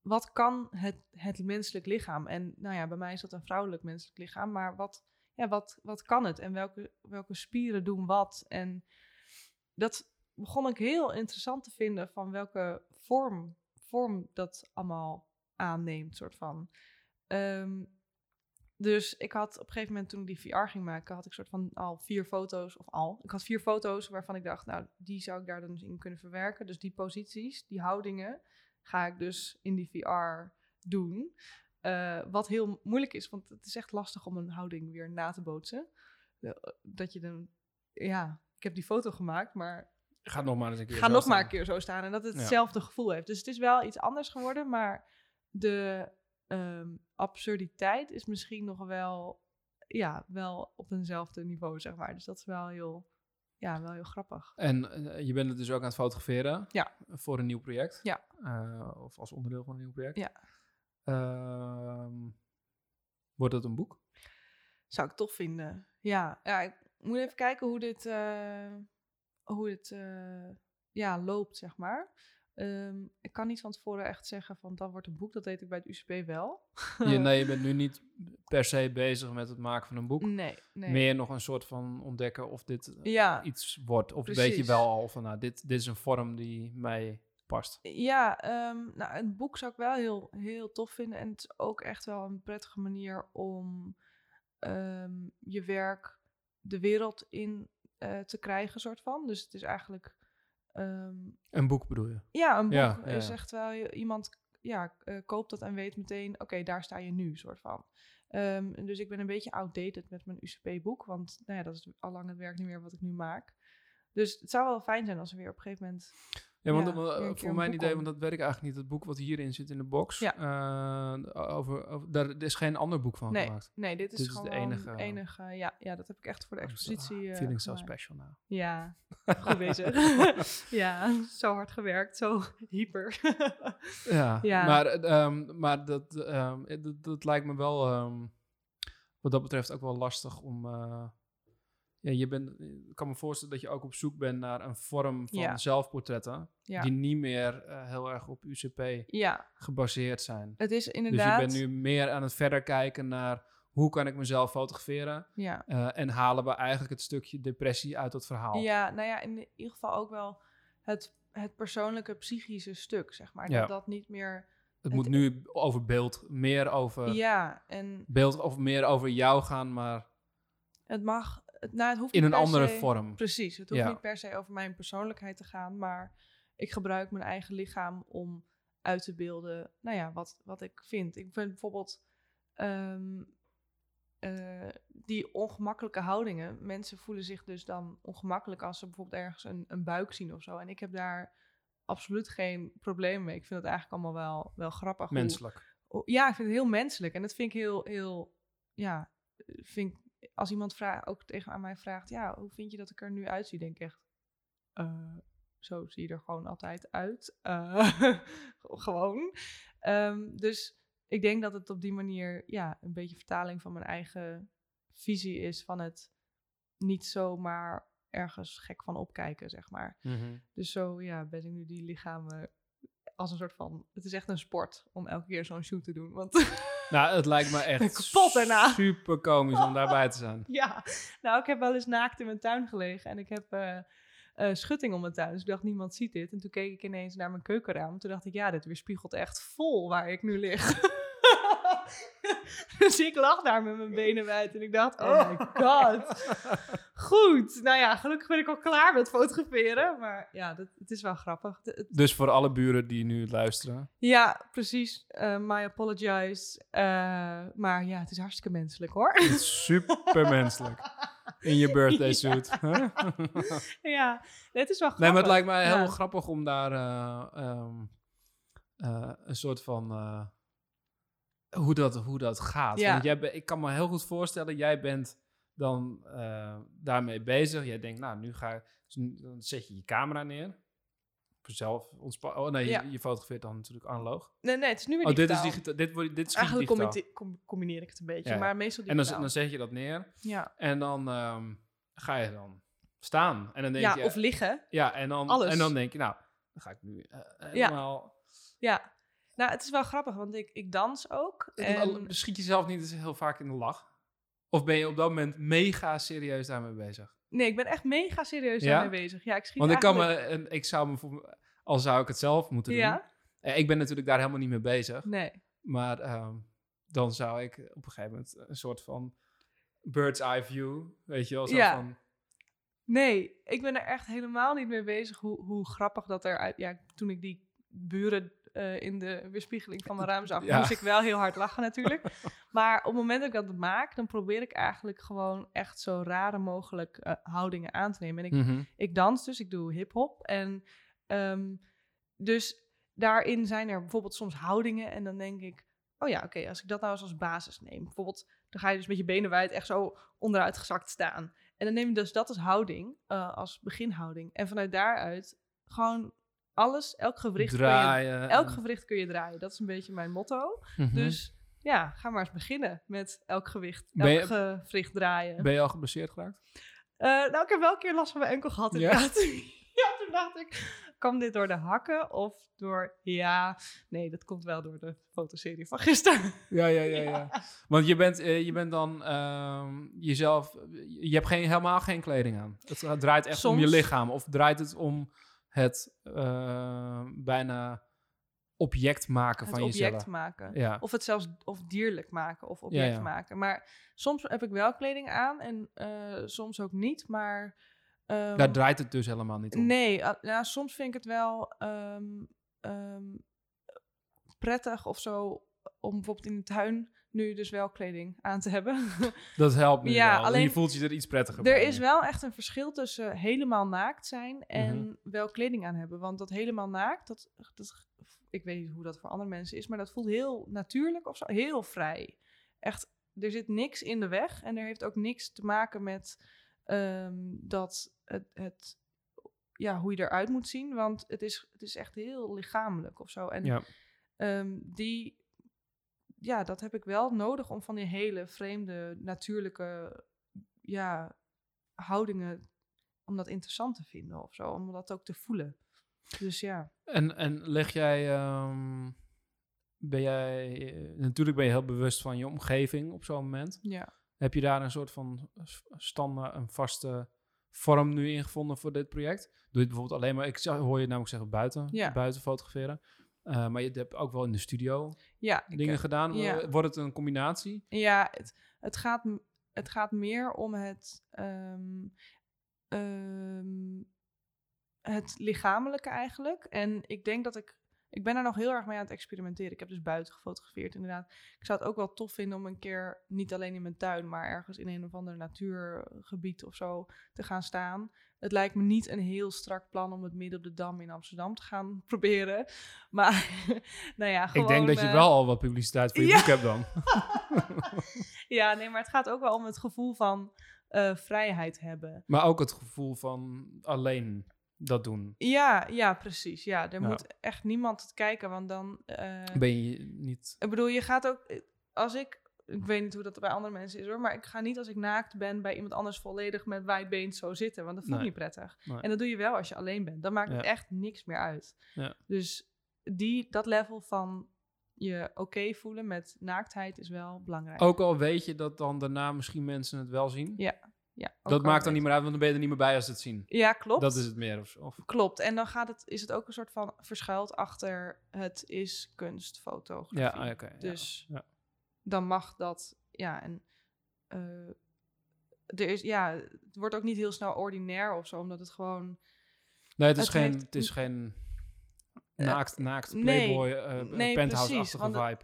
wat kan het, het menselijk lichaam? En nou ja, bij mij is dat een vrouwelijk menselijk lichaam, maar wat, ja, wat, wat kan het? En welke, welke spieren doen wat? En dat begon ik heel interessant te vinden van welke vorm, vorm dat allemaal aanneemt, soort van. Ehm, dus ik had op een gegeven moment toen ik die VR ging maken, had ik soort van al vier foto's, of al, ik had vier foto's waarvan ik dacht, nou, die zou ik daar dan dus in kunnen verwerken. Dus die posities, die houdingen, ga ik dus in die VR doen. Eh, wat heel moeilijk is, want het is echt lastig om een houding weer na te bootsen. Eh, Dat je dan, ja, ik heb die foto gemaakt, maar Ga nog maar eens een keer ga zo maar staan. een keer zo staan en dat het Ja. hetzelfde gevoel heeft. Dus het is wel iets anders geworden, maar de ehm, absurditeit is misschien nog wel, ja, wel op eenzelfde niveau, zeg maar. Dus dat is wel heel, ja, wel heel grappig. En eh, je bent het dus ook aan het fotograferen Ja. voor een nieuw project. Ja. Eh, of als onderdeel van een nieuw project. Ja. Ehm, wordt het een boek? Zou ik tof vinden. Ja, ja ik moet even kijken hoe dit, eh, hoe dit ja, loopt, zeg maar. Ehm, ik kan niet van tevoren echt zeggen van dat wordt een boek. Dat deed ik bij het UCP wel. Je, nee, je bent nu niet per se bezig met het maken van een boek. Nee, nee. Meer nog een soort van ontdekken of dit eh, Ja, iets wordt. Of weet je wel al van, nou, dit, dit is een vorm die mij past. Ja, ehm, nou, een boek zou ik wel heel, heel tof vinden. En het is ook echt wel een prettige manier om ehm, je werk de wereld in eh, te krijgen, soort van. Dus het is eigenlijk... ehm, Een boek bedoel je? ja, een boek Ja, ja, is echt wel... Iemand ja, eh, koopt dat en weet meteen... Oké, daar sta je nu, soort van. Ehm, dus ik ben een beetje outdated met mijn UCP-boek. Want nou ja, dat is al lang het werk niet meer wat ik nu maak. Dus het zou wel fijn zijn als er weer op een gegeven moment... Ja, want Ja, dat- voor mijn idee, om. want dat ik eigenlijk niet. Het boek wat hierin zit in de box, Ja. eh, over, over, daar er is geen ander boek van Nee, gemaakt. Nee, dit is Dit is de gewoon enige- enige... ja, ja, dat heb ik echt voor de Oh, expositie eh, Feeling so special nou. Ja, goed bezig. ja, zo hard gewerkt, zo hyper. Ja, Ja. maar, ehm, maar dat, ehm, eh, dat, dat lijkt me wel, ehm, wat dat betreft, ook wel lastig om. Ja, je bent, ik kan me voorstellen dat je ook op zoek bent naar een vorm van Ja. zelfportretten. ja. die niet meer eh, heel erg op UCP gebaseerd zijn. het is Dus inderdaad... je bent nu meer aan het verder kijken naar hoe kan ik mezelf fotograferen. Eh, en halen we eigenlijk het stukje depressie uit het verhaal. ja, nou ja, in ieder geval ook wel het, het persoonlijke psychische stuk, zeg maar. Dat dat niet meer... het het- moet nu over beeld, meer over Ja, en beeld of meer over jou gaan, maar het mag... Het, nou, het hoeft in een andere se- vorm. Precies, het hoeft Ja. niet per se over mijn persoonlijkheid te gaan, maar ik gebruik mijn eigen lichaam om uit te beelden, nou ja, wat, wat ik vind. Ik vind bijvoorbeeld ehm, eh, die ongemakkelijke houdingen. Mensen voelen zich dus dan ongemakkelijk als ze bijvoorbeeld ergens een, een buik zien of zo. En ik heb daar absoluut geen probleem mee. Ik vind het eigenlijk allemaal wel, wel grappig. hoe- Menselijk. Ja, ik vind het heel menselijk. En dat vind ik heel, heel, ja, vind ik, als iemand vraagt, ook tegen aan mij vraagt, ja, hoe vind je dat ik er nu uitzie? Denk ik echt, eh, zo zie je er gewoon altijd uit. Eh, gewoon. Ehm, dus ik denk dat het op die manier, ja, een beetje vertaling van mijn eigen visie is van het niet zomaar ergens gek van opkijken, zeg maar. Dus zo, ja, ben ik nu die lichamen als een soort van, het is echt een sport om elke keer zo'n shoot te doen. Want Nou, het lijkt me echt Kapot daarna. super komisch om daarbij te zijn. Ja, nou, ik heb wel eens naakt in mijn tuin gelegen en ik heb eh, eh, schutting om mijn tuin. Dus ik dacht, niemand ziet dit. En toen keek ik ineens naar mijn keukenraam. Toen dacht ik, ja, dit weerspiegelt echt vol waar ik nu lig. dus ik lag daar met mijn benen wijd en ik dacht, oh my god. Goed, nou ja, gelukkig ben ik al klaar met fotograferen. Maar ja, dat, het is wel grappig. Het- Dus voor alle buren die nu luisteren. ja, precies. Eh my apologize. Eh, maar ja, het is hartstikke menselijk hoor. Super menselijk. In je birthday suit. Ja, het is wel grappig. Nee, maar het lijkt mij heel Ja. grappig om daar eh, ehm, eh, een soort van. Hoe, dat, hoe dat gaat. Ja. Want jij ik kan me heel goed voorstellen, jij bent dan eh, daarmee bezig. Jij denkt, nou, nu ga dus dan zet je je camera neer. Zelf ontspannen. Oh nee, Ja. je, je fotografeert dan natuurlijk analoog. Nee, nee, het is nu weer Oh, dit is digitaal. digitaal. Dit, wordt, dit is Eigenlijk digitaal. com- combineer ik het een beetje, Ja, ja. maar meestal En dan, digitaal. dan zet je dat neer. ja, En dan ehm, ga je dan staan. En dan denk ja je... of liggen. ja, en dan, alles. en dan denk je, nou, dan ga ik nu eh, helemaal... Ja. Nou, het is wel grappig, want ik, ik dans ook. En... En Schiet je zelf niet eens heel vaak in de lach? Of ben je op dat moment mega serieus daarmee bezig? nee, ik ben echt mega serieus Ja? daarmee bezig. Ja, ik schiet Want ik kan me, ik zou me, voor, al zou ik het zelf moeten doen. Ja? Eh, Ik ben natuurlijk daar helemaal niet mee bezig. Nee. Maar ehm, dan zou ik op een gegeven moment een soort van bird's eye view, weet je wel, zo Ja. van... Nee, ik ben er echt helemaal niet mee bezig hoe, hoe grappig dat eruit... Ja, toen ik die buren eh, in de weerspiegeling van mijn raam zag, Ja. moest ik wel heel hard lachen natuurlijk. maar op het moment dat ik dat maak, dan probeer ik eigenlijk gewoon echt zo rare mogelijk eh, houdingen aan te nemen. En ik Mhm. ik dans dus, ik doe hip-hop. En ehm, dus daarin zijn er bijvoorbeeld soms houdingen. En dan denk ik, oh ja, oké, als ik dat nou eens als basis neem. Bijvoorbeeld, dan ga je dus met je benen wijd echt zo onderuit gezakt staan. En dan neem je dus dat als houding, eh, als beginhouding. En vanuit daaruit gewoon alles, elk gewricht, kun je, elk gewricht kun je draaien. Dat is een beetje mijn motto. Mhm. Dus ja, ga maar eens beginnen met elk gewicht, Ben je- elk gewricht draaien. Ben je al geblesseerd geraakt? Eh, nou, ik heb wel een keer last van mijn enkel gehad inderdaad. Ja? toen dacht ik, kwam dit door de hakken of door... Ja, nee, dat komt wel door de fotoserie van gisteren. Ja, ja, ja, ja. Want je bent, eh, je bent dan ehm, jezelf... Je hebt geen, helemaal geen kleding aan. Het draait echt om je lichaam. Of draait het om het eh, bijna object maken Het van object jezelf? maken. Ja. Of het zelfs of dierlijk maken of object ja. maken. Maar soms heb ik wel kleding aan en eh, soms ook niet. Maar ehm, Daar draait het dus helemaal niet om. Nee, nou, soms vind ik het wel ehm, ehm, prettig of zo om bijvoorbeeld in de tuin nu dus wel kleding aan te hebben. Dat helpt nu Ja, wel. alleen- je voelt je er iets prettiger er bij. is wel echt een verschil tussen helemaal naakt zijn en Mhm. wel kleding aan hebben. Want dat helemaal naakt, dat, dat, ik weet niet hoe dat voor andere mensen is, maar dat voelt heel natuurlijk of zo, heel vrij. Echt, er zit niks in de weg en er heeft ook niks te maken met ehm, dat het, het, ja, hoe je eruit moet zien. Want het is, het is echt heel lichamelijk of zo. En Ja. Ehm, die, ja, dat heb ik wel nodig om van die hele vreemde, natuurlijke, ja, houdingen, om dat interessant te vinden of zo, om dat ook te voelen. Dus ja. En, en leg jij... ehm, ben jij... eh, natuurlijk ben je heel bewust van je omgeving op zo'n moment. Ja. Heb je daar een soort van standaard, een vaste vorm nu in gevonden voor dit project? Doe je het bijvoorbeeld alleen maar, ik hoor je namelijk zeggen buiten, Ja. buiten fotograferen. Eh, maar je hebt ook wel in de studio Ja, dingen eh, gedaan. ja. Wordt het een combinatie? ja het, het, gaat, het gaat meer om het, ehm, ehm, het lichamelijke eigenlijk. En ik denk dat ik, ik ben er nog heel erg mee aan het experimenteren. Ik heb dus buiten gefotografeerd inderdaad. Ik zou het ook wel tof vinden om een keer, niet alleen in mijn tuin, maar ergens in een of ander natuurgebied of zo te gaan staan. Het lijkt me niet een heel strak plan om het midden op de Dam in Amsterdam te gaan proberen. Maar nou ja, gewoon... ik denk dat je eh, wel al wat publiciteit voor je ja. boek hebt dan. Ja, nee, maar het gaat ook wel om het gevoel van eh, vrijheid hebben. maar ook het gevoel van alleen dat doen. Ja, ja, precies. Ja, er Ja. moet echt niemand het kijken, want dan... eh, Ben je niet... ik bedoel, je gaat ook... eh, Als ik... Ik weet niet hoe dat bij andere mensen is hoor, maar ik ga niet als ik naakt ben bij iemand anders volledig met wijdbeens zo zitten, want dat voelt Nee. niet prettig. Nee. En dat doe je wel als je alleen bent. Dan maakt het echt niks meer uit. Ja. Dus die, dat level van je oké voelen met naaktheid is wel belangrijk. Ook al weet je dat dan daarna misschien mensen het wel zien. Ja, ja, dat maakt dan niet meer uit, want dan ben je er niet meer bij als ze het zien. Ja, klopt. Dat is het meer. Of, of Klopt. En dan gaat het, is het ook een soort van verschuild achter het is kunstfotografie. Ja, oké. Dus Ja. dan mag dat, ja, en eh, er is, ja, het wordt ook niet heel snel ordinair of zo, omdat het gewoon, Nee, het is Het geen, heeft- het is geen Eh, naakt, naakt nee, playboy, eh nee, penthouse-achtige vibe.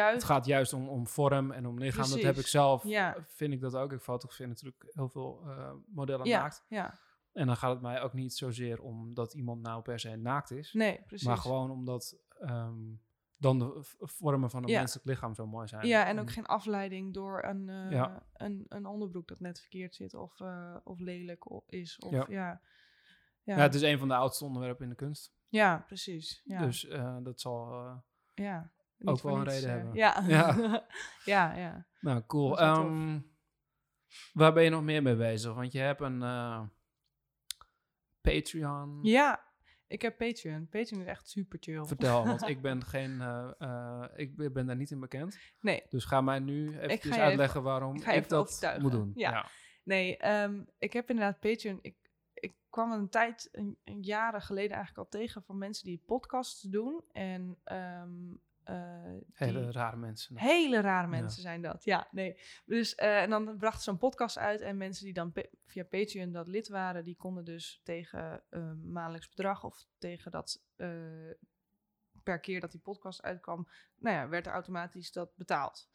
Het gaat juist om, om vorm en om lichaam. Dat heb ik zelf, ja. eh, vind ik dat ook. Ik fotografeer natuurlijk heel veel eh, modellen ja, naakt. ja, En dan gaat het mij ook niet zozeer om dat iemand nou per se naakt is. nee, precies. Maar gewoon omdat ehm, dan de vormen van een menselijk lichaam zo mooi zijn. Ja, en ook geen afleiding door een, eh, een, een onderbroek dat net verkeerd zit of, eh, of lelijk is. Of, Ja. Ja. Ja, het is een van de oudste onderwerpen in de kunst. precies. Ja. Dus eh, dat zal... eh, ja. Ook wel een niets, reden eh, hebben. Ja. Ja. ja, ja. nou, cool. Ehm, waar ben je nog meer mee bezig? Want je hebt een Patreon. Ja, ik heb Patreon. Patreon is echt super chill. Vertel, want ik ben geen... ik ben daar niet in bekend. Nee, Dus ga mij nu even uitleggen waarom ik dat overtuigen. moet doen. Ja. nee ehm, ik heb inderdaad Patreon. Ik, ik kwam een tijd, een, een jaren geleden eigenlijk al tegen van mensen die podcasts doen. En ehm, eh, Hele rare mensen. Hele rare mensen zijn dat. Ja, nee. Dus, eh, en dan bracht ze een podcast uit. En mensen die dan via Patreon dat lid waren, die konden dus tegen een maandelijks bedrag of tegen dat eh, per keer dat die podcast uitkwam, nou ja, werd er automatisch dat betaald.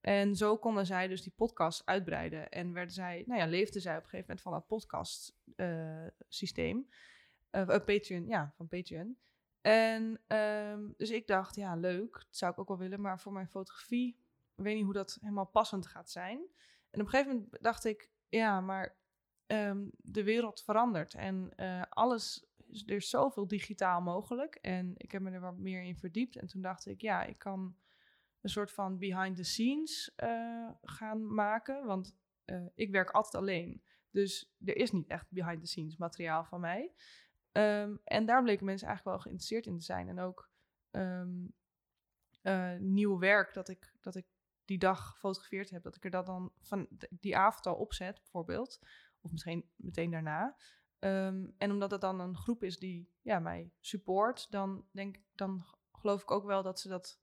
En zo konden zij dus die podcast uitbreiden. En werden zij, nou ja, leefden zij op een gegeven moment van dat podcast eh, systeem. Eh, Patreon, ja, van Patreon. En ehm, dus ik dacht, ja, leuk, dat zou ik ook wel willen, maar voor mijn fotografie, ik weet niet hoe dat helemaal passend gaat zijn. En op een gegeven moment dacht ik, ja, maar ehm, de wereld verandert en eh, alles, er is zoveel digitaal mogelijk. En ik heb me er wat meer in verdiept. En toen dacht ik, ja, ik kan een soort van behind the scenes eh, gaan maken, want eh, ik werk altijd alleen. Dus er is niet echt behind the scenes materiaal van mij. Ehm, en daar bleken mensen eigenlijk wel geïnteresseerd in te zijn. En ook eh, nieuw werk dat ik, dat ik die dag gefotografeerd heb, dat ik er dat dan van die avond al opzet, bijvoorbeeld. Of misschien meteen daarna. Ehm, en omdat het dan een groep is die ja, mij support, dan, denk, dan geloof ik ook wel dat ze dat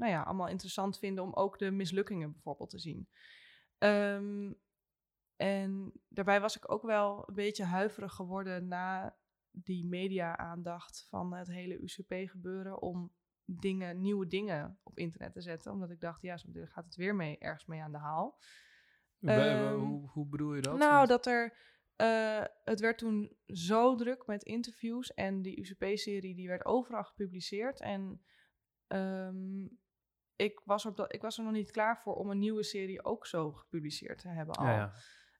nou ja, allemaal interessant vinden om ook de mislukkingen bijvoorbeeld te zien. Ehm, en daarbij was ik ook wel een beetje huiverig geworden na die media-aandacht van het hele UCP-gebeuren om dingen, nieuwe dingen op internet te zetten. Omdat ik dacht, ja, zo gaat het weer mee, ergens mee aan de haal. Ehm, hoe, hoe bedoel je dat? Nou, dat er. eh, het werd toen zo druk met interviews. En die UCP-serie die werd overal gepubliceerd. En ehm, ik, was op dat, ik was er nog niet klaar voor om een nieuwe serie ook zo gepubliceerd te hebben. Al. ja, ja.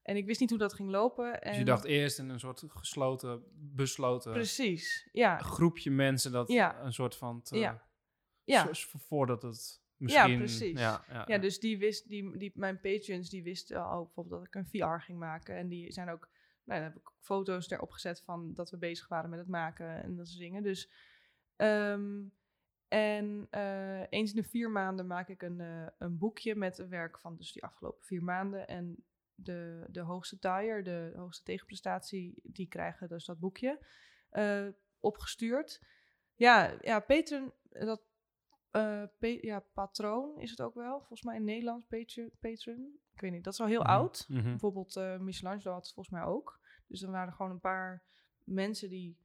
En ik wist niet hoe dat ging lopen. En Dus je dacht eerst in een soort gesloten, besloten Precies, ja. groepje mensen dat Ja. een soort van... Te, Ja. Ja. voordat het misschien... precies. Ja, ja, Ja, dus die wist, die, die, mijn patrons die wisten al bijvoorbeeld dat ik een VR ging maken. En die zijn ook, nou, heb ik foto's erop gezet van dat we bezig waren met het maken en dat soort dingen. Dus, ehm, en eh, eens in de vier maanden maak ik een, eh, een boekje met het werk van dus die afgelopen vier maanden. En de, de hoogste tire, de hoogste tegenprestatie, die krijgen dus dat boekje eh, opgestuurd. Ja, ja, Patreon, dat ja, patroon is het ook wel, volgens mij in Nederlands. Patreon. Ik weet niet, dat is al heel Mhm, oud. mhm. Bijvoorbeeld Michelangelo had het volgens mij ook. Dus dan waren er gewoon een paar mensen die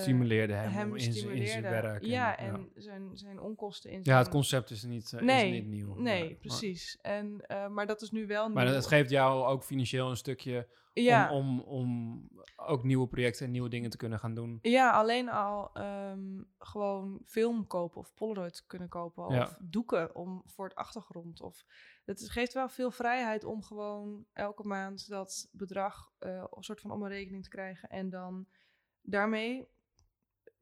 Stimuleerde hem, hem in zijn- in zijn werk. ja, en, en Zijn, zijn onkosten in ja, zijn... het concept is niet, eh, nee, is niet nieuw. Nee, maar- precies. En, eh, maar dat is nu wel Maar het geeft jou ook financieel een stukje ja, om, om, om ook nieuwe projecten en nieuwe dingen te kunnen gaan doen. Ja, alleen al ehm, gewoon film kopen of Polaroid kunnen kopen Ja. of doeken om voor het achtergrond. Of het geeft wel veel vrijheid om gewoon elke maand dat bedrag eh, een soort van om een rekening te krijgen en dan daarmee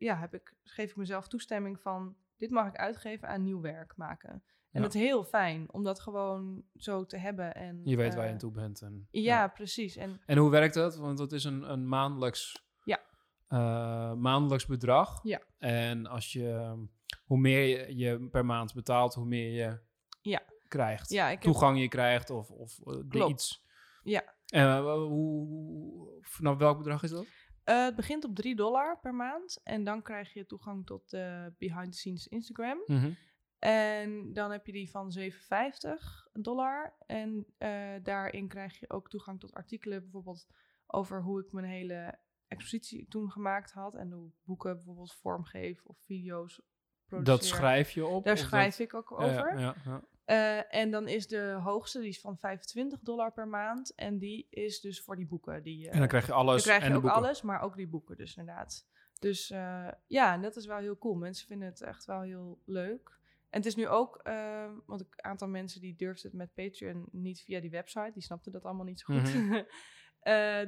ja, heb ik, geef ik mezelf toestemming van dit mag ik uitgeven aan nieuw werk maken. En Ja. het is heel fijn om dat gewoon zo te hebben. En, Je weet waar je eh, aan toe bent. En, Ja, precies. En En hoe werkt dat? Want dat is een, een maandelijks, Ja. eh, maandelijks bedrag. Ja. En als je, hoe meer je, je per maand betaalt, hoe meer je Ja. krijgt. Ja, ik heb- Toegang je krijgt of, of eh, iets. Ja. En hoe, hoe- vanaf welk bedrag is dat? Eh, het begint op 3 dollar per maand. En dan krijg je toegang tot de behind the scenes Instagram. Mhm. En dan heb je die van 57 dollar. En eh, daarin krijg je ook toegang tot artikelen, bijvoorbeeld over hoe ik mijn hele expositie toen gemaakt had. En hoe boeken bijvoorbeeld vormgeef of video's produceer. Dat schrijf je op? Daar schrijf dat- ik ook Ja, over. Ja, ja. Eh, en dan is de hoogste, die is van 25 dollar per maand. En die is dus voor die boeken. Die, En dan krijg je alles dan krijg en je de ook alles, maar ook die boeken dus inderdaad. Dus eh, ja, en dat is wel heel cool. Mensen vinden het echt wel heel leuk. En het is nu ook, eh, want een aantal mensen die durfden het met Patreon niet via die website. Die snapten dat allemaal niet zo goed. Mhm.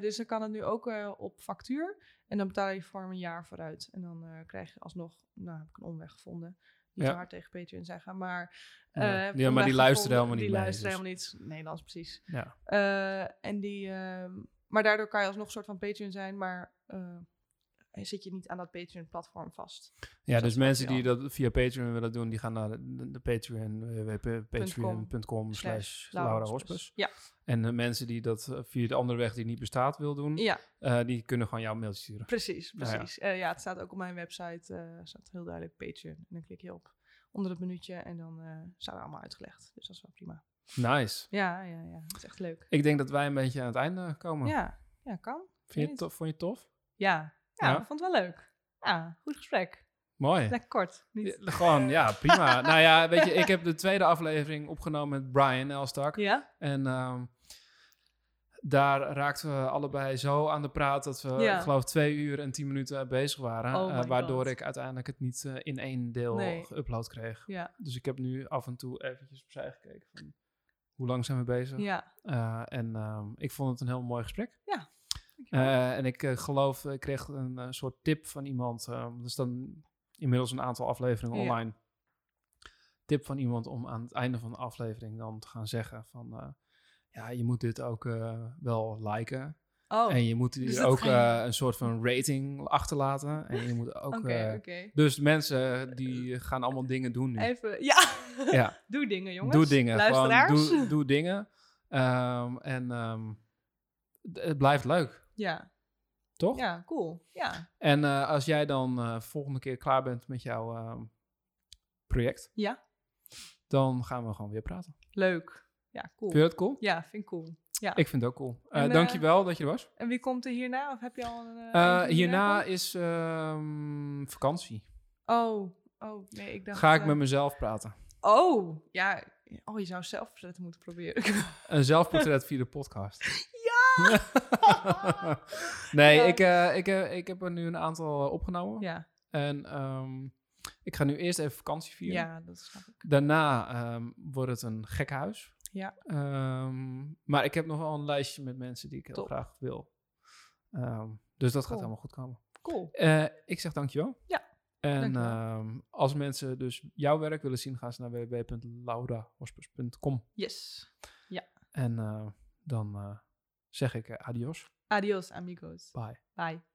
Dus dan kan het nu ook op factuur. En dan betaal je voor een jaar vooruit. En dan krijg je alsnog, nou heb ik een omweg gevonden. Niet Ja. te hard tegen Patreon zeggen, maar... Ja. eh, Ja, maar die luisteren helemaal niet Die luisteren dus- helemaal niet Nederlands, precies. Ja. Eh, en die, ehm, maar daardoor kan je alsnog een soort van Patreon zijn, maar eh, zit je niet aan dat Patreon-platform vast. Ja, dus mensen die dat via Patreon willen doen, die gaan naar de Patreon, www.patreon.com slash Laura Hospes. Ja, En de mensen die dat eh, via de andere weg die niet bestaat wil doen, ja, eh, die kunnen gewoon jouw mailtje sturen. precies. Nou ja. precies. Ja, ja, het staat ook op mijn website, eh staat heel duidelijk Patreon. En dan klik je op onder het minuutje en dan eh staat er allemaal uitgelegd. Dus dat is wel prima. Nice. Ja, ja, ja. Het is echt leuk. Ik denk dat wij een beetje aan het einde komen. Ja, ja, kan. Vind je het tof? Vond je het tof? Ja, ja, Ja? ik vond het wel leuk. Ja, goed gesprek. Mooi. Lekker kort. Niet... Ja, Gewoon, ja, prima. nou ja, weet je, ik heb de tweede aflevering opgenomen met Brian Elstak. Ja? En ehm, daar raakten we allebei zo aan de praat dat we, Ja. geloof, twee uur en tien minuten bezig waren. Oh eh, waardoor God. ik uiteindelijk het niet eh, in één deel Nee. geüpload kreeg. Ja. Dus ik heb nu af en toe eventjes opzij gekeken van hoe lang zijn we bezig. Ja. Eh, en ehm, ik vond het een heel mooi gesprek. Eh, en ik geloof, ik kreeg een soort tip van iemand. eh, dat is dan inmiddels een aantal afleveringen online. Tip van iemand om aan het einde van de aflevering dan te gaan zeggen van... eh, ja, je moet dit ook eh, wel liken. Oh, en je moet dus ook je- eh, een soort van rating achterlaten. En je moet ook... Dus mensen die gaan allemaal dingen doen nu. Even, ja. Ja. Doe dingen, jongens. Doe dingen. Gewoon Luisteraars. doe, doe dingen. Ehm, en ehm, het blijft leuk, Ja, toch? ja, cool. Ja. En eh, als jij dan eh, volgende keer klaar bent met jouw ehm, project, Ja, dan gaan we gewoon weer praten. leuk. Ja, cool. Vind je dat cool? Ja, vind ik cool. Ja. Ik vind het ook cool. Eh En, dankjewel dat je er was. En wie komt er hierna? Of heb je al een... hierna is ehm, vakantie. Oh, oh, nee, ik dacht... Ga ik met mezelf praten. Oh, ja. Oh, je zou zelf verzetten moeten proberen. Een zelfportret via de podcast. ja! nee, Ja. ik, eh, ik, eh, ik heb er nu een aantal eh, opgenomen. ja, En ehm, ik ga nu eerst even vakantie vieren. ja, dat snap ik. Daarna ehm, wordt het een gek huis. Ja. Ehm, maar ik heb nog wel een lijstje met mensen die ik heel Top. graag wil. Dus dat gaat helemaal goed komen. Cool. Ik zeg dankjewel. Ja, En als mensen dus jouw werk willen zien, gaan ze naar www.laurahospers.com. Yes. En eh, dan zeg ik eh, adios. Adios, amigos. Bye. Bye.